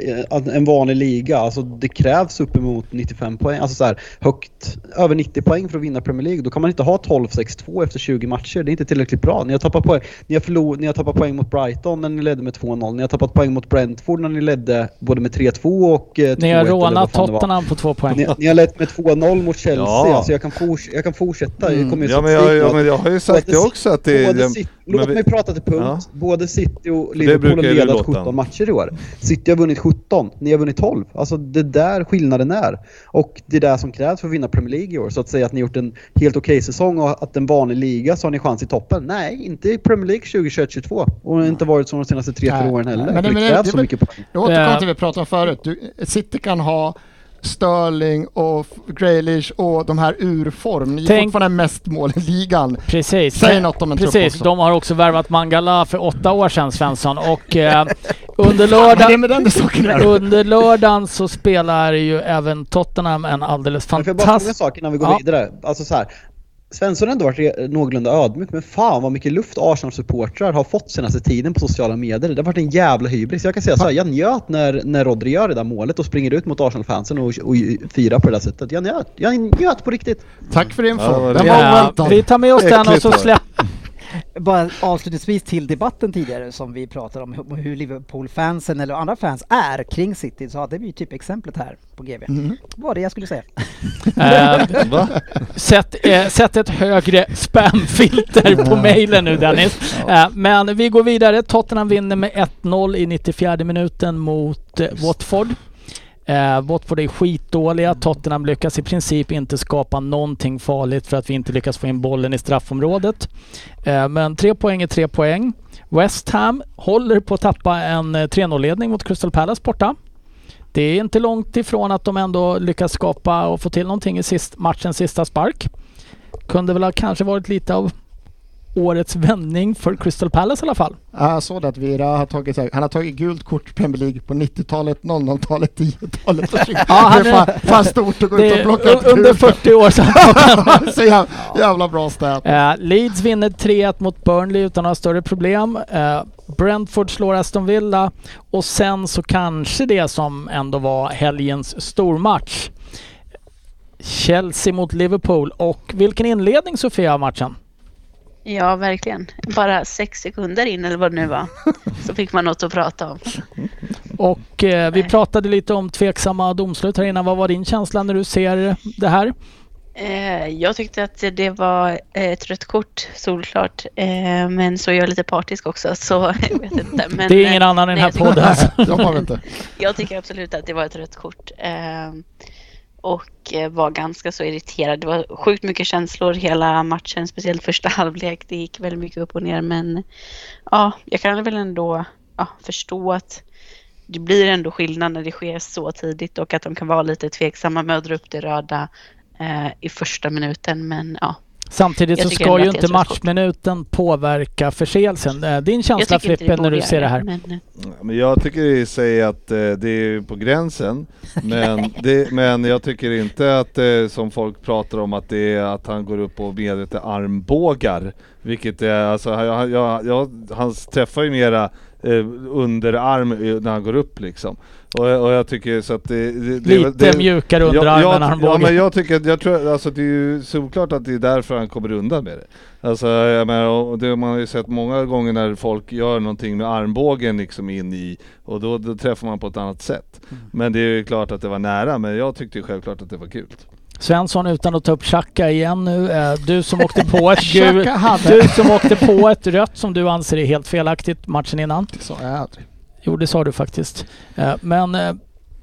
S5: En vanlig liga, alltså det krävs uppemot 95 poäng. Alltså så här, högt, över 90 poäng för att vinna Premier League. Då kan man inte ha 12-6-2 efter 20 matcher. Det är inte tillräckligt bra. Ni har tappat poäng, ni har förlor, ni har tappat poäng mot Brighton när ni ledde med 2-0. Ni har tappat poäng mot Brentford när ni ledde både med 3-2 och eh, 2-1.
S1: Ni har rånat. Tottenham på två poäng.
S5: Ni, ni har lett med 2-0 mot Chelsea.
S2: Ja.
S5: Alltså jag kan, forts- jag kan fortsätta. Jag kommer ju
S2: Ja men jag, ja, men jag har ju sagt det
S5: Ci-
S2: också att det
S5: Både. City, låt
S2: vi-
S5: mig prata till punkt.
S2: Ja.
S5: Både City och Liverpool har ledat
S2: låta.
S5: 17 matcher i år. City har vunnit 17, ni har vunnit 12. Alltså det är där skillnaden är. Och det är det som krävs för att vinna Premier League i år. Så att säga att ni gjort en helt okej säsong och att en vanlig liga så har ni chans i toppen. Nej, inte i Premier League 2021-22. Och det har inte varit så de senaste 3-4
S3: Nej.
S5: åren heller.
S3: Men
S5: Men
S3: det- men det-
S5: krävs
S3: det
S5: så mycket poäng.
S3: Jag återkommer till det vi pratade om förut. Du, City kan ha Sterling och Grealish och de här ur form. Ni är
S1: Tänk-
S3: fortfarande mest mål i ligan.
S1: Precis.
S3: Säg något om en trupp
S1: Precis,
S3: också.
S1: de har också värvat Mangala för åtta år sedan Svensson och eh, [LAUGHS] under,
S3: Men det är
S1: lördag,
S3: med den saken där.
S1: under lördagen så spelar ju även Tottenham en alldeles
S5: Men får jag bara fråga en
S1: fantastisk...
S5: sak innan vi går
S1: Ja.
S5: vidare? Alltså så här. Svensson har ändå varit någorlunda ödmjuk, men fan vad mycket luft Arsenal-supportrar har fått senaste tiden på sociala medier. Det har varit en jävla hybris. Jag kan säga så här, jag njöt när, när Rodri gör det där målet och springer ut mot Arsenal-fansen och, och firar på det där sättet. Jag njöt. Jag njöt på riktigt.
S3: Tack för info.
S2: Ja,
S3: den var
S1: Ja, vi tar med oss den och så
S2: var det.
S1: släpp...
S4: Bara avslutningsvis till debatten tidigare som vi pratade om hur- Liverpool-fansen eller andra fans är kring City så hade vi ju typ exemplet här på GV.
S3: Mm.
S4: Det var det jag skulle säga.
S2: Va?
S1: sätt, eh, sätt ett högre spamfilter på mejlen nu Dennis. Eh, men vi går vidare. Tottenham vinner med 1-0 i 94 minuten mot Watford. Eh, Watford är skitdåliga. Tottenham lyckas i princip inte skapa någonting farligt för att vi inte lyckas få in bollen i straffområdet. Eh, men tre poäng är tre poäng. West Ham håller på att tappa en eh, 3-0-ledning mot Crystal Palace borta. Det är inte långt ifrån att de ändå lyckas skapa och få till någonting i sist, matchens sista spark. Kunde väl ha kanske varit lite av årets vändning för Crystal Palace i alla fall.
S3: Ja, Jag såg att Vira har tagit, han har tagit gult kort Premier League på 90-talet, 00-talet, 10-talet och 20
S1: Ja, han
S3: är fan, fan stort att gå ut och plocka ett
S1: u- under
S3: gult.
S1: 40 år sedan. [LAUGHS]
S3: Så jävla, jävla bra stat.
S1: Eh, Leeds vinner 3-1 mot Burnley utan några större problem. Eh, Brentford slår Aston Villa och sen så kanske det som ändå var helgens stormatch. Chelsea mot Liverpool och vilken inledning Sofia av matchen?
S6: Ja, verkligen. Bara sex sekunder in eller vad det nu var. Så fick man något att prata om.
S1: Och eh, vi
S6: Nej.
S1: pratade lite om tveksamma domslut här innan. Vad var din känsla när du ser det här?
S6: Eh, jag tyckte att det var ett rött kort, solklart. Eh, men så är jag lite partisk också, så [LAUGHS] jag vet inte. Men,
S1: det är ingen
S6: eh,
S1: annan i den här
S6: jag tycker-
S1: podden. [LAUGHS]
S3: Vi inte.
S6: Jag tycker absolut att det var ett rött kort. Och eh, var ganska så irriterad. Det var sjukt mycket känslor hela matchen, speciellt första [LAUGHS] halvlek. Det gick väldigt mycket upp och ner, men ja, jag kan väl ändå ja, förstå att det blir ändå skillnad när det sker så tidigt och att de kan vara lite tveksamma med att dra upp det röda eh, i första minuten. Men ja,
S1: Samtidigt så ska ju inte matchminuten påverka förseelsen. Eh, Din känsla
S6: tycker inte
S1: Frippe när du ser det här?
S6: Men, eh,
S2: Men jag tycker i sig att eh, det är på gränsen. [LAUGHS] Men, det, men jag tycker inte att som folk pratar om att det är att han går upp och medvetet armbågar. Vilket är, alltså, jag, jag, jag, han träffar ju mera underarm när han går upp liksom. Och, och jag tycker så att det... det, det
S1: Lite
S2: det,
S1: mjukare
S2: Ja,
S1: underarm
S2: jag,
S1: än
S2: ja
S1: armbåge.
S2: men jag tycker jag tror, alltså det är ju solklart att det är därför han kommer undan med det. Alltså jag menar, och det, man har ju sett många gånger när folk gör någonting med armbågen liksom in i och då, då träffar man på ett annat sätt.
S1: Mm.
S2: Men det är ju klart att det var nära, men jag tyckte ju självklart att det var kul.
S1: Svensson utan att ta upp Xhaka igen nu. Eh, Du som åkte på ett [LAUGHS] gul,
S3: Xhaka hade-
S1: Du som åkte på ett rött som du anser är helt felaktigt matchen innan.
S3: Det sa jag aldrig.
S1: Jo, det sa du faktiskt. Eh, Men eh,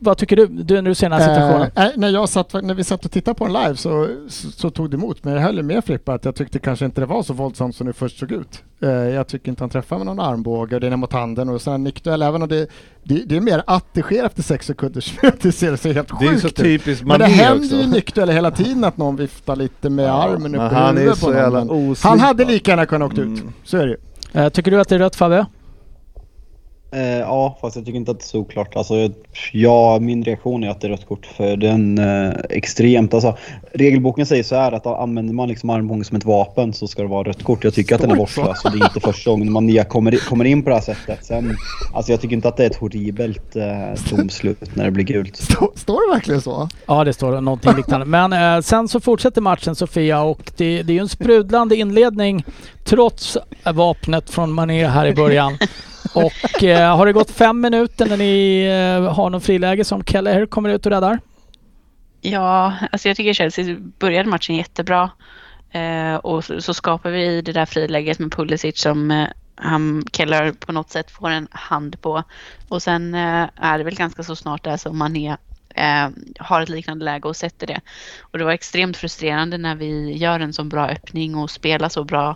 S1: vad tycker du, du när du ser den här situationen?
S3: Eh, när, jag satt, när vi satt och tittade på den live så, så, så tog det emot. Men jag höll med Frippa att jag tyckte kanske inte det var så våldsamt som det först såg ut. Eh, jag tycker inte han träffar med någon armbåge och det är mot handen och sen nickduell. Även om det, det, det är mer att det sker efter sex sekunder så [LAUGHS] det ser, det ser helt
S2: Det är ju
S3: sjukt
S2: så
S3: ut.
S2: typiskt
S3: Men det händer
S2: också.
S3: ju nickdueller hela tiden att någon viftar lite med armen
S2: men
S3: upp i
S2: han är
S3: huvudet
S2: så
S3: på någon. Han hade lika gärna kunnat åkt ut.
S2: Mm.
S3: Så är det ju.
S1: Eh, Tycker du att det är rött Fabbe?
S5: Eh, ja, fast jag tycker inte att det är så klart. Alltså, ja, min reaktion är att det är rött kort för den eh, extremt... Alltså, regelboken säger så här att använder man liksom armbågen som ett vapen så ska det vara rött kort. Jag tycker att den är
S3: Står
S5: borta så det är inte första gången man kommer, kommer in på det här sättet. Sen, alltså jag tycker inte att det är ett horribelt eh, domslut när det blir gult. [LAUGHS]
S3: Stå, står det verkligen så?
S1: Ja, det står någonting liknande. Men eh, sen så fortsätter matchen Sofia och det, det är ju en sprudlande inledning trots vapnet från Mané här i början. Och eh, har det gått fem minuter när ni eh, har någon friläge som Kelleher kommer ut och räddar?
S6: Ja, alltså jag tycker Chelsea började matchen jättebra. Eh, och så, så skapar vi det där friläget med Pulisic som eh, han Keller på något sätt får en hand på. Och sen eh, är det väl ganska så snart där som man är eh, har ett liknande läge och sätter det. Och det var extremt frustrerande när vi gör en så bra öppning och spelar så bra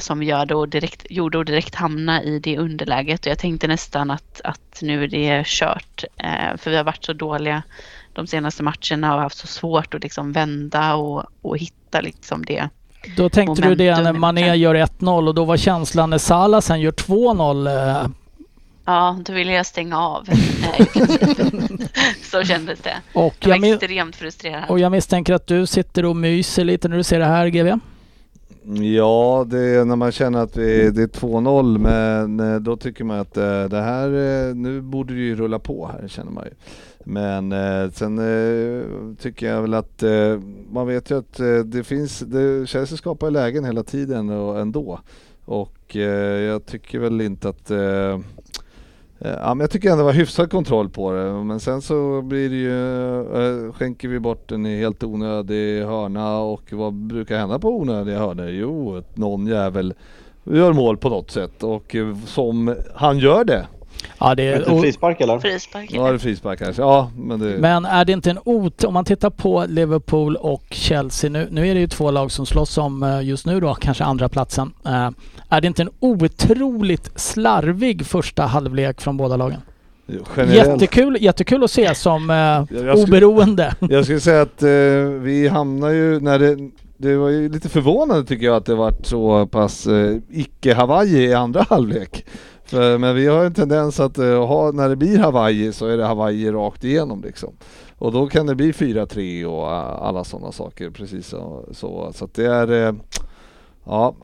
S6: som vi gör och direkt, gjorde och direkt hamna i det underläget. Och jag tänkte nästan att, att nu är det kört. Eh, för vi har varit så dåliga de senaste matcherna och haft så svårt att liksom vända och, och hitta liksom det.
S1: Då tänkte du det när Mané gör 1-0 och då var känslan när Salah sen gör 2-0. Eh,
S6: Ja, då ville jag stänga av. [LAUGHS] eh, [LAUGHS] så kändes det.
S1: och,
S6: Jag var extremt frustrerad.
S1: och jag misstänker att du sitter och myser lite när du ser det här GV.
S2: Ja, det är när man känner att vi, det är 2-0 men eh, då tycker man att eh, det här, eh, nu borde det ju rulla på här känner man ju. Men sen tycker jag väl att man vet ju att det finns, det, Chelsea skapar lägen hela tiden och ändå. Och jag tycker väl inte att Ja, men jag tycker ändå det var hyfsad kontroll på det, men sen så blir det ju, eh, skänker vi bort en helt onödig hörna och vad brukar hända på onödiga hörnor? Jo, att någon jävel gör mål på något sätt och eh, som han gör det.
S1: Ja, det
S5: Är
S1: och,
S5: frispark eller?
S6: Frispark.
S2: Ja, det är frispark kanske. Ja, men det...
S1: men är det inte en ot... Om man tittar på Liverpool och Chelsea nu. Nu är det ju två lag som slåss om eh, just nu då kanske andra platsen. Är det inte en otroligt slarvig första halvlek från båda lagen?
S2: generellt.
S1: Jättekul, jättekul att se som eh,
S2: jag skulle-
S1: oberoende.
S2: Jag skulle säga att eh, vi hamnar ju när det det var ju lite förvånande tycker jag att det varit så pass eh, icke-Hawaii i andra halvlek. För, men vi har en tendens att eh, ha, när det blir Hawaii så är det Hawaii rakt igenom liksom. Och då kan det bli 4-3 och eh, alla sådana saker precis så. Så, så det är eh, Ja,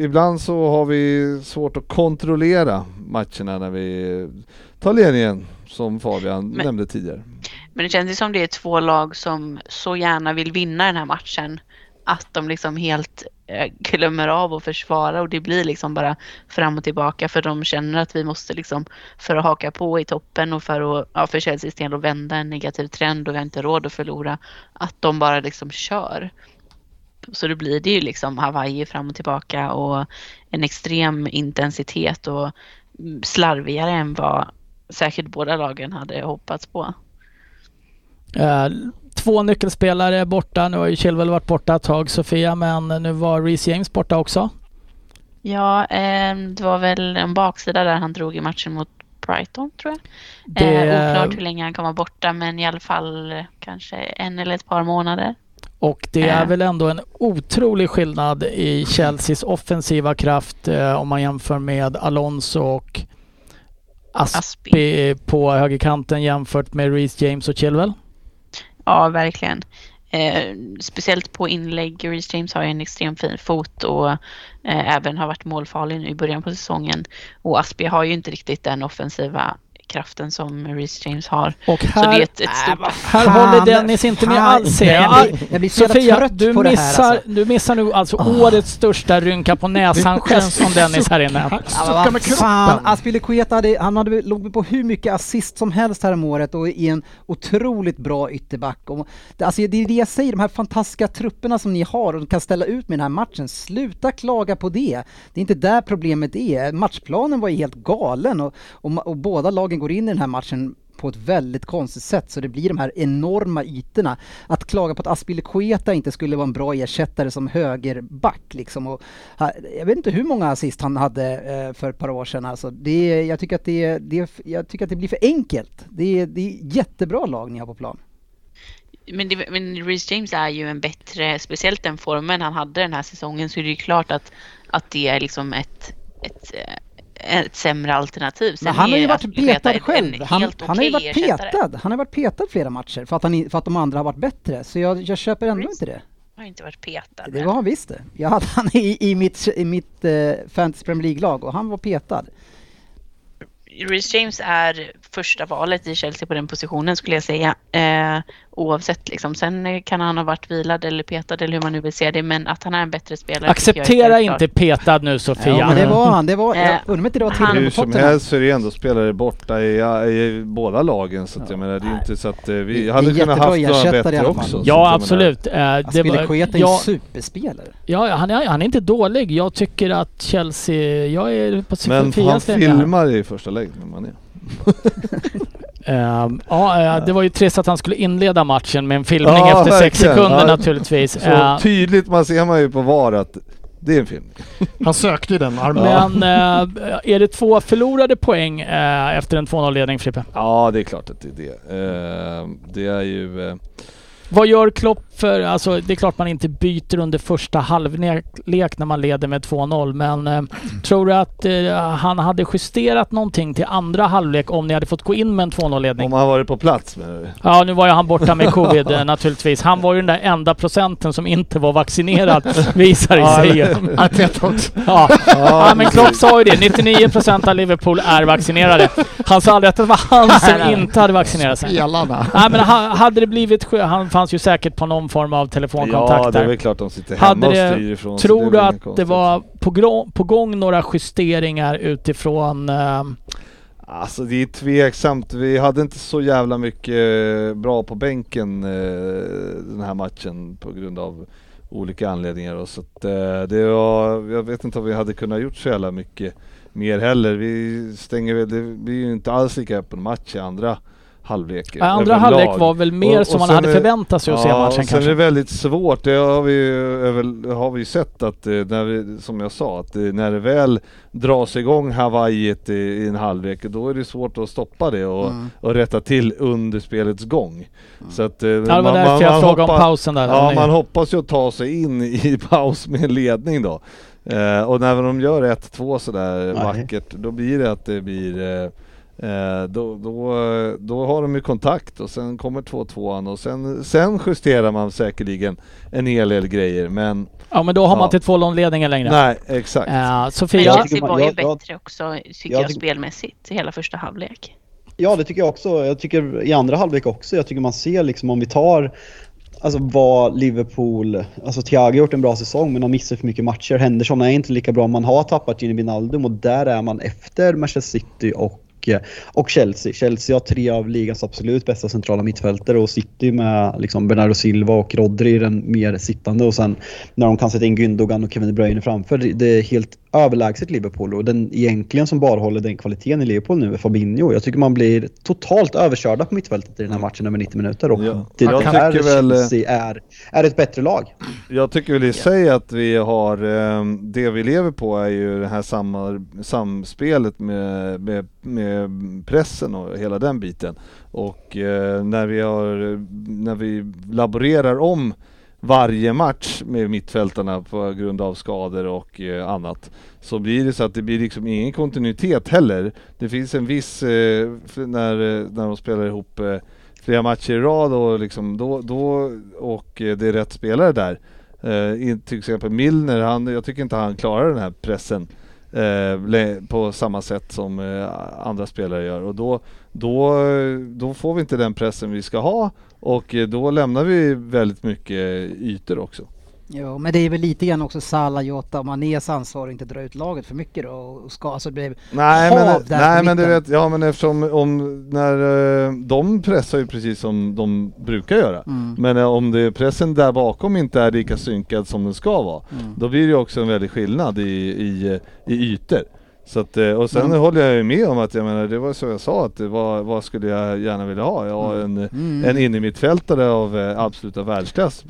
S2: ibland så har vi svårt att kontrollera matcherna när vi tar ledningen som Fabian
S6: Men-
S2: nämnde tidigare.
S6: Men det känns ju som det är två lag som så gärna vill vinna den här matchen. Att de liksom helt eh, glömmer av att försvara och det blir liksom bara fram och tillbaka för de känner att vi måste liksom för att haka på i toppen och för att, ja, för Chelseas del att vända en negativ trend och vi har inte råd att förlora. Att de bara liksom kör. Så då blir det ju liksom Hawaii fram och tillbaka och en extrem intensitet och slarvigare än vad säkert båda lagen hade hoppats på.
S1: Eh, Två nyckelspelare borta. Nu har ju Chilwell varit borta ett tag Sofia, men nu var Reece James borta också.
S6: Ja, eh, det var väl en baksida där han drog i matchen mot Brighton tror jag.
S1: Det-
S6: Eh, oklart hur länge han kommer vara borta men i alla fall eh, kanske en eller ett par månader.
S1: Och det är
S6: Äh.
S1: väl ändå en otrolig skillnad i Chelseas offensiva kraft eh, om man jämför med Alonso och Aspi,
S6: Aspi.
S1: på högerkanten jämfört med Reece James och Chilwell.
S6: Ja, verkligen. Eh, speciellt på inlägg. Reece James har ju en extremt fin fot och eh, även har varit målfarlig nu i början på säsongen. Och Aspi har ju inte riktigt den offensiva kraften som Reece James har.
S1: Och
S6: Så
S1: här,
S6: det är ett, ett stort...
S1: här håller Dennis inte med
S4: fan,
S1: alls.
S4: jag jag blir så
S1: Sofia,
S4: trött
S1: du
S4: på det här,
S1: missar,
S4: alltså.
S1: du missar nu alltså årets största rynka på näsan-gest [LAUGHS] från Dennis här inne.
S4: Ja, men
S3: Sucka
S4: vad
S3: med
S4: fan,
S3: kroppen.
S4: Aspilicueta hade, han hade låg på hur mycket assist som helst här om året och i en otroligt bra ytterback. Och det, alltså det är det jag säger, de här fantastiska trupperna som ni har och kan ställa ut med den här matchen, sluta klaga på det. Det är inte där problemet är. Matchplanen var ju helt galen och, och, och båda lagen går in i den här matchen på ett väldigt konstigt sätt så det blir de här enorma ytorna. Att klaga på att Aspilicueta inte skulle vara en bra ersättare som högerback liksom. Och, jag vet inte hur många assist han hade eh, för ett par år sedan. Alltså, det, jag, tycker att det, det, jag tycker att det blir för enkelt. Det, är- det är jättebra lag ni har på plan.
S6: Men, det, men Reece James är ju en bättre, speciellt den formen han hade den här säsongen, så är det ju klart att, att det är liksom ett, ett, eh, ett sämre alternativ. Sen
S4: han har ju varit petad själv. Han,
S6: helt
S4: han har ju varit
S6: ersättare.
S4: petad. Han har varit petad flera matcher för att, han, för att de andra har varit bättre. Så jag, jag köper ändå
S6: Reece-
S4: inte det.
S6: har inte varit petad.
S4: Det var han visst det. Jag hade han i, i mitt, i mitt uh, Fantasy Premier League-lag och han var petad.
S6: Reece James är första valet i Chelsea på den positionen skulle jag säga. Eh, oavsett liksom. Sen eh, kan han ha varit vilad eller petad eller hur man nu vill se det. Men att han är en bättre spelare. är
S1: Acceptera inte petad nu Sofia.
S4: Ja, men det var han. Det var, jag
S6: Eh,
S4: undrar om inte det var till
S6: han-
S2: Hur som helst så är det ändå spelare borta i, i båda lagen så att jag menar det är inte så att eh,
S4: Det-
S2: vi
S4: det är
S2: hade kunnat
S4: jättebra
S2: haft några bättre också.
S1: Ja absolut. Eh, det var,
S4: Aspilicueta är en
S1: ja,
S4: superspelare.
S1: ja, han, är, han är inte dålig. Jag tycker att Chelsea... Jag är på
S2: Men han
S1: Sofias linje här.
S2: filmar i första läget med Mané. [LAUGHS]
S1: Ehm, ja, eh, det var ju trist att han skulle inleda matchen med en filmning
S2: Ja,
S1: efter sex
S2: verkligen.
S1: sekunder
S2: Ja.
S1: naturligtvis.
S2: Så
S1: Eh,
S2: tydligt man ser man ju på VAR att det är en film. [LAUGHS]
S3: Han sökte ju den armen.
S1: men eh, är det två förlorade poäng eh, efter en 2-0-ledning Frippe?
S2: Ja det är klart att det är det. Eh, det är ju...
S1: Vad gör Klopp för... Alltså det är klart man inte byter under första halvlek när man leder med 2-0 men eh, tror du att eh, han hade justerat någonting till andra halvlek om ni hade fått gå in med en 2-0-ledning?
S2: om han varit på plats med det.
S1: Ja, nu var ju han borta med covid eh, naturligtvis. Han var ju den där enda procenten som inte var vaccinerad, [LAUGHS] visar det sig.
S3: Arteta [LAUGHS] också.
S1: Ja. ja, men Klopp sa ju det. 99 procent av Liverpool är vaccinerade. Han sa aldrig att det var han som inte hade vaccinerat sig.
S3: Spelarna.
S1: Nej, men ha- hade det blivit... sjö- Han fanns ju säkert på någon form av telefonkontakt
S2: Ja det är väl klart de sitter hemma
S1: Hade
S2: och styr ifrån.
S1: Tror du att det var på, grå- på gång några justeringar utifrån... Eh,
S2: Alltså det är tveksamt. Vi hade inte så jävla mycket eh, bra på bänken eh, den här matchen på grund av olika anledningar. Och så att, eh, det var, jag vet inte om vi hade kunnat gjort så jävla mycket mer heller. Vi stänger väl, det blir ju inte alls lika öppen match i andra halvlek.
S1: andra halvlek var väl mer
S2: Och-
S1: som
S2: och
S1: man
S2: sen
S1: hade
S2: är-
S1: förväntat sig att se
S2: Ja,
S1: matchen
S2: och sen
S1: kanske.
S2: är det väldigt svårt. Det har vi ju har vi sett att eh, när vi, som jag sa, att eh, när det väl dras igång Hawaiiet i, i en halvlek, då är det svårt att stoppa det och,
S4: Mm.
S2: och rätta till under spelets gång. Så att, eh,
S1: Ja, det var därför jag frågade om pausen där.
S2: Ja, man hoppas ju att ta sig in [LAUGHS] i paus med ledning då. Eh, och när de gör 1-2 sådär
S5: Nej.
S2: vackert, då blir det att det blir Eh, då, då, då har de ju kontakt och sen kommer 2-2an och sen, sen justerar man säkerligen en hel del grejer men
S1: Ja men då har man
S2: Ja.
S1: inte 2-0-ledningen längre.
S2: nej exakt.
S1: Eh,
S6: Men
S1: Sofia?
S5: Jag
S6: Chelsea
S5: tycker man-
S6: var ju
S5: jag- jag-
S6: bättre också, tycker
S5: jag
S6: jag, spelmässigt i hela första halvlek.
S5: Ja, det tycker jag också. Jag tycker i andra halvlek också. Jag tycker man ser liksom om vi tar Alltså vad Liverpool, alltså Thiago har gjort en bra säsong men har missat för mycket matcher. Henderson är inte lika bra. Man har tappat Gini Wijnaldum och där är man efter Manchester City och, och Chelsea. Chelsea har tre av ligans absolut bästa centrala mittfältare och City med liksom Bernardo Silva och Rodri den mer sittande och sen när de kan sätta in Gündogan och Kevin De Bruyne framför. Det är helt överlägset Liverpool och den egentligen som bara håller den kvaliteten i Liverpool nu är Fabinho. Jag tycker man blir totalt överkörda på mittfältet i den här matchen över 90 minuter och
S2: Ja.
S5: det
S2: Jag
S5: här
S2: tycker väl,
S5: Chelsea är, är ett bättre lag.
S2: Jag tycker väl i sig att vi har, eh, det vi lever på är ju det här samma, samspelet med, med, med pressen och hela den biten. Och eh, när vi har, när vi laborerar om varje match med mittfältarna på grund av skador och eh, annat så blir det så att det blir liksom ingen kontinuitet heller. Det finns en viss, eh, när, eh, när de spelar ihop eh, flera matcher i rad och liksom då, då och eh, det är rätt spelare där. Eh, in- till exempel Milner, han, jag tycker inte han klarar den här pressen eh, på samma sätt som eh, andra spelare gör och då, då, då får vi inte den pressen vi ska ha och eh, då lämnar vi väldigt mycket ytor också.
S4: Jo, men det är väl lite grann också Salah, Jota och Manés ansvar att inte dra ut laget för mycket då och ska, alltså det blev
S2: Nej men,
S4: där
S2: nej men du vet, ja men eftersom om, när eh, de pressar ju precis som de brukar göra.
S4: Mm.
S2: Men eh, om det, pressen där bakom inte är lika synkad som den ska vara,
S4: Mm.
S2: då blir det ju också en väldig skillnad i, i, eh, i ytor. Så att, eh, och sen
S4: Mm.
S2: håller jag ju med om att jag menar, det var så jag sa att var, vad skulle jag gärna vilja ha? Jag har en,
S4: Mm.
S2: en innermittfältare av eh, absoluta världsklass.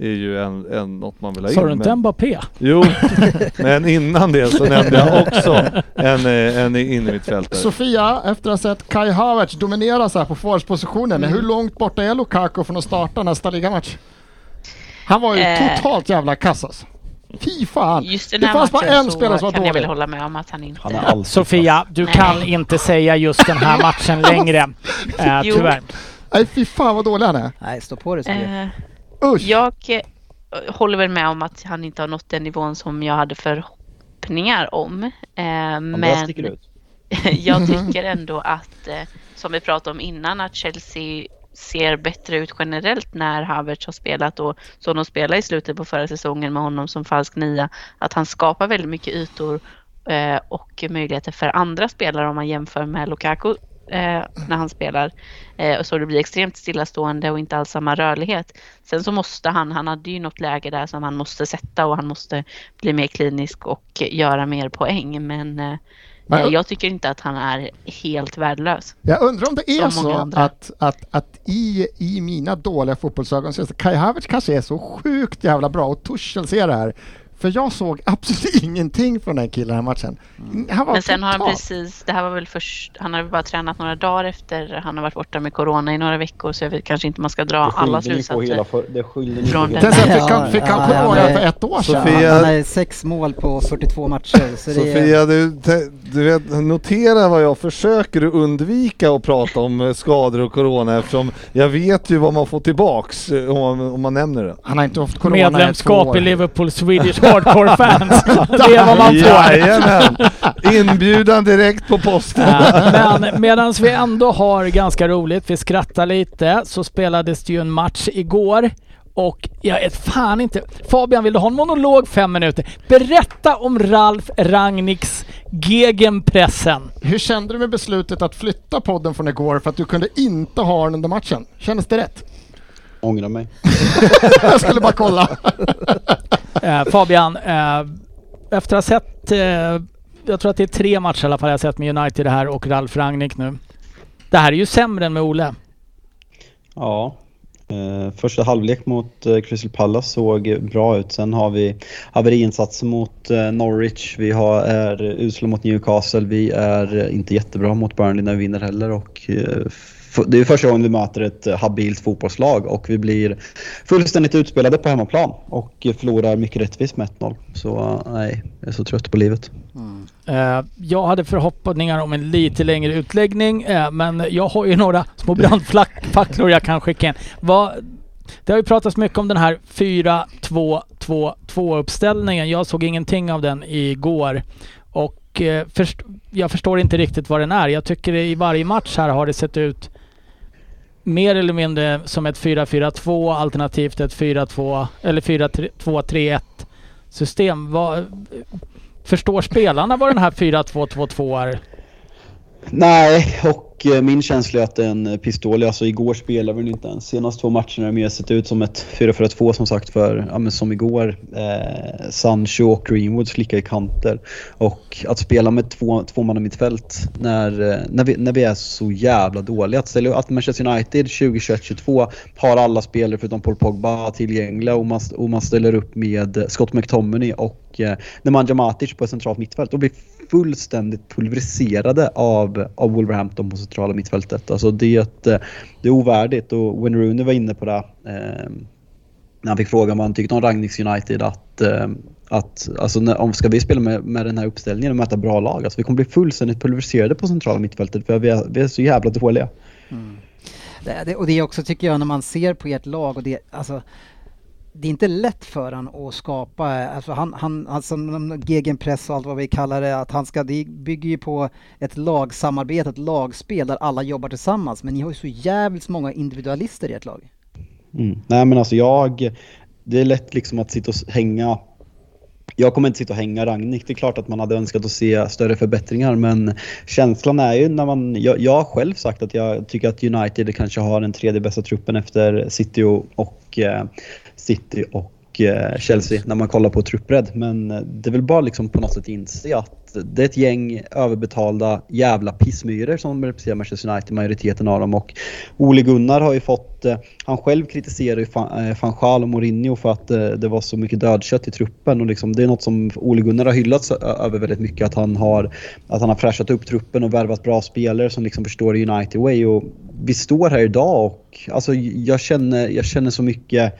S2: Är ju en, en, något man vill ha in.
S1: Sa du inte Mbappé?
S2: Jo, [LAUGHS] men innan det så nämnde jag också en, eh, en innermittfältare.
S3: Sofia, efter att ha sett Kai Havertz dominera så här på forwardspositionen,
S6: Mm.
S3: hur långt borta är Lukaku från att starta nästa ligamatch? Han var ju
S6: Eh.
S3: totalt jävla kass alltså. Fy fan!
S6: Just den
S3: Det
S6: här
S3: fanns bara en spelare som var
S6: kan jag väl
S3: dålig.
S6: hålla med om att han inte...
S5: Han är
S1: Sofia, du
S6: Nej.
S1: kan inte säga just den här matchen [LAUGHS] längre.
S6: Jo.
S1: tyvärr.
S3: Nej fy fan vad dålig han är.
S4: Nej, stå på dig Sofia.
S3: Usch!
S6: Jag eh, håller väl med om att han inte har nått den nivån som jag hade förhoppningar om.
S5: Bara
S6: men
S5: sticker ut. [LAUGHS]
S6: jag tycker ändå att, som vi pratade om innan, att Chelsea ser bättre ut generellt när Havertz har spelat och som de spelade i slutet på förra säsongen med honom som falsk nia. Att han skapar väldigt mycket ytor eh, och möjligheter för andra spelare om man jämför med Lukaku eh, när han spelar. Eh, så det blir extremt stillastående och inte alls samma rörlighet. Sen så måste han, han hade ju något läge där som han måste sätta och han måste bli mer klinisk och göra mer poäng. Men eh,
S3: men-
S6: Jag tycker inte att han är helt värdelös.
S3: Jag undrar om det är så
S6: andra.
S3: att, att, att i, i mina dåliga fotbollsögon så är Kai Havertz kanske är så sjukt jävla bra och Tuchel ser det här. För jag såg absolut [LAUGHS] ingenting från den killen den här matchen. Han var
S6: Men sen har han precis, det här var väl först, han har väl bara tränat några dagar efter han har varit borta med Corona i några veckor så jag vet kanske inte man ska dra alla slutsatser.
S5: för, det skyllde ni på
S6: Från
S5: hela
S6: den-
S3: Sen fick han, fick han
S4: Ja,
S3: corona för ett år sedan.
S2: Sofia-
S4: Han har sex mål på 42 matcher. Så det är,
S2: Sofia, du, du vet, notera vad jag försöker undvika att prata om eh, skador och corona eftersom jag vet ju vad man får tillbaks eh, om man, om man nämner det.
S3: Han har inte haft corona i två
S1: Medlemskap
S3: år.
S1: i Liverpool Swedish Hardcore Fans. [LAUGHS] det är vad man får.
S2: Jajamän! Inbjudan direkt på posten.
S1: Eh, Men medan vi ändå har ganska roligt, vi skrattar lite, så spelades det ju en match igår. Och jag är fan inte... Fabian, vill du ha en monolog fem minuter? Berätta om Ralf Rangnicks gegenpressen.
S3: Hur kände du med beslutet att flytta podden från igår för att du kunde inte ha den under matchen? Kändes det rätt?
S5: Ångrar mig. [LAUGHS]
S3: Jag skulle bara kolla.
S1: Eh, Fabian, eh, efter att ha sett... Eh, jag tror att det är tre matcher i alla fall jag har sett med United det här och Ralf Rangnick nu. Det här är ju sämre än med Ole.
S5: Ja. Uh, första halvlek mot uh, Crystal Palace såg bra ut. Sen har vi haveriinsatser mot uh, Norwich. Vi har, är usla mot Newcastle. Vi är inte jättebra mot Burnley när vi vinner heller. Och, det är första gången vi möter ett eh, habilt fotbollslag och vi blir fullständigt utspelade på hemmaplan och förlorar mycket rättvist med 1-0. Så eh, nej, jag är så trött på livet. Mm.
S1: Eh, jag hade förhoppningar om en lite längre utläggning, men jag har ju några små brandfacklor jag kan skicka in. Vad, det har ju pratats mycket om den här 4-2-2-2 uppställningen. Jag såg ingenting av den igår. Och först, jag förstår inte riktigt vad den är. Jag tycker i varje match här har det sett ut mer eller mindre som ett 4-4-2 alternativt ett 4-2 eller 4-2-3-1 system. Vad, Förstår spelarna vad den här 4-2-2-2 är?
S5: Nej, och och eh, min känsla är att det är en eh, pistol. Alltså igår spelade vi den inte ens. Senaste två matcherna har det mer sett ut som ett 4-4-2 som sagt för, ja men som igår. Eh, Sancho och Greenwood slickar i kanter. Och att spela med två, två man i mittfält när, eh, när, vi, när vi är så jävla dåliga. Att, ställa, att Manchester United 2021-22 har alla spelare förutom Paul Pogba tillgängliga och man, och man ställer upp med Scott McTominay och eh, Nemanja Matic på ett centralt mittfält Då blir fullständigt pulveriserade av, av Wolverhampton på centrala mittfältet. Alltså det, är ett, eh, det är ovärdigt och Wayne Rooney var inne på det eh, när han fick frågan vad han tyckte om Ragniks United att, eh, att alltså när, om ska vi spela med, med den här uppställningen och möta bra lag, alltså vi kommer bli fullständigt pulveriserade på centrala mittfältet för vi är, vi är så jävla dåliga. Mm.
S4: Det, det, och det är också tycker jag när man ser på ert lag och det, alltså det är inte lätt för han att skapa, alltså han, han, alltså gegenpress och allt vad vi kallar det, att han ska, det bygger ju på ett lagsamarbete, ett lagspel där alla jobbar tillsammans. Men ni har ju så jävligt många individualister i ert lag.
S5: Mm. Nej men alltså jag, det är lätt liksom att sitta och hänga jag kommer inte sitta och hänga Ragnik. Det är klart att man hade önskat att se större förbättringar men känslan är ju när man... Jag, jag har själv sagt att jag tycker att United kanske har den tredje bästa truppen efter City och, och eh, City och Eh, Chelsea när man kollar på truppbredd. Men eh, det är väl bara liksom på något sätt inse att det är ett gäng överbetalda jävla pissmyror som representerar Manchester United, majoriteten av dem. Och Ole Gunnar har ju fått, eh, han själv kritiserar ju Van Gaal och Mourinho för att det var så mycket dödkött i truppen. Och liksom, det är något som Ole Gunnar har hyllats över väldigt mycket. Att han har, att han har fräschat upp truppen och värvat bra spelare som liksom förstår United way. Och vi står här idag och alltså, jag, känner, jag känner så mycket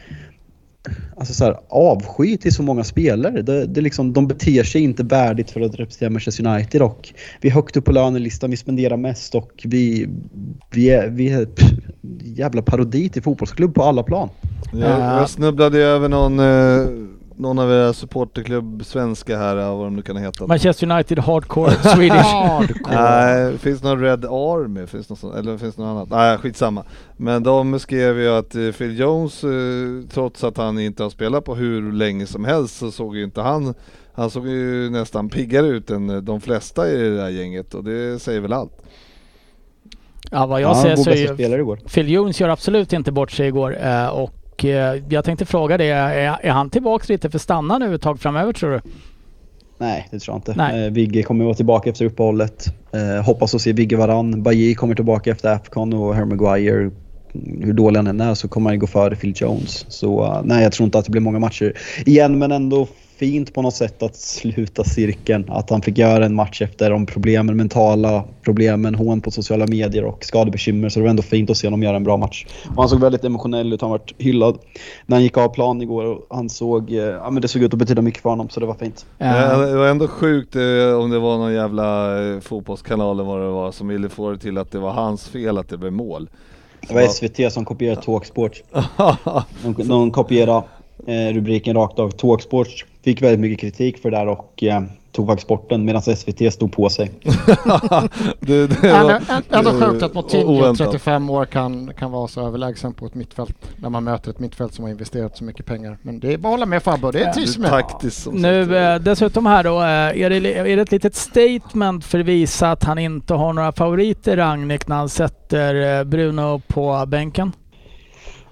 S5: alltså så här, avsky till så många spelare. Det, det är liksom, de beter sig inte värdigt för att representera Manchester United och vi är högt upp på lönelistan, vi spenderar mest och vi, vi är, vi är ett jävla parodi till fotbollsklubb på alla plan.
S2: Jag, jag snubblade över någon, eh, någon av era supporterklubb svenska här, vad de nu kan heta.
S1: Manchester United Hardcore [LAUGHS] Swedish.
S3: Hardcore.
S2: Nej, finns det någon Red Army? Finns sånt, eller finns det något annat? Nej, skitsamma. Men de skrev ju att eh, Phil Jones, eh, trots att han inte har spelat på hur länge som helst, så såg ju inte han han såg ju nästan piggare ut än eh, de flesta i det där gänget och det säger väl allt.
S1: Ja, vad jag
S5: Ja,
S1: ser så är
S5: spelare igår.
S1: Phil Jones gör absolut inte bort sig igår eh, och eh, jag tänkte fråga det, är, han tillbaks lite för stanna nu ett tag framöver tror du?
S5: Nej, det tror jag inte.
S1: Nej.
S5: Eh, Vigge kommer vara tillbaka efter uppehållet. Eh, hoppas att se Vigge varann. Bajy kommer tillbaka efter Afcon och Harry Maguire. Hur dålig han än är så kommer han gå före Phil Jones. Så nej, jag tror inte att det blir många matcher igen, men ändå fint på något sätt att sluta cirkeln. Att han fick göra en match efter de problemen, mentala problemen, hån på sociala medier och skadebekymmer. Så det var ändå fint att se honom göra en bra match. Och han såg väldigt emotionell ut, han var hyllad när han gick av plan igår och han såg, eh, ja men det såg ut att betyda mycket för honom så det var fint.
S1: Eh,
S2: Det var ändå sjukt eh, om det var någon jävla fotbollskanal eller vad det var som ville få det till att det var hans fel att det blev mål.
S5: Det var SVT som kopierade Talksport. [LAUGHS] De, de kopierade eh, rubriken rakt av. Talksport fick väldigt mycket kritik för det där och eh, tog faktiskt bort den medan SVT stod på sig. [LAUGHS]
S2: det, det
S3: Ändå,
S2: var,
S3: ändå sjukt att Moutinho,
S2: oväntat.
S3: 35 år, kan, kan vara så överlägsen på ett mittfält när man möter ett mittfält som har investerat så mycket pengar. Men det är bara att hålla med Fabbe, det
S2: är
S3: med.
S2: taktiskt som sagt.
S1: Nu eh, dessutom här då, eh, är det, är det ett litet statement för att visa att han inte har några favoriter Ragnik när han sätter eh, Bruno på bänken?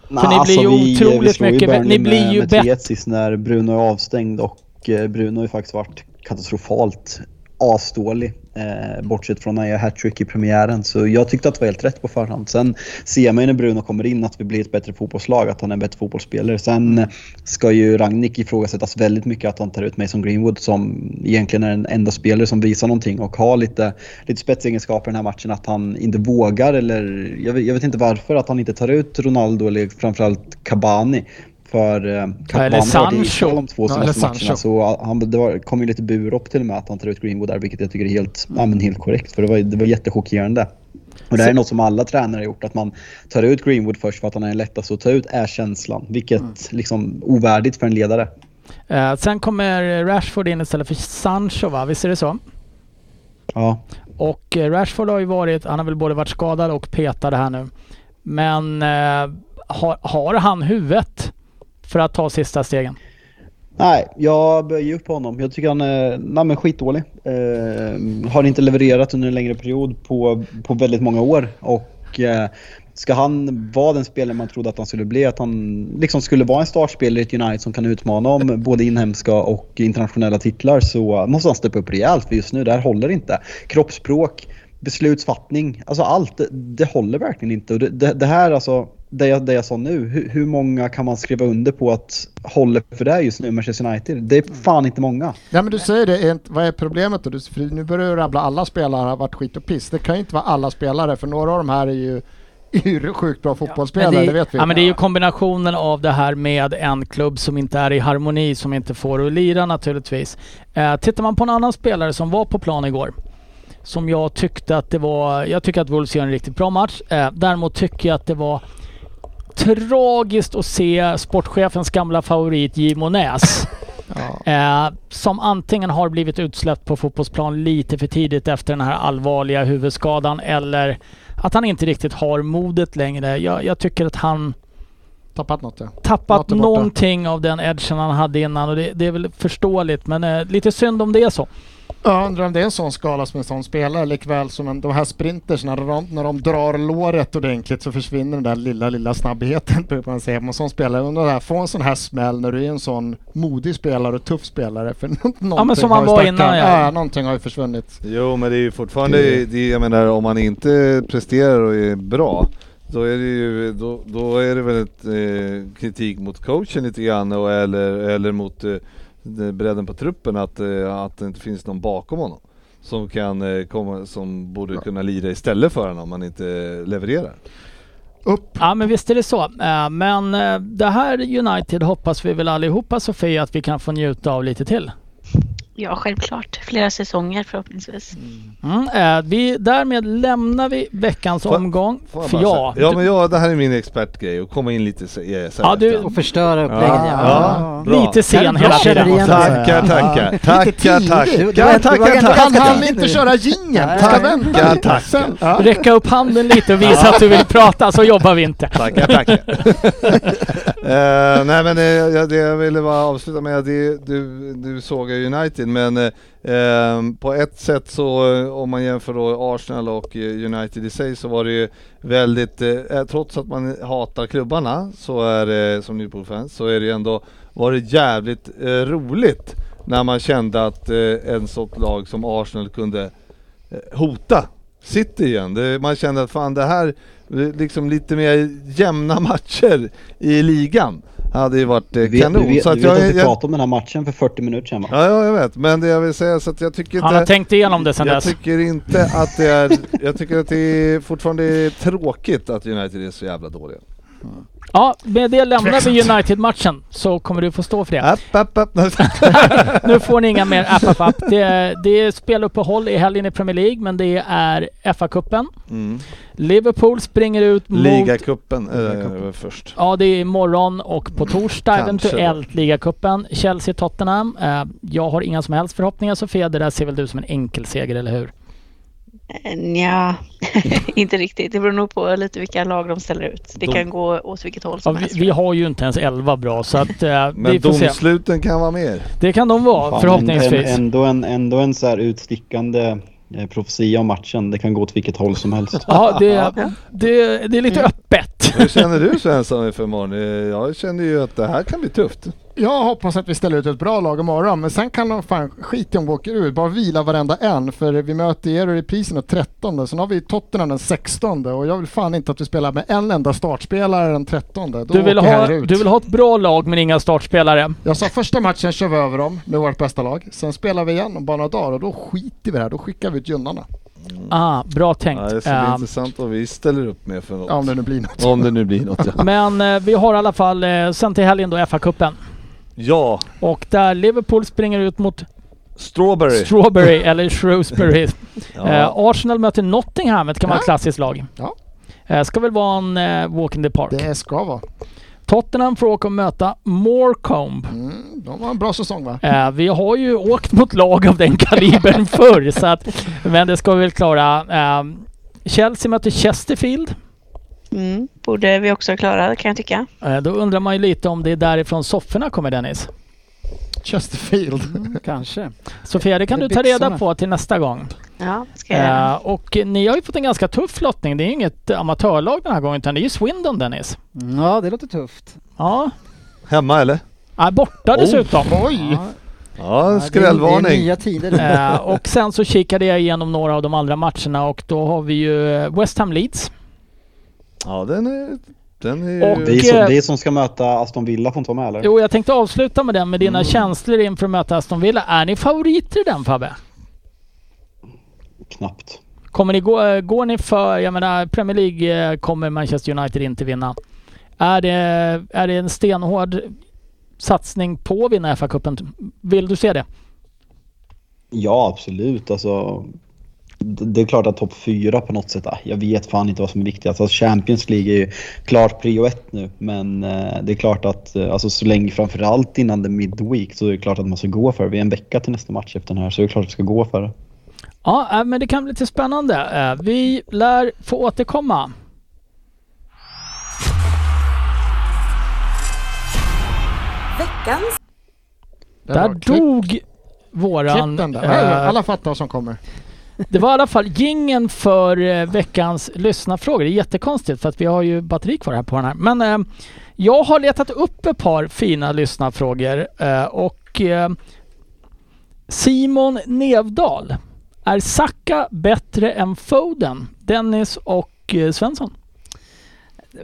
S5: Nah,
S1: ni blir ju
S5: vi,
S1: otroligt
S5: vi
S1: mycket bä-
S5: Burnley
S1: ni blir ju bättre.
S5: 3-1 sist när Bruno är avstängd och eh, Bruno har ju faktiskt varit katastrofalt asdålig. Eh, bortsett från när jag hattrick i premiären. Så jag tyckte att det var helt rätt på förhand. Sen ser man ju när Bruno kommer in att vi blir ett bättre fotbollslag, att han är en bättre fotbollsspelare. Sen ska ju Ragnik ifrågasättas väldigt mycket att han tar ut Mason Greenwood som egentligen är den enda spelare som visar någonting och har lite, lite spetsegenskaper i den här matchen. Att han inte vågar eller jag vet, jag vet inte varför att han inte tar ut Ronaldo eller framförallt Cabani. För eh, har varit
S1: Sancho.
S5: de två
S3: Ja,
S5: senaste
S3: eller
S5: matcherna.
S3: Sancho.
S5: Så han, det var, kom ju lite burop till och med att han tar ut Greenwood där, vilket jag tycker är helt, ja, men helt korrekt. För det var, det var jättechockerande. Och det här är något som alla tränare har gjort, att man tar ut Greenwood först för att han är den lättaste att ta ut, är känslan. Vilket
S3: Mm.
S5: liksom ovärdigt för en ledare.
S1: Eh, sen kommer Rashford in istället för Sancho va? Visst är det så?
S5: Ja.
S1: Och eh, Rashford har ju varit, han har väl både varit skadad och petad här nu. Men eh, har, har han huvudet för att ta sista stegen?
S5: Nej, jag börjar ge upp på honom. Jag tycker han är nej, men skitdålig. Eh, har inte levererat under en längre period på, på väldigt många år. Och eh, ska han vara den spelare man trodde att han skulle bli, att han liksom skulle vara en startspelare i ett United som kan utmana om både inhemska och internationella titlar så måste han steppa upp rejält. För just nu, det här håller inte. Kroppsspråk, beslutsfattning, alltså allt. Det, det håller verkligen inte. Och det, det, det här alltså, det jag, det jag sa nu, hur, hur många kan man skriva under på att håller för det här just nu, Manchester United? Det är fan inte många.
S3: Ja men du säger det, vad är problemet då? Du, för nu börjar du rabbla alla spelare har varit skit och piss. Det kan ju inte vara alla spelare för några av de här är ju, [LAUGHS] ju sjukt bra fotbollsspelare,
S1: Men
S3: det, vet vi.
S1: Ja, men det är ju kombinationen av det här med en klubb som inte är i harmoni, som inte får att lira naturligtvis. Eh, tittar man på en annan spelare som var på plan igår, som jag tyckte att det var... Jag tycker att Wolves gör en riktigt bra match. Eh, däremot tycker jag att det var tragiskt att se sportchefens gamla favorit Jimo Näs. [LAUGHS]
S3: Ja.
S1: Eh, som antingen har blivit utsläppt på fotbollsplan lite för tidigt efter den här allvarliga huvudskadan eller att han inte riktigt har modet längre. Jag, jag tycker att han
S3: Tappat något ja.
S1: tappat
S3: Något
S1: någonting av den edgen han hade innan och det, det är väl förståeligt men eh, lite synd om det är så.
S3: Jag undrar om det är en sån skala som en sån spelare likväl som en, de här sprinters när de, när de drar låret ordentligt så försvinner den där lilla, lilla snabbheten [LAUGHS] brukar man säga. Men en sån spelare, undrar där, få en sån här smäll när du är en sån modig spelare och tuff spelare. För [LAUGHS] någonting
S1: som
S3: har
S1: han
S3: ju
S1: var innan, ja.
S3: ja. någonting har ju försvunnit.
S2: Jo men det är ju fortfarande,
S3: Det-
S2: det, jag menar om man inte presterar och är bra då är det ju, då, då är det väl ett, eh, kritik mot coachen lite grann och, eller, eller mot eh, bredden på truppen att, eh, att det inte finns någon bakom honom. Som kan eh, komma, som borde kunna lira istället för honom om man inte levererar.
S3: Upp!
S1: Ja men visst är det så. Eh, men det här United hoppas vi väl allihopa Sofia att vi kan få njuta av lite till.
S6: Ja, självklart. Flera säsonger förhoppningsvis.
S1: Mm, eh, vi, därmed lämnar vi veckans
S2: Får-
S1: omgång.
S2: Får jag
S1: För ja,
S2: ja men ja, det här är min expertgrej och komma in lite se- eh, sen
S1: Ja, du-.
S4: Och förstöra upplägget
S2: Ja,
S4: ja.
S2: ja,
S1: lite sen
S4: Kan
S1: hela tiden.
S2: Tackar, tackar, tackar, tackar, tackar, tackar, tackar.
S3: Han inte köra jingeln!
S4: Nej.
S3: Ska vänta
S2: Tackar,
S3: lite.
S2: tackar.
S3: Ja. [LAUGHS]
S1: Räcka upp handen lite och visa att du vill prata så jobbar vi inte.
S2: Tackar, tackar. [LAUGHS] Eh, nej men eh, det jag ville bara avsluta med, det, du, du sågar United men eh, eh, på ett sätt så eh, om man jämför då Arsenal och eh, United i sig så var det ju väldigt, eh, trots att man hatar klubbarna så är det som Liverpool-fans så är det ju ändå, var det jävligt eh, roligt när man kände att eh, en sånt lag som Arsenal kunde eh, hota City igen. Det, man kände att fan det här, liksom lite mer jämna [LAUGHS] matcher i ligan hade ju varit eh,
S5: Du vet,
S2: kanon.
S5: du vet,
S2: så
S5: du
S2: att
S5: vet
S2: jag,
S5: att vi
S2: jag,
S5: pratade om den här matchen för 40 minuter sedan va?
S2: ja, ja, jag vet. Men det jag vill säga så att jag tycker
S1: Han har
S2: inte
S1: tänkt igenom det sen
S2: jag
S1: dess.
S2: tycker inte att det är, [LAUGHS] jag tycker att det är fortfarande är tråkigt att United är så jävla dåliga.
S1: Ja, med det lämnar vi United-matchen så kommer du få stå för det.
S2: App, app, app. [LAUGHS]
S1: Nu får ni inga mer app, app, app. Det, är- det är speluppehåll i helgen i Premier League men det är FA-cupen.
S2: Mm.
S1: Liverpool springer ut mot...
S2: Ligacupen äh, först.
S1: Ja, det är imorgon och på torsdag
S2: Kanske
S1: eventuellt ligacupen. Chelsea-Tottenham. Eh, jag har inga som helst förhoppningar Sofia. Det där ser väl du som en enkel seger, eller hur?
S6: Ja, [LAUGHS] inte riktigt. Det beror nog på lite vilka lag de ställer ut. Det kan gå åt vilket håll
S1: Ja,
S6: som
S1: vi,
S6: helst.
S1: vi har ju inte ens 11 bra så att eh, [LAUGHS]
S2: Men domsluten kan vara mer.
S1: Det kan de vara
S5: Fan,
S1: förhoppningsvis.
S5: En, ändå, en, ändå en så här utstickande eh, profetia om matchen. Det kan gå åt vilket håll som helst.
S1: Ja, det, det, det är lite öppet.
S2: Hur känner du Svensson inför imorgon? Eh, Jag känner ju att det här kan bli tufft.
S3: Jag hoppas att vi ställer ut ett bra lag imorgon, men sen kan de fan skit i om vi åker ut. Bara vila varenda en, för vi möter er i reprisen den 13. Sen har vi Tottenham den 16 och jag vill fan inte att vi spelar med en enda startspelare den 13. Då
S1: Du vill, ha,
S3: ut.
S1: du vill ha ett bra lag men inga startspelare.
S3: Jag sa första matchen kör vi över dem med vårt bästa lag. Sen spelar vi igen om bara några dagar och då skiter vi i det här. Då skickar vi ut gynnarna.
S1: Ah, bra tänkt.
S2: Ja, det ska bli
S1: Eh,
S2: intressant vad vi ställer upp med för något.
S3: Ja, om det nu blir något.
S2: Om det nu blir något ja.
S1: men eh, vi har i alla fall eh, sen till helgen då FA-cupen.
S2: Ja,
S1: Och där Liverpool springer ut mot
S2: Strawberry.
S1: Strawberry [LAUGHS] eller Shrewsbury.
S2: Ja.
S1: Eh, Arsenal möter Nottingham, ett gammalt
S3: Ja.
S1: klassiskt lag.
S3: Ja.
S1: Eh, ska väl vara en eh, walk in the park.
S3: Det ska vara.
S1: Tottenham får åka och möta Morecombe.
S3: Mm, de har en bra säsong va?
S1: Eh, vi har ju åkt mot lag av den [LAUGHS] kalibern förr, så att, men det ska vi väl klara. Eh, Chelsea möter Chesterfield.
S6: Mm, borde vi också klara kan jag tycka.
S1: Eh, då undrar man ju lite om det är därifrån sofforna kommer Dennis.
S3: Chesterfield.
S4: Kanske.
S1: Sofia, det kan
S4: Det
S1: du ta reda på till nästa gång.
S6: Ja, ska jag göra.
S1: Eh, och ni har ju fått en ganska tuff lottning. Det är ju inget amatörlag den här gången utan det är ju Swindon Dennis.
S4: Mm, Ja, det låter tufft.
S1: Ja,
S2: Hemma eller?
S1: äh, borta
S2: Oh.
S1: dessutom.
S3: Oj!
S4: Ja,
S2: Ja,
S4: är- Det är
S2: skrällvarning.
S4: nya tider.
S1: Eh, och sen så kikade jag igenom några av de andra matcherna och då har vi ju West Ham Leeds.
S2: Ja, den är... Den är
S1: Och-
S2: ju...
S5: Det är, som, det är som ska möta Aston Villa får inte vara med eller?
S1: Jo, jag tänkte avsluta med den med dina
S2: Mm.
S1: känslor inför att möta Aston Villa. Är ni favoriter i den Fabbe?
S5: Knappt.
S1: Kommer ni gå, eh, går ni för, jag menar Premier League eh, kommer Manchester United inte vinna. Är det, är det en stenhård satsning på att vinna FA-cupen? Vill du se det?
S5: Ja absolut alltså. Det är klart att topp fyra på något sätt, ah, jag vet fan inte vad som är viktigast. Alltså Champions League är ju klart prio ett nu, men eh, det är klart att eh, alltså, så länge framförallt innan the midweek så är det klart att man ska gå för det. Vi är en vecka till nästa match efter den här så det är klart att vi ska gå för det.
S1: Ja, äh, men det kan bli lite spännande. Vi lär få återkomma.
S7: Veckans
S3: Det
S1: Där
S3: klipp-
S1: dog våran...
S3: Klipp den där.
S1: äh,
S3: Alla fattar vad som kommer.
S1: Det var i alla fall gingen för eh, veckans lyssnarfrågor. Det är jättekonstigt för att vi har ju batteri kvar här på den här. Men eh, jag har letat upp ett par fina lyssnarfrågor eh, och eh, Simon Nevdal. Är Sacka bättre än Foden? Dennis och eh, Svensson?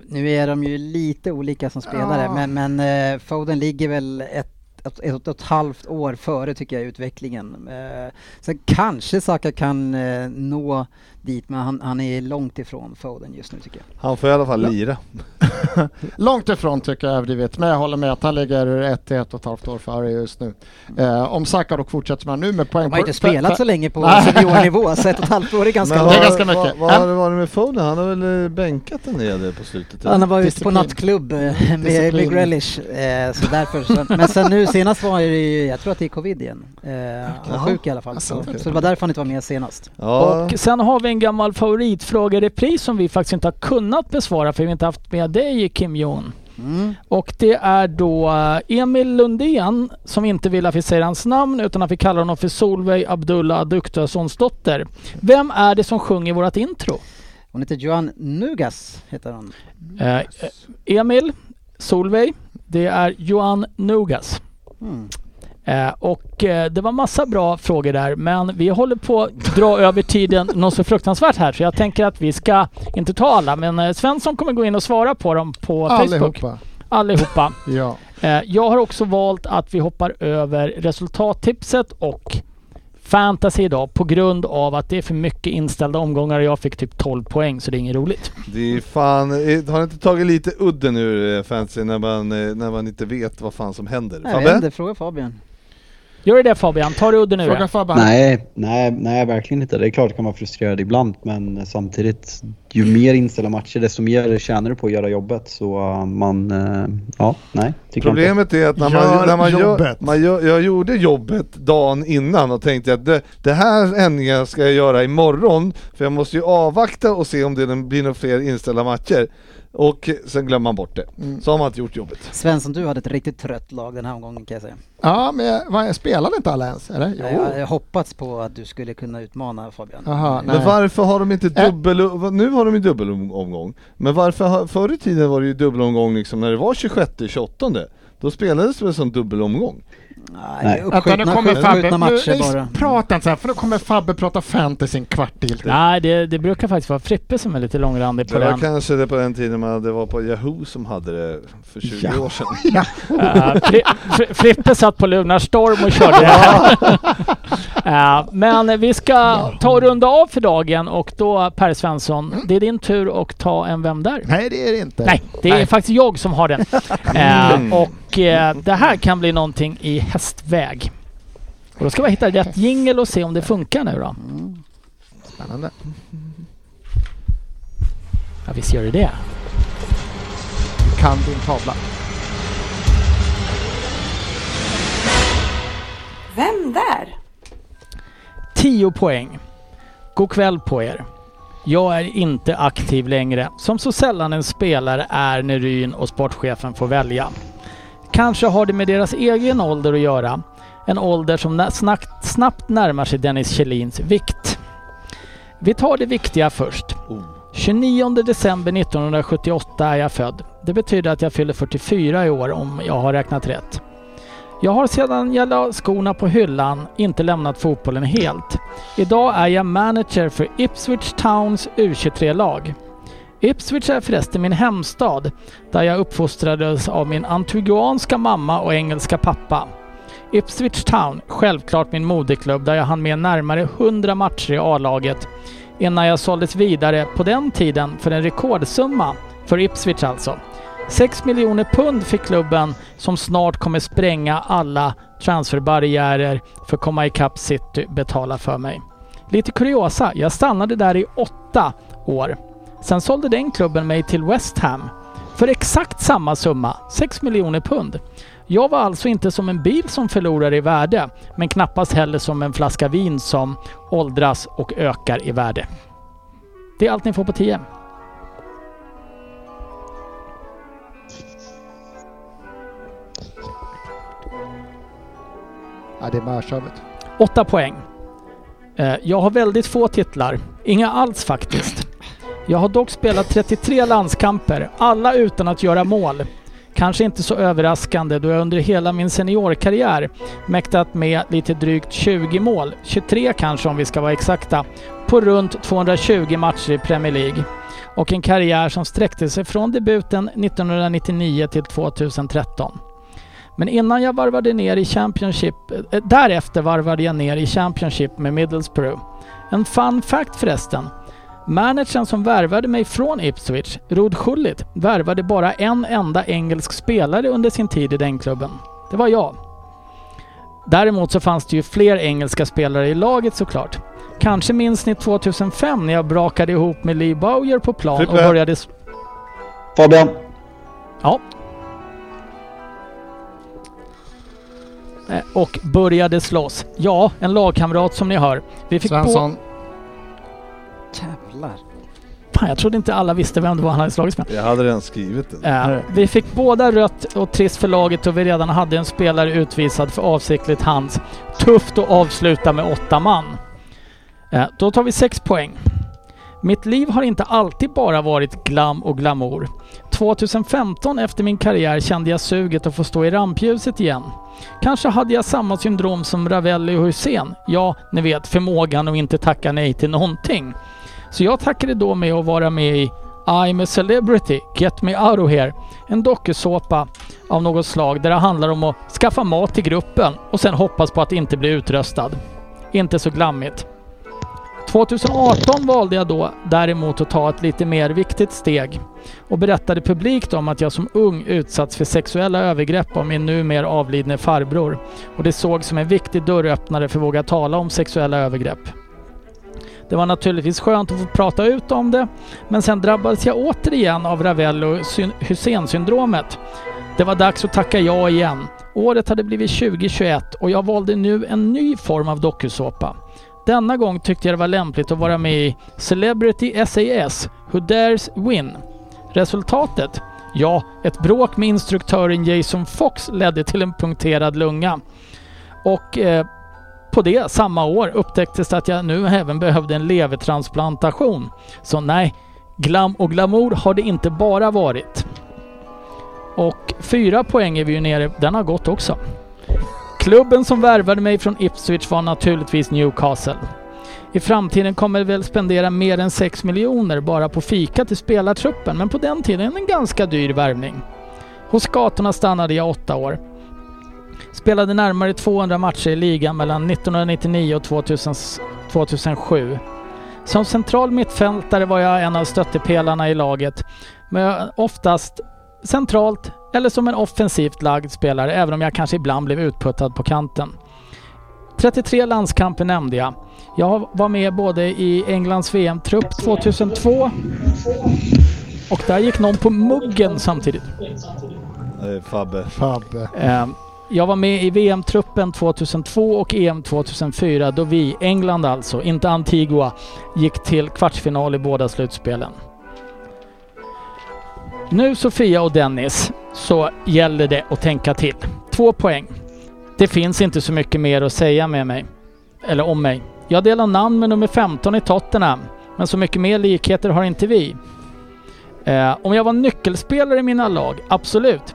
S4: Nu är de ju lite olika som spelare
S3: Ja.
S4: men, men eh, Foden ligger väl ett, ett, ett och ett halvt år före tycker jag i utvecklingen. Eh, sen kanske Saka kan eh, nå dit men han, han är långt ifrån Foden just nu tycker jag.
S2: Han får i alla fall lira. [LAUGHS]
S3: Långt ifrån tycker jag överdrivet, men jag håller med att han ligger ett till ett och ett halvt år före just nu. Eh, om Saka dock fortsätter man nu med poäng
S4: De har
S3: på-
S4: inte spelat så länge på [LAUGHS] seniornivå så ett och ett halvt år är ganska [LAUGHS]
S2: Men
S3: det är
S4: långt.
S3: ganska mycket.
S2: Vad, har det varit med Foden? Han har väl eh, bänkat den nere på slutet?
S4: Han var ute på
S3: Disciplin.
S4: nattklubb eh, med, med. Grealish, eh, så därför. Så, men sen nu senast var det ju, jag tror att det är covid igen. Eh, han var sjuk i alla fall.
S3: Alltså,
S4: Så,
S3: okej.
S4: så det var därför han inte var med senast.
S2: Ja,
S1: Och sen har vi en gammal favoritfrågerepris som vi faktiskt inte har kunnat besvara för vi har inte haft med dig Kim Jong.
S4: Mm.
S1: Och det är då eh, Emil Lundén som inte vill att vi säger hans namn utan att vi kallar honom för Solveig Abdullah Aduktuassons dotter. Vem är det som sjunger vårt intro?
S4: Hon heter Johan Nugas, heter hon.
S1: Eh, Emil, Solveig, det är Johan Nugas.
S4: Mm.
S1: Eh, och eh, det var massa bra frågor där men vi håller på att dra över tiden [LAUGHS] något så fruktansvärt här så jag tänker att vi ska inte ta alla men eh, Svensson kommer gå in och svara på dem på Facebook.
S3: Allihopa.
S1: Allihopa. [LAUGHS]
S3: Ja.
S1: Jag har också valt att vi hoppar över resultattipset och fantasy idag på grund av att det är för mycket inställda omgångar och jag fick typ 12 poäng så det är inget roligt.
S2: det är fan, har inte tagit lite udden ur fantasy när man, när man inte vet vad fan som händer?
S4: Jag vet
S2: Fabbe?
S4: inte, fråga Fabian.
S1: Gör det det Fabian, ta det udden ur
S3: Fråga. Fabbe.
S5: Nej, nej, nej, verkligen inte. Det är klart det kan vara frustrerande ibland, men samtidigt, ju mer inställda matcher, desto mer tjänar du på att göra jobbet. Så uh, man, uh, ja, nej.
S2: Problemet är att när
S3: Gör
S2: man, när man, gör,
S3: jobbet.
S2: man gör, jag gjorde jobbet dagen innan och tänkte att det, det här ändringen ska jag göra imorgon för jag måste ju avvakta och se om det blir några fler inställda matcher. Och sen glömmer man bort det.
S3: Mm.
S2: Så har man inte gjort jobbet.
S4: Svensson, du hade ett riktigt trött lag den här omgången kan jag säga.
S3: Ja, men jag, jag spelade inte alla ens, eller? Jo.
S4: Jag hade hoppats på att du skulle kunna utmana Fabian.
S3: Aha, nej.
S2: Men varför har de inte
S3: Äh.
S2: dubbel, nu har de ju dubbelomgång. Men varför, har- förr i tiden var det ju dubbelomgång liksom när det var 26-28 Då spelades det väl som dubbelomgång?
S4: Nej, det
S3: nu kommer Fabbe. Nu,
S4: matcher bara.
S3: prata inte så här, för då kommer Fabbe prata fantasy en kvart till.
S1: Nej, det, det brukar faktiskt vara Frippe som är lite långrandig på
S2: Det var
S1: den.
S2: kanske det på den tiden man, det var på Yahoo som hade det för 20
S3: Ja.
S2: år sedan. [LAUGHS]
S3: Ja.
S1: Uh, Fri, Fri- Frippe satt på Lunarstorm och körde det. [LAUGHS] Eh, men vi ska ta och runda av för dagen och då Per Svensson, det är din tur att ta en Vem där?
S3: Nej, det är det inte.
S1: Nej, det är
S3: Nej.
S1: faktiskt jag som har den. [LAUGHS] Eh,
S2: Mm.
S1: Och eh, det här kan bli någonting i hästväg. Och då ska vi hitta rätt jingel och se om det funkar nu då.
S3: Spännande.
S1: Ja, visst gör det det.
S3: Kan din tavla.
S7: Vem där?
S1: 10 poäng. God kväll på er. Jag är inte aktiv längre, som så sällan en spelare är när Ryn och sportchefen får välja. Kanske har det med deras egen ålder att göra. En ålder som snabbt, snabbt närmar sig Dennis Kjellins vikt. Vi tar det viktiga först. 29 december 1978 är jag född. Det betyder att jag fyller 44 i år om jag har räknat rätt. Jag har sedan jag la skorna på hyllan inte lämnat fotbollen helt. Idag är jag manager för Ipswich Towns U23-lag. Ipswich är förresten min hemstad där jag uppfostrades av min antiguanska mamma och engelska pappa. Ipswich Town, självklart min moderklubb där jag hann med närmare 100 matcher i A-laget innan jag såldes vidare på den tiden för en rekordsumma, för Ipswich alltså. 6 miljoner pund fick klubben som snart kommer spränga alla transferbarriärer för att komma ikapp City betala för mig. Lite kuriosa, jag stannade där i åtta år. Sen sålde den klubben mig till West Ham för exakt samma summa, 6 miljoner pund. Jag var alltså inte som en bil som förlorar i värde, men knappast heller som en flaska vin som åldras och ökar i värde. Det är allt ni får på 10.
S3: Ja, det är mörkövet.
S1: 8 poäng. Eh, Jag har väldigt få titlar. Inga alls faktiskt. Jag har dock spelat 33 landskamper, alla utan att göra mål. Kanske inte så överraskande då jag under hela min seniorkarriär mäktat med lite drygt 20 mål, 23 kanske om vi ska vara exakta, på runt 220 matcher i Premier League. Och en karriär som sträckte sig från debuten 1999 till 2013. Men innan jag varvade ner i Championship, äh, därefter varvade jag ner i Championship med Middlesbrough. En fun fact förresten. Managern som värvade mig från Ipswich, Rod Schullit, värvade bara en enda engelsk spelare under sin tid i den klubben. Det var jag. Däremot så fanns det ju fler engelska spelare i laget såklart. Kanske minns ni 2005 när jag brakade ihop med Lee Bowyer på plan och
S2: Frippe.
S1: började... s-
S5: Fabian.
S1: Ja. Eh, Och började slåss. Ja, en lagkamrat som ni hör. Vi fick på...
S4: Jävlar.
S1: Fan, jag trodde inte alla visste vem det var han hade slagits med.
S2: Jag hade redan skrivit det.
S1: Eh, vi fick båda rött och trist för laget och vi redan hade en spelare utvisad för avsiktligt hands. Tufft att avsluta med åtta man. Eh, då tar vi sex poäng. Mitt liv har inte alltid bara varit glam och glamour. 2015 efter min karriär kände jag suget att få stå i rampljuset igen. Kanske hade jag samma syndrom som Ravelli och Hussein. Ja, ni vet förmågan att inte tacka nej till någonting. Så jag tackade då med att vara med i I'm a celebrity, get me out of here. En dokusåpa av något slag där det handlar om att skaffa mat till gruppen och sen hoppas på att inte bli utröstad. Inte så glammigt. 2018 valde jag då däremot att ta ett lite mer viktigt steg och berättade publikt om att jag som ung utsatts för sexuella övergrepp av min numera avlidne farbror och det såg som en viktig dörröppnare för att våga tala om sexuella övergrepp. Det var naturligtvis skönt att få prata ut om det, men sen drabbades jag återigen av Ravel och Hussein-syndromet. Det var dags att tacka ja igen. Året hade blivit 2021 och jag valde nu en ny form av dokusåpa. Denna gång tyckte jag det var lämpligt att vara med i Celebrity SAS, Who Dares Win. Resultatet? Ja, ett bråk med instruktören Jason Fox ledde till en punkterad lunga. Och eh, på det samma år upptäcktes det att jag nu även behövde en levertransplantation. Så nej, glam och glamour har det inte bara varit. Och fyra poäng är vi ju nere, den har gått också. Klubben som värvade mig från Ipswich var naturligtvis Newcastle. I framtiden kommer vi väl spendera mer än 6 miljoner bara på fika till spelartruppen, men på den tiden en ganska dyr värvning. Hos gatorna stannade jag åtta år. Spelade närmare 200 matcher i ligan mellan 1999 och 2000, 2007. Som central mittfältare var jag en av stöttepelarna i laget, men oftast centralt eller som en offensivt lagd spelare, även om jag kanske ibland blev utputtad på kanten. 33 landskamper nämnde jag. Jag var med både i Englands VM-trupp 2002 och där gick någon på muggen samtidigt.
S2: Det är Fabbe.
S3: Fabbe.
S1: Eh, jag var med i VM-truppen 2002 och EM 2004 då vi, England alltså, inte Antigua, gick till kvartsfinal i båda slutspelen. Nu Sofia och Dennis så gäller det att tänka till. Två poäng. Det finns inte så mycket mer att säga med mig. Eller om mig. Jag delar namn med nummer 15 i Tottenham. Men så mycket mer likheter har inte vi. Eh, om jag var nyckelspelare i mina lag? Absolut.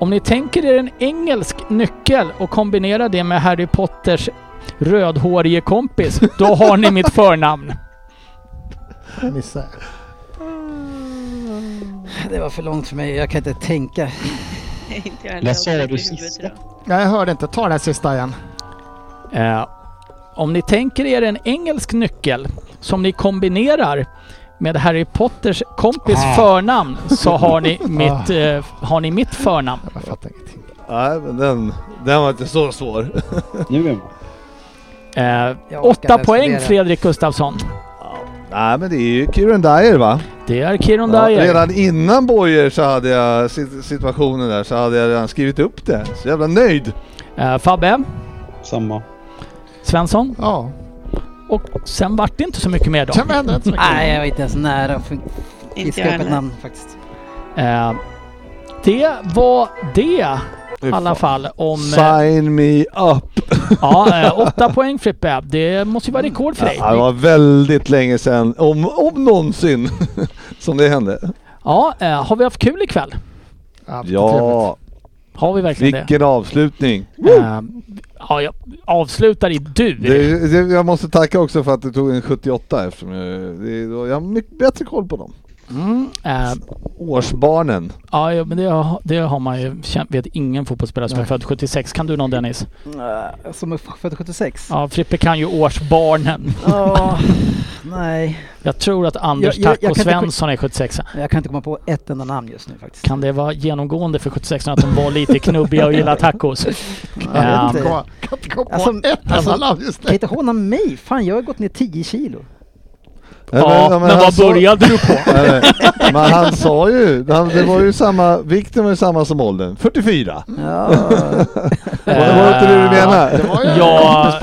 S1: Om ni tänker er en engelsk nyckel och kombinerar det med Harry Potters rödhårige kompis, då har ni mitt förnamn.
S4: Det var för långt för mig. Jag kan inte tänka.
S5: Vad sa du
S6: ont i huvudet
S5: sist?
S6: idag.
S3: Nej, jag hörde inte. Ta här sista igen.
S1: Eh, om ni tänker er en engelsk nyckel som ni kombinerar med Harry Potters kompis
S3: Ah.
S1: förnamn så har ni [LAUGHS] mitt, eh, har ni mitt förnamn.
S3: Jag fattar ingenting.
S2: Nej men den, den var inte så svår.
S5: Nu är.
S1: Eh, åtta poäng
S4: studera.
S1: Fredrik Gustafsson.
S2: Nej men det är ju Kieran Dyer va?
S1: Det är Kiron
S2: Ja,
S1: Dyer.
S2: redan innan Boyer så hade jag sit- situationen där så hade jag redan skrivit upp det. Så jävla nöjd.
S1: Eh, Fabbe,
S5: Samma.
S1: Svensson
S3: Ja,
S1: och sen vart det inte så mycket mer då.
S3: sen hände inte så mycket.
S4: Nej, jag var inte ens nära att fiska upp ett namn faktiskt.
S1: Eh, det var det i alla fall om... eh,
S2: Sign me up! [LAUGHS]
S1: ja, eh, åtta poäng Frippe. Det måste ju vara rekord för dig.
S2: Ja, det var väldigt länge sedan, om, om någonsin, [LAUGHS] som det hände.
S1: Ja, eh, har vi haft kul ikväll?
S3: Trevligt.
S2: Ja,
S1: Har vi verkligen det?
S2: vilken avslutning.
S1: Eh, ja, jag avslutar i dur.
S2: Det, det, jag måste tacka också för att du tog en 78 eftersom jag, det, jag har mycket bättre koll på dem.
S1: Mm, eh,
S2: Årsbarnen.
S1: ja, ja, men det, har- det har man ju känt, vet ingen fotbollsspelare som är
S3: Nej.
S1: född 76. Kan du någon Dennis?
S4: Uh, som är född 76?
S1: Ja, Frippe kan ju årsbarnen.
S4: Ja, [LAUGHS] nej.
S1: Jag tror att Anders
S4: Jag- jag- jag
S1: Taco
S4: kan inte-
S1: Svensson är 76.
S4: Jag kan inte komma på ett enda namn just nu faktiskt.
S1: Kan det vara genomgående för 76 att de var lite knubbiga och gillar tacos? [LAUGHS]
S3: Jag
S1: Ja.
S3: vet inte. Kan inte komma på
S4: Alltså,
S3: ett
S4: alltså,
S3: enda namn just
S4: Kan
S3: nu.
S4: inte håna mig? Fan, jag har gått ner 10 kilo.
S1: Ja, men,
S2: han
S1: vad
S2: sa-
S1: började du på? [LAUGHS]
S2: Nej, nej. Men han sa ju, han, det var ju samma, vikten var ju samma som åldern, 44.
S4: Ja,
S2: Var det var det inte det du menade?
S3: Det var ju
S1: Ja,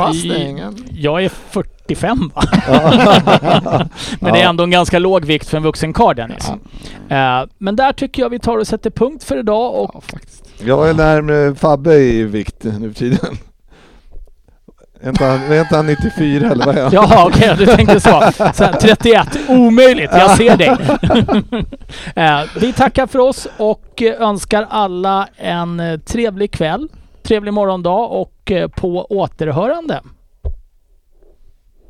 S1: Jag är 45 va? [LAUGHS] Men det är ändå en ganska låg vikt för en vuxen karl Dennis. Eh, men där tycker jag vi tar och sätter punkt för idag och
S3: Ja, faktiskt.
S2: Jag är närmare Fabbe i vikt nu för tiden. Är inte han, är inte han 94 eller vad är han?
S1: Jaha okej, du tänkte så. så här, 31, omöjligt, jag ser dig. [LAUGHS] Eh, vi tackar för oss och eh, önskar alla en eh, trevlig kväll, trevlig morgondag och på återhörande.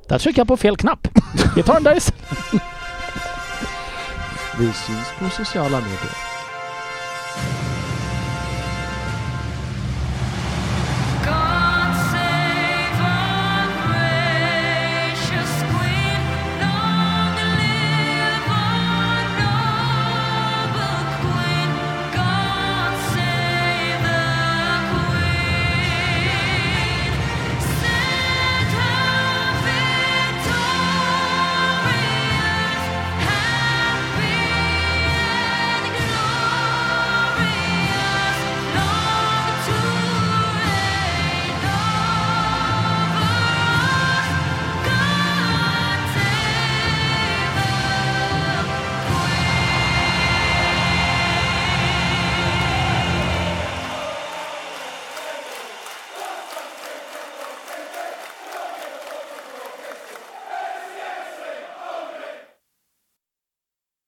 S1: Där trycker jag på fel knapp. Vi tar den där istället.
S3: Vi syns på sociala medier.